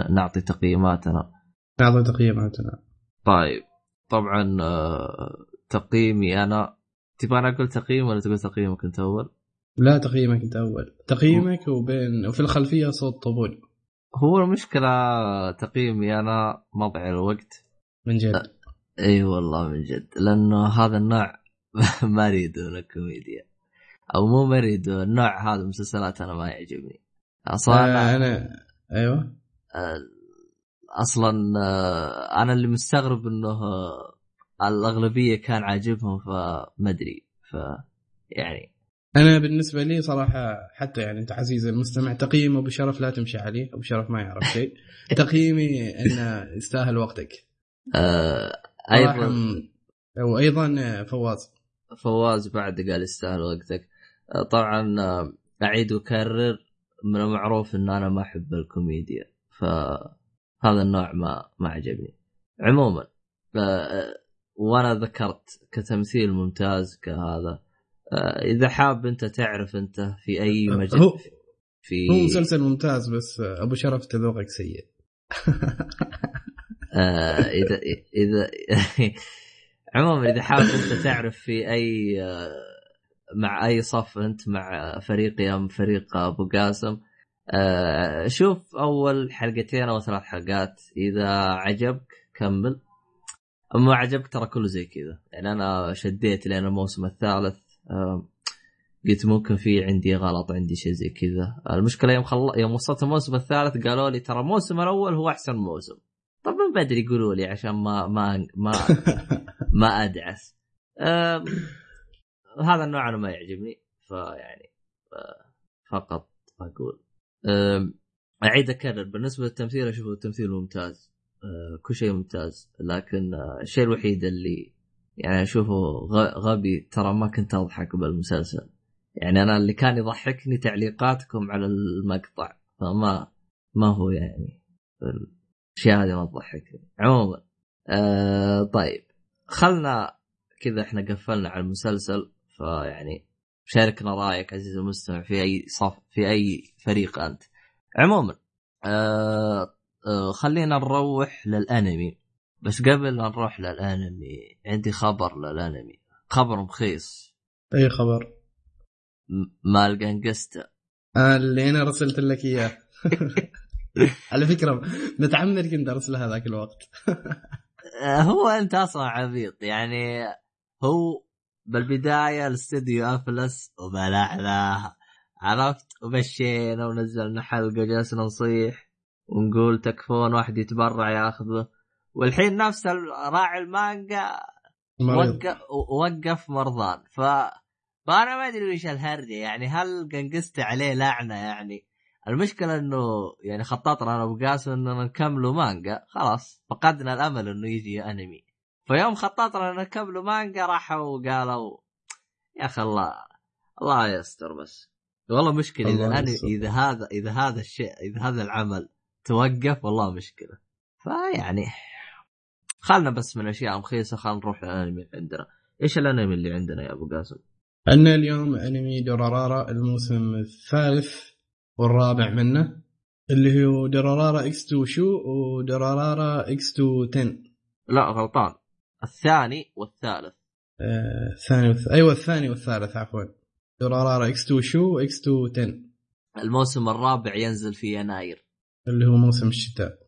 نعطي تقييماتنا؟ نعطي تقييماتنا. طيب طبعا آه تقييمي أنا. تبغى أنا أقول تقييم ولا تقول تقييمك أنت أول؟ لا تقييمك أنت أول. تقييمك وبين وفي الخلفية صوت طبول. هو المشكلة تقييمي أنا مضيع الوقت. من جد. إي أيوة والله من جد. لأنه هذا النوع *laughs* ما اريده من الكوميديا أو مو ما اريده النوع هذا المسلسلات أنا ما يعجبني. أصلا آه أنا أيوه. آه، أصلا آه، أنا اللي مستغرب إنه آه، الأغلبية كان عاجبهم فما أدري ف يعني أنا بالنسبة لي صراحة حتى يعني أنت عزيزي المستمع تقييم ابو شرف لا تمشي عليه أبو شرف ما يعرف شيء. *laughs* تقييمي انه يستاهل وقتك. آه أيضا وأيضا فواز. فواز بعد قال يستاهل وقتك. آه، طبعا آه، أعيد وأكرر من المعروف إن أنا ما أحب الكوميديا. فهذا النوع ما ما عجبني. عموما آه، وأنا ذكرت كتمثيل ممتاز كهذا. إذا حاب أنت تعرف أنت في أي مجال هو- في هو مسلسل ممتاز بس أبو شرف تذوقك سيء. *laughs* آه، إذا إذا *laughs* عموما إذا حاب أنت تعرف في أي آه، مع أي صف أنت مع فريقي ام فريق أبو قاسم آه، شوف أول حلقتين أو ثلاث حلقات. إذا عجبك كمل أما ما عجبك ترى كله زي كذا. يعني أنا شديت لين الموسم الثالث آه، قلت ممكن في عندي غلط عندي شيء زي كذا. المشكلة يوم خل... يوم وصلت الموسم الثالث قالوا لي ترى الموسم الأول هو أحسن موسم. طب من بدري يقولوا لي عشان ما ما ما *laughs* ما أدعس. أم... هذا النوع أنا ما يعجبني فيعني ف- فقط أقول. أم... أعيد أكرر بالنسبة للتمثيل أشوف التمثيل ممتاز. أه، كل شيء ممتاز لكن أه، الشيء الوحيد اللي يعني اشوفه غبي ترى ما كنت أضحك بالمسلسل. يعني أنا اللي كان يضحكني تعليقاتكم على المقطع فما ما هو يعني الأشياء هذه ما تضحكني. عموما آه طيب خلنا كذا إحنا قفلنا على المسلسل فيعني شاركنا رأيك عزيزي المستمع في أي صف في أي فريق أنت. عموما آه آه خلينا نروح للأنمي. بس قبل لا نروح للأنمي عندي خبر للأنمي. خبر مخيس. أي خبر؟ مال جانجستا. آه، اللي أنا رسلت لك إياه. *laughs* على فكرة متعمد كنت ارسله هذاك الوقت. آه، هو أنت أصلا عبيط. يعني هو بالبداية الاستديو أفلس وبلعنا عرفت؟ ومشينا ونزلنا حلقة جلسنا نصيح ونقول تكفون واحد يتبرع ياخذه. والحين نفس راعي المانجا وقف وقف مرضان. ف فأنا ما أدري وش الهرجة. يعني هل قنقست عليه لعنة يعني؟ المشكلة إنه يعني خططنا أنا وقاسم إننا نكملوا مانجا. خلاص فقدنا الأمل إنه يجي أنمي. فيوم خططنا ان نكملوا مانجا راحوا قالوا يا أخي الله الله يستر بس. والله مشكلة إذا يستر. إذا هذا إذا هذا الشيء إذا هذا العمل توقف والله مشكلة. فيعني خلنا بس من أشياء مخيسه خلينا نروح للانمي اللي عندنا. إيش الأنمي اللي عندنا يا أبو قاسم؟ عندنا اليوم أنمي دورارارا الموسم الثالث والرابع منه اللي هو دورارارا إكس 2 شو ودورارارا إكس 2 10 لا غلطان. الثاني والثالث. آه، الثاني والث... أيوه الثاني والثالث عفوا. دورارارا إكس 2 شو واكس 2 10 الموسم الرابع ينزل في يناير. اللي هو موسم الشتاء.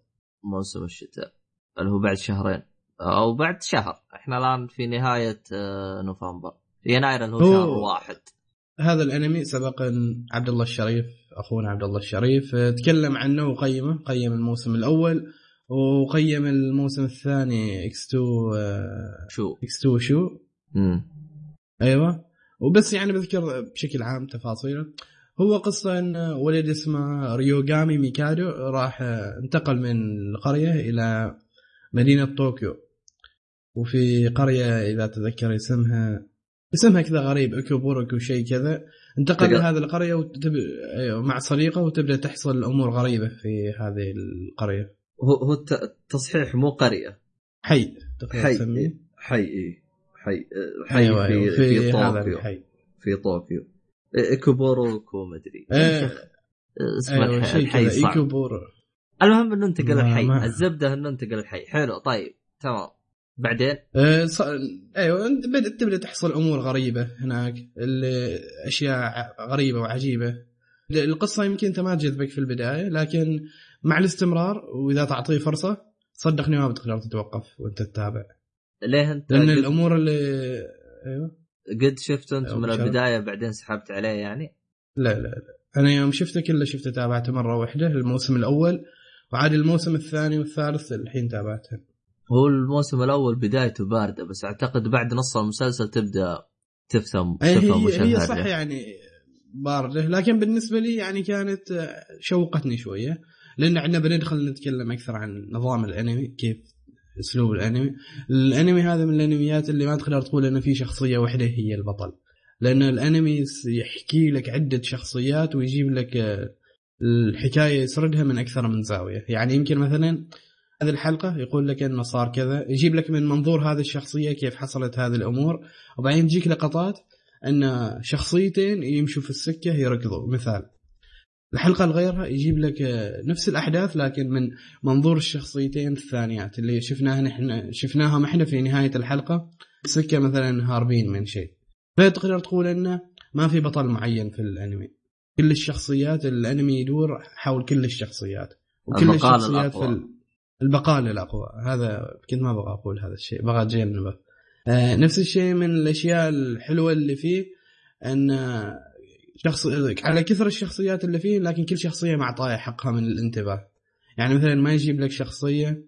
موسم الشتاء. اللي هو بعد شهرين. أو بعد شهر. إحنا الآن في نهاية آه، نوفمبر. يناير اللي هو هو- شهر واحد. هذا الأنمي سبق عبد الله الشريف أخونا عبد الله الشريف آه، تكلم عنه وقيمه قيم الموسم الأول وقيم الموسم الثاني إكس 2 آه، شو. إكس 2 شو. امم أيوه. وبس يعني بذكر بشكل عام تفاصيله. هو قصة إن ولد اسمه ريوغامي ميكادو راح انتقل من القرية إلى مدينة طوكيو. وفي قرية إذا تذكر اسمها اسمها كذا غريب اكوبوركو شيء كذا. انتقل لهذه القرية وتب... أيوة، مع صديقه وتبدأ تحصل امور غريبة في هذه القرية. هو هو الت- التصحيح مو قرية. حي حي تسميه. حي إيه. حي حي في, أيوه في, في طوكيو. الحي. في طوكيو. إيه، كوبوروكو مدري آه، اسم أيوه الح- شيء الحي كذا صعب. ايكوبورو المهم انه انتقل الحي. ما- الزبدة انه انتقل الحي. حلو طيب تمام. بعدين؟ أه، ص... أيوه انت بدأت تبدأ تحصل أمور غريبة هناك أشياء غريبة وعجيبة. القصة يمكن أنت ما تجذبك في البداية لكن مع الاستمرار وإذا تعطيه فرصة صدقني ما بتقدر تتوقف وأنت تتابع. ليه أنت لأن قد, الأمور اللي أيوه. قد شفت أنت من مشاهد. البداية بعدين سحبت عليه يعني؟ لا لا لا. أنا يوم شفته كله شفته تابعته مرة واحدة الموسم الأول. وعاد الموسم الثاني والثالث الحين تابعته هو الموسم الأول بدايته باردة بس أعتقد بعد نص المسلسل تبدأ تفهم أي تفهم هي, هي صح. يعني باردة لكن بالنسبة لي يعني كانت شوقتني شوية لأن إحنا بندخل نتكلم أكثر عن نظام الأنمي كيف أسلوب الأنمي الأنمي هذا من الأنميات اللي ما تقدر تقول إنه في شخصية واحدة هي البطل لأن الأنمي يحكي لك عدة شخصيات ويجيب لك الحكاية يسردها من أكثر من زاوية. يعني يمكن مثلا هذه الحلقة يقول لك إنه صار كذا يجيب لك من منظور هذه الشخصية كيف حصلت هذه الأمور وبعدين تجيك لقطات إن شخصيتين يمشوا في السكة يركضوا. مثال الحلقة الغيرها يجيب لك نفس الأحداث لكن من منظور الشخصيتين الثانيات اللي شفناها نحن شفناها إحنا في نهاية الحلقة سكة مثلا هاربين من شيء. فتقدر تقول إنه ما في بطل معين في الأنمي. كل الشخصيات الأنمي يدور حول كل الشخصيات وكل البقال الشخصيات الأقوى. في ال... البقال الأقوى. هذا كنت ما أبغى أقول هذا الشيء بغى اتجنبه آه نفس الشيء من الأشياء الحلوة اللي فيه أن شخص على كثر الشخصيات اللي فيه لكن كل شخصية معطاها حقها من الانتباه. يعني مثلا ما يجيب لك شخصية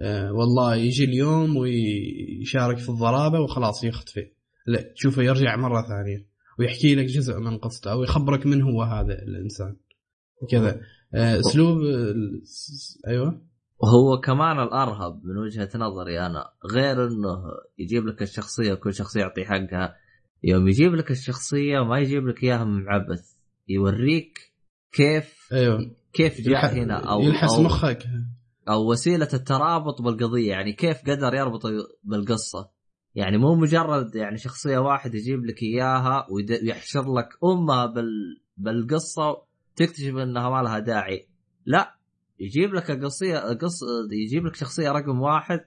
آه والله يجي اليوم ويشارك في الضرابة وخلاص يختفي. لا تشوفه يرجع مرة ثانية. ويحكي لك جزء من قصته أو يخبرك من هو هذا الإنسان. كذا. آه، أسلوب آه، أيوه. وهو كمان الأرهب من وجهة نظري أنا غير إنه يجيب لك الشخصية وكل شخصيه يعطي حقها. يوم يجيب لك الشخصية ما يجيب لك إياها من عبث يوريك كيف أيوه. كيف جاء يلح- هنا أو يلحس أو مخك. أو وسيلة الترابط بالقضية يعني كيف قدر يربط بالقصة. يعني مو مجرد يعني شخصية واحد يجيب لك إياها ويحشر لك أمها بال بالقصة تكتشف إنها ما لها داعي. لا يجيب لك القصيه قص يجيب لك شخصية رقم واحد.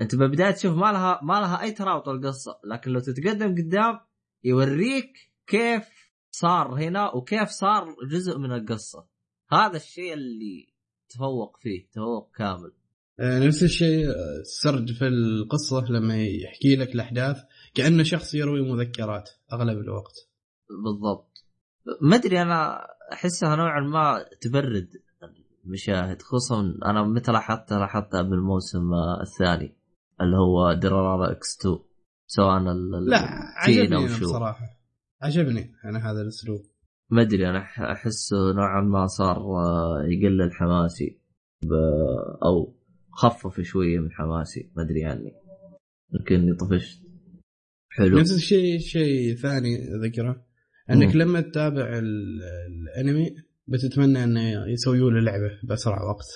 أنت بالبدايه تشوف ما لها ما لها أي ترابط القصة لكن لو تتقدم قدام يوريك كيف صار هنا وكيف صار جزء من القصة. هذا الشيء اللي تفوق فيه تفوق كامل. نفس الشيء آه، السرد في القصة لما يحكي لك الأحداث كأنه شخص يروي مذكرات أغلب الوقت. بالضبط. ما أدري أنا أحسها نوعا ما تبرد المشاهد خصوصا أنا متى لاحظتها لاحظتها بالموسم آه، الثاني اللي هو درارا إكس 2 سواء لا عجبني أو أنا شو. بصراحة. عجبني أنا هذا الأسلوب. ما أدري أنا أح- احسه نوعا ما صار آه، يقلل حماسي ب... خفف شوية من حماسي ما أدري عني. يمكن إني طفشت. حلو. نفس الشيء شيء ثاني ذكره أنك مم. لما تتابع ال- الأنمي بتتمنى إنه يسويوا له لعبة بأسرع وقت.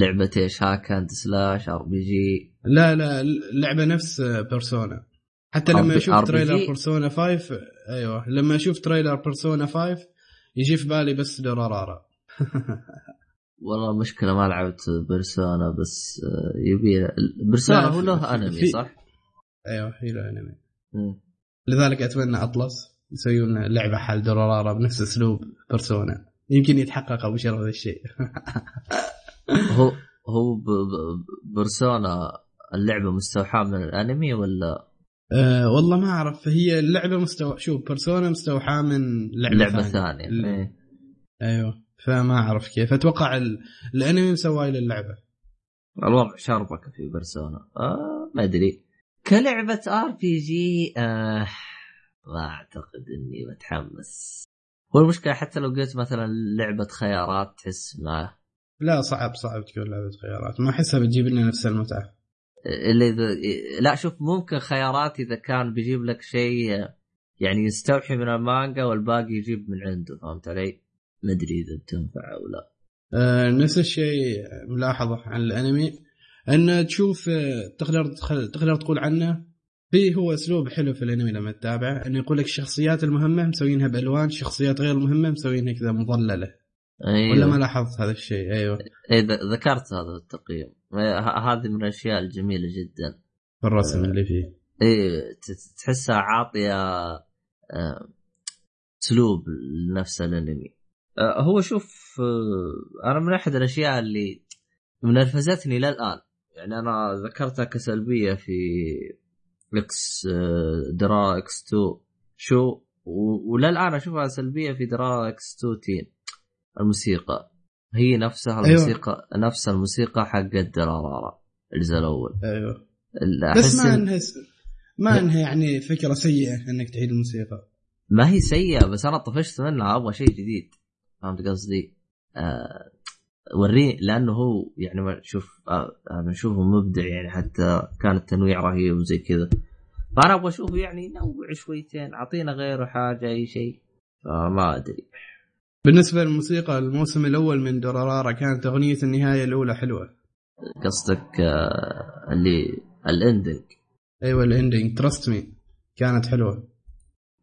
لعبة إيش؟ hack and slash RPG؟ لا لا اللعبه نفس بيرسونا. حتى لما أشوف. trailer بيرسونا 5 أيوه. لما أشوف trailer بيرسونا 5 يجي في بالي بس دورارارا. *laughs* والله مشكلة ما لعبت بيرسونا بس آه، يبي بيرسونا هو له انمي في- صح؟ أيوه هي له انمي. لذلك أتمنى أطلس يسوون لعبة حال دورارارا بنفس أسلوب بيرسونا يمكن يتحقق أبو شرف هذا الشيء *laughs* هو هو ب- ب- بيرسونا اللعبة مستوحاة من الأنمي ولا أه والله ما أعرف هي اللعبة مستوى شوف بيرسونا مستوحاة من لعبة, لعبة ثانية. ثانية ال- إيه. أيوه فما أعرف كيف. أتوقع ال... الأنمي مسواه للعبه الوضع شربك في بيرسونا آه ما أدري. كلعبة آر بي جي آه ما أعتقد إني متحمس. هو المشكلة حتى لو قلت مثلا لعبة خيارات تحس ما لا صعب صعب تكون لعبة خيارات. ما أحسها بتجيب لنا نفس المتعة. اللي إذا لا شوف ممكن خيارات إذا كان بيجيب لك شيء يعني يستوحي من المانجا والباقي يجيب من عنده فهمت علي؟ ما أدري إذا بتنفع أو لا. أه نفس الشيء ملاحظة عن الأنمي. أن تشوف آه، تقدر. تقدر تقول عنه. في هو أسلوب حلو في الأنمي لما تتابعه انه يقول لك الشخصيات المهمة مسوينها بألوان الشخصيات غير المهمه مسوينها كذا مظللة. ولا ما لاحظت هذا الشيء؟ أيوه. إيه ذكرت هذا التقييم. هذه من الأشياء الجميلة جدا. الرسم اللي فيه. ت- تحسها عاطية آه، أسلوب لنفس الأنمي. آه، هو شوف آه، أنا من أحد الأشياء اللي منرفزتني للان يعني أنا ذكرتها كسلبية في إكس آه، درا إكس 2 شو وللان أشوفها سلبية في درا x2 تين الموسيقى. هي نفسها أيوة. الموسيقى نفس الموسيقى حق درارارا الجزء الأول أيوه. بس ما إنها ما إنها يعني فكرة سيئة إنك تعيد الموسيقى. ما هي سيئة بس أنا طفشت منها أبغى شيء جديد. فهمت قصدي؟ آه وريني لأنه هو يعني ما شوف آه أنا أشوفه مبدع يعني حتى كان التنويع رهيب وزي كذا. فأنا أبغى أشوفه يعني نوع شويتين أعطينا غيره حاجة أي شيء فما أدري. بالنسبة للموسيقى الموسم الأول من دورارارا كانت أغنية النهاية الأولى حلوة. قصدك آه اللي ال ending أيوه ال ending trust me كانت حلوة.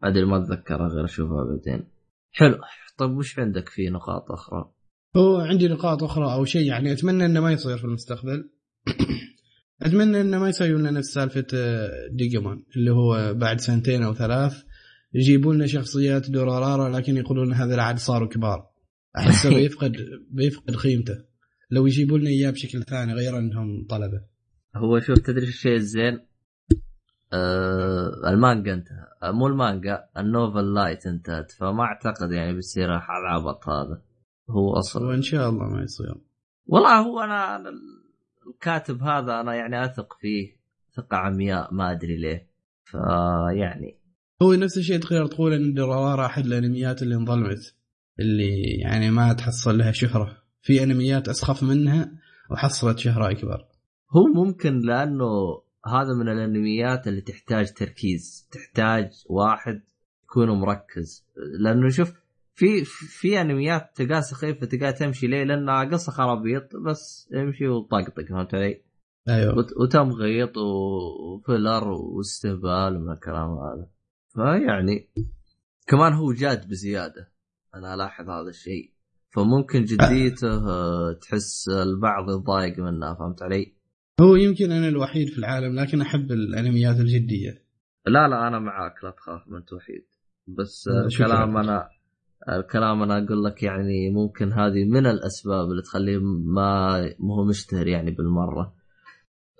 أدري ما أتذكرها غير أشوفها بعدين. حلو. طيب وش عندك في نقاط أخرى؟ هو عندي نقاط أخرى أو شيء يعني أتمنى إنه ما يصير في المستقبل. *clears throat* أتمنى إنه ما يسوي لنا نفس سالفة آه، ديجيمون اللي هو بعد سنتين أو ثلاث يجيبوا لنا شخصيات دورارارا لكن يقولون هذا عاد صاروا كبار. أحسه *laughs* بيفقد بيفقد قيمته لو يجيبوا لنا إياه بشكل ثاني غير إنهم طلبة. هو شوف تدري الشيء الزين؟ آه المانجا انتهى. آه مو المانجا ال novel light انتهت. فما أعتقد يعني بيصير العبط هذا. هو أصلا وان شاء الله ما يصير. والله هو أنا أنا الكاتب هذا أنا يعني أثق فيه. ثقة عمياء ما أدري ليه. فيعني هو نفس الشيء تقدر تقول إن دورارارا احد الأنميات اللي انظلمت اللي يعني ما تحصل لها شهرة. في أنميات أسخف منها وحصلت شهرة أكبر. هو ممكن لأنه هذا من الأنميات اللي تحتاج تركيز. تحتاج واحد يكون مركز. لأنه شوف في في أنميات تلقاها سخيفة تلقاها تمشي ليه؟ لانها قصة خرابيط بس امشي وطقطق فهمت علي؟ أيوه. وت- وتمغيط وفيلر واستهبال من الكلام هذا. فيعني كمان هو جاد بزيادة. أنا ألاحظ هذا الشيء. فممكن *coughs* جديته تحس البعض يتضايق منها فهمت علي؟ هو يمكن أنا الوحيد في العالم لكن أحب الأنميات الجدية. لا لا أنا معاك لا تخاف ما انت وحيد بس. الكلام أنا الكلام أنا أقول لك يعني ممكن هذه من الأسباب اللي تخليه ما ما هو مشتهر يعني بالمرة.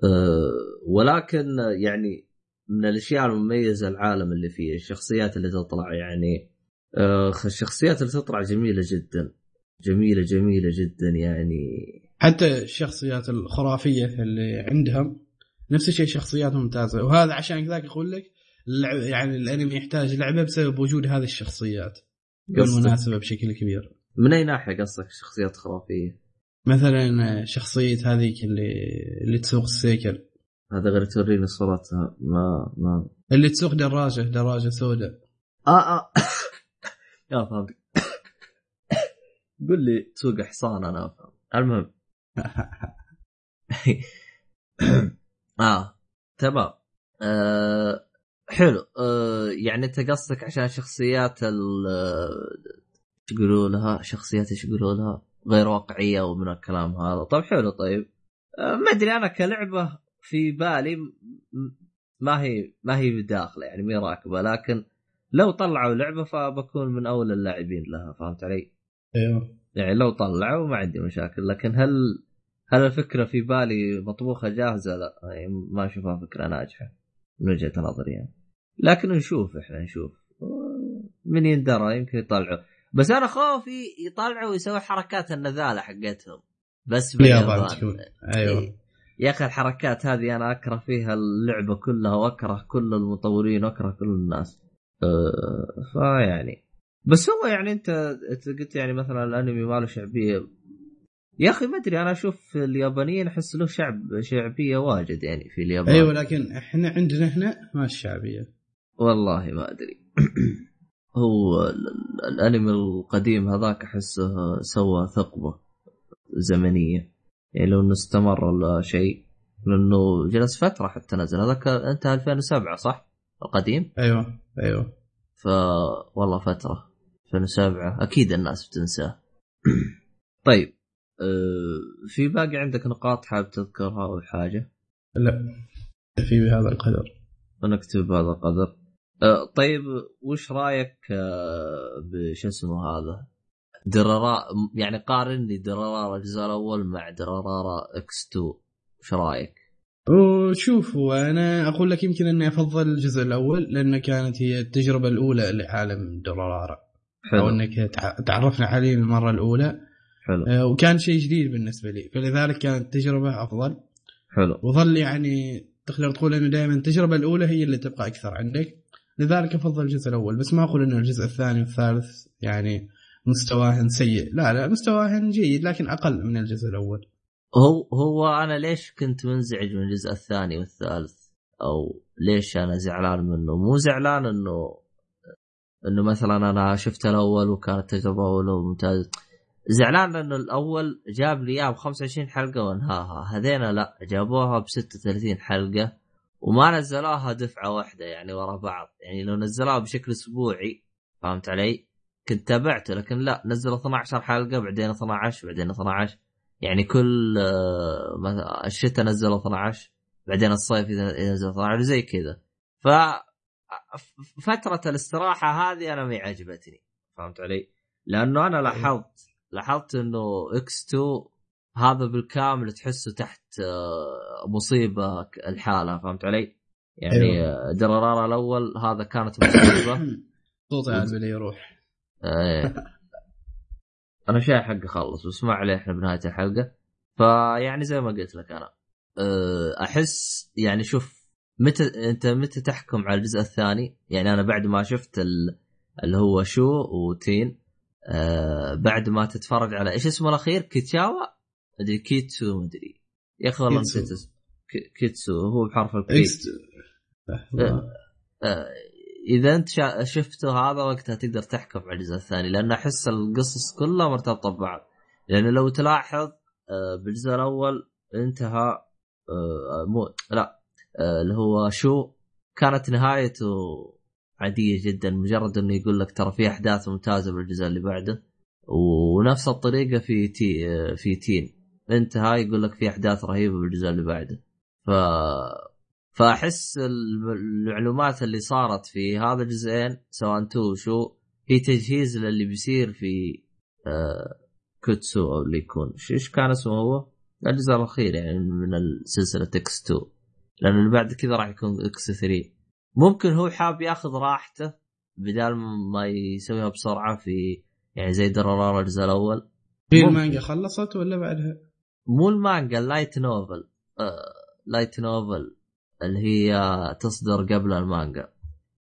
أه، ولكن يعني من الأشياء المميزة العالم اللي فيه الشخصيات اللي تطلع يعني أه، الشخصيات اللي تطلع جميلة جدا جميلة جميلة جدا يعني. حتى الشخصيات الخرافية اللي عندهم نفس الشيء شخصيات ممتازة. وهذا عشان كذاك أقول لك يعني الأنمي يحتاج لعبة بسبب وجود هذه الشخصيات بالمناسبه بشكل كبير. من أي ناحية قصدك شخصيات خرافية؟ مثلا شخصية هذيك اللي اللي تسوق السيكل. هذا غير توريني صورتها ما ما. اللي تسوق دراجة دراجة سوداء. آه آه. *laughs* يا فهمت. *coughs* قل لي تسوق حصان أنا أفهم. المهم. *laughs* آه تمام. آه حلو. آه يعني أنت قصدك عشان شخصيات ال إيش يقولوا لها شخصيات إيش يقولوا لها غير واقعية ومن الكلام هذا. طيب حلو. طيب. آه ما أدري أنا كلعبة في بالي ما هي ما هي داخله يعني ما هي راكبة. لكن لو طلعوا لعبة فبكون من اولى اللاعبين لها فهمت علي؟ أيوه. يعني لو طلعوا ما عندي مشاكل لكن هل هل الفكرة في بالي مطبوخة جاهزة؟ لا يعني ما أشوفها فكرة ناجحة من وجهة نظري يعني. لكن نشوف إحنا نشوف من يندرى يمكن يطلعوا بس أنا خوفي يطلعوا ويسوي حركات النذالة حقتهم بس اليابان باليابان. أيوه إيه. يا أخي الحركات هذه أنا أكره فيها اللعبة كلها وأكره كل المطورين وأكره كل الناس أه فيعني بس هو يعني انت انت قلت يعني مثلا الأنمي ما له شعبية. يا أخي ما أدري أنا أشوف اليابانيين احس له شعب شعبية واجد يعني في اليابان. أيوه لكن إحنا عندنا هنا ما الشعبية. والله ما أدري. *clears throat* هو ال- ال- الأنمي القديم هذاك أحسه سوى ثقبة زمنية. يعني لو إنه استمر ولا شيء لأنه جلس فترة حتى نزل. هذاك انتهى 2007 صح؟ القديم؟ أيوه أيوه. ف والله فترة. 2007 أكيد الناس بتنساه. *clears throat* طيب أه، في باقي عندك نقاط حابب تذكرها أو حاجة؟ لا في بهذا القدر. نكتب بهذا القدر. أه، طيب وش رأيك أه، بش اسمه هذا؟ درارا يعني قارن لي درارا الجزء الأول مع درارا إكس 2 إيش رأيك؟ وشوف هو أنا أقول لك يمكن أني أفضل الجزء الأول لأن كانت هي التجربة الأولى لعالم دورارارا أو حلو إنك تع- تعرفنا عليه المرة الأولى. حلو. آه، وكان شيء جديد بالنسبة لي. فلذلك كانت تجربة أفضل. حلو. وظل يعني تقدر تقول إنه دائما التجربة الأولى هي اللي تبقى أكثر عندك. لذلك أفضل الجزء الأول. بس ما أقول إنه الجزء الثاني والثالث يعني مستواهن سيء. لا لا مستواهن جيد لكن أقل من الجزء الأول. هو هو أنا ليش كنت منزعج من الجزء الثاني والثالث؟ أو ليش أنا زعلان منه؟ مو زعلان إنه إنه مثلا أنا شفت الأول وكانت تجربة أولى ممتازه زعلان لأنه الأول جاب لي اياه ب 25 حلقة وانهاها. هذينا لا جابوها ب 36 حلقة وما نزلوها دفعة واحدة يعني ورا بعض. يعني لو نزلوها بشكل أسبوعي فهمت علي؟ كنت تابعته لكن لا نزلوا 12 حلقة بعدين 12 بعدين 12 يعني كل الشتاء نزلوا 12 بعدين الصيف اذا نزل 12 زي كذا. ف ف- فترة الاستراحة هذه أنا ما عجبتني. فهمت علي؟ لأنه أنا لاحظت لاحظت إنه إكس 2 هذا بالكامل تحسه تحت آه، مصيبة ك- الحالة. فهمت علي؟ يعني آه، درارارا الأول هذا كانت مصيبة. صوتي على بالي يروح. آه، *laughs* أنا شايف حق اخلص بس ما عليه إحنا بنهاية الحلقة. فيعني زي ما قلت لك أنا آه، أحس يعني شوف متى انت متى تحكم على الجزء الثاني؟ يعني أنا بعد ما شفت ال... اللي هو شو وتين آه بعد ما تتفرج على إيش اسمه الأخير؟ كيتشاوا؟ مدري كيتسو مدري يا أخي والله. نسيت كيتسو. هو بحرف ال K. x... آه، إذا أنت شا- شفته هذا وقتها تقدر تحكم على الجزء الثاني لأن أحس القصص كلها مرتبطة ببعض. لأن لو تلاحظ آه، بالجزء الأول انتهى آه، مو لا. آه، اللي هو شو كانت نهايته عادية جدا مجرد إنه يقول لك ترى في أحداث ممتازة بالجزء اللي بعده. ونفس الطريقة في تي آه، في تين. انتهى يقول لك في أحداث رهيبة بالجزء اللي بعده. ف فأحس الم- المعلومات اللي صارت في هذا الجزئين سواء تو شو هي تجهيز للي بيصير في آه كوتسو أو اللي يكون إيش كان اسمه هو؟ الجزء الأخير يعني من السلسله x2 لأنه اللي بعد كذا راح يكون x3 ممكن هو حاب ياخذ راحته بدال ما يسويها بسرعة في يعني زي درارارا الجزء الأول. ممكن. المانجا خلصت ولا بعدها؟ مو المانجا ال light novel. آه light novel اللي هي تصدر قبل المانجا.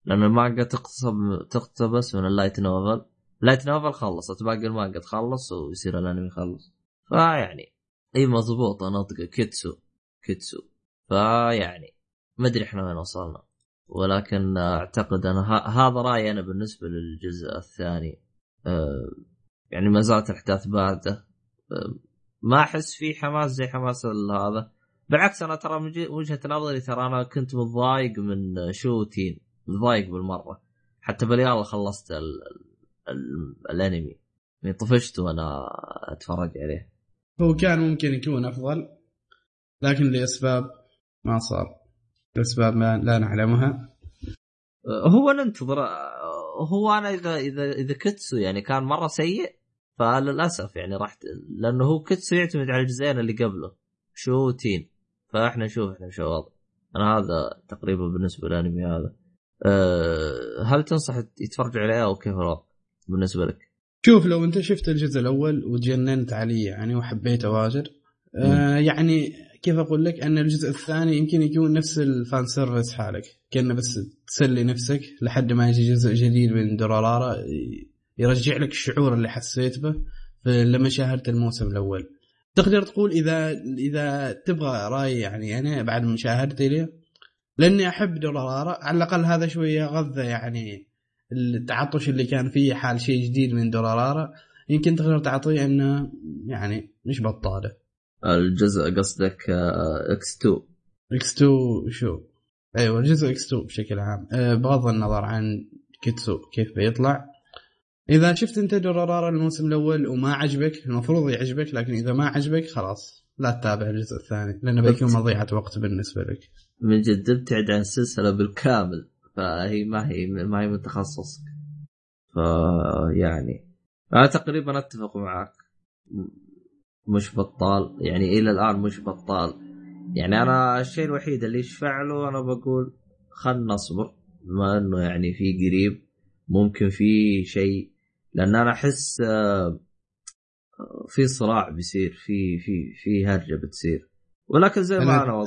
لأن المانجا تقتب تقتبس من ال light novel. ال light novel خلصت باقي المانجا تخلص ويصير الأنمي يخلص. فيعني إي مضبوطه نطق كيتسو. كيتسو. فيعني ما أدري إحنا وين وصلنا. ولكن أعتقد أنا هذا رأيي أنا بالنسبة للجزء الثاني. آه، يعني ما زالت الأحداث باردة. آه، ما أحس فيه حماس زي حماس هذا. بالعكس أنا ترى من وجهة نظري ترى أنا كنت متضايق من شوتين متضايق بالمرة. حتى باليلا خلصت ال... ال... الأنمي. يعني طفشت وأنا أتفرج عليه. هو كان ممكن يكون أفضل لكن لأسباب ما صار. لاسباب ما لا نعلمها. هو ننتظر هو أنا إذا إذا إذا كتسو يعني كان مرة سيء فللأسف يعني راح لأنه هو كتسو يعتمد على الجزئين اللي قبله. شو تين. فإحنا نشوف إحنا شو الوضع أنا هذا تقريبا بالنسبة للأنمي هذا. أه هل تنصح يتفرج عليه أو كيف الوضع بالنسبة لك؟ شوف لو أنت شفت الجزء الأول وتجننت عليه يعني وحبيته واجد آه يعني كيف أقول لك؟ أن الجزء الثاني يمكن يكون نفس ال fan service حالك. كأنه بس تسلي نفسك لحد ما يجي جزء جديد من دورارارا ي- يرجع لك الشعور اللي حسيت به لما شاهدت الموسم الأول. تقدر تقول إذا إذا تبغى رأي يعني أنا بعد مشاهدتي له لأني أحب دورارارا على الأقل هذا شوية غذى يعني التعطش اللي كان فيه حال شيء جديد من دورارارا. يمكن تقدر تعطيه إنه يعني مش بطالة. الجزء قصدك آه، X 2 إكس 2 شو؟ أيوه الجزء إكس 2 بشكل عام. أه بغض النظر عن كيتسو كيف بيطلع. إذا شفت أنت دورارارا الموسم الأول وما عجبك المفروض يعجبك لكن إذا ما عجبك خلاص لا تتابع الجزء الثاني لأنه بيكون مضيعة وقت بالنسبة لك. من جد ابتعد عن السلسلة بالكامل فهي ما هي ما هي من تخصصك فيعني أنا تقريبا أتفق معك. مش بطال. يعني إلى الآن مش بطال. يعني أنا الشيء الوحيد اللي يشفع له أنا بقول خلنا نصبر. بما إنه يعني في قريب ممكن في شيء. لأن أنا أحس آه، في صراع بيصير في في في هرجة بتصير. ولكن زي ما أنا.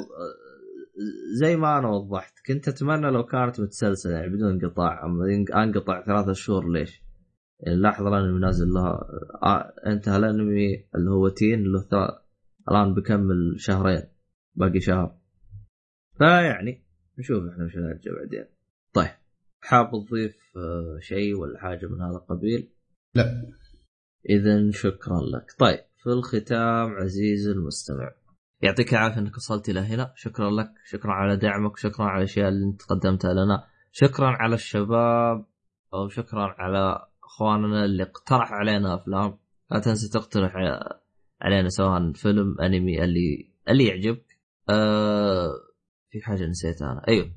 زي ما أنا وضحت كنت أتمنى لو كانت متسلسلة يعني بدون انقطاع. أما أنقطع ثلاثة شهور ليش؟ يعني لاحظ الانمي نازل لها آه انتهى الأنمي اللي هو تين له ثا- الآن بكمل شهرين باقي شهر. فيعني نشوف إحنا وش نرجع بعدين. طيب حاب تضيف آه، شيء ولا حاجة من هذا القبيل؟ لا. اذا شكرا لك. طيب في الختام عزيزي المستمع يعطيك العافية إنك وصلت إلى هنا. شكرا لك شكرا على دعمك شكرا على الأشياء اللي أنت قدمتها لنا. شكرا على الشباب أو شكرا على أخواننا اللي اقترحوا علينا أفلام. لا تنسى تقترح علينا سواء فيلم أنمي اللي اللي يعجبك. آه في حاجة نسيتها أنا. أيوه.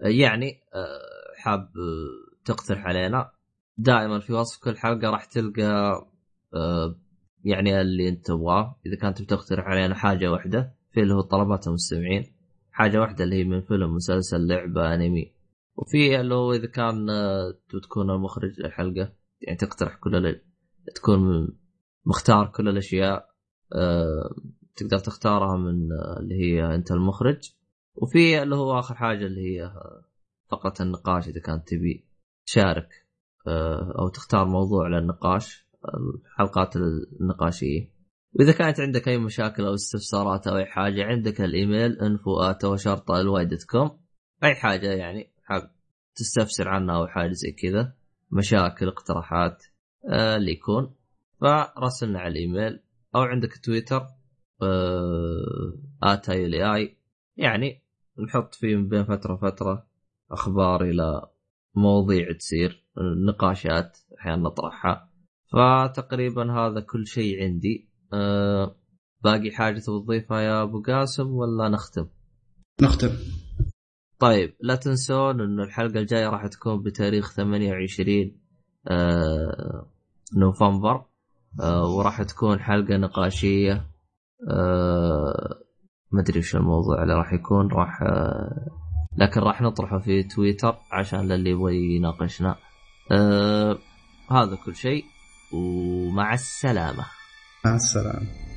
يعني آه حاب آه، تقترح علينا. دائما في وصف كل حلقة راح تلقى آه يعني اللي أنت تبغاه. إذا كانت بتقترح علينا حاجة واحدة في اللي هو طلبات المستمعين. حاجة واحدة اللي هي من فيلم مسلسل لعبة أنمي. وفي اللي هو إذا كان آه، تكون المخرج للحلقه يعني تقترح كل ال- تكون مختار كل الأشياء آه، تقدر تختارها من آه، اللي هي أنت المخرج. وفي اللي هو آخر حاجة اللي هي آه، فقرة النقاش إذا كانت تبي تشارك آه، أو تختار موضوع للنقاش الحلقات النقاشية. وإذا كانت عندك أي مشاكل أو استفسارات أو أي حاجة عندك الإيميل انفو الواي dot com أي حاجة يعني. حاب تستفسر عنها أو حاجة زي كذا مشاكل اقتراحات آه، اللي يكون. فراسلنا على الإيميل أو عندك تويتر آه آي يعني نحط فيه من بين فترة وفتره أخبار إلى مواضيع تصير نقاشات أحيانا نطرحها. فتقريبا هذا كل شيء عندي. أه باقي حاجة تبغى تضيفها يا أبو قاسم ولا نختم؟ نختم. طيب لا تنسون انه الحلقة الجاية راح تكون بتاريخ 28 آه نوفمبر آه وراح تكون حلقة نقاشية آه ما أدري وش الموضوع اللي راح يكون راح لكن راح نطرحه في تويتر عشان للي يبغى يناقشنا. هذا كل شيء ومع السلامة. مع السلامة.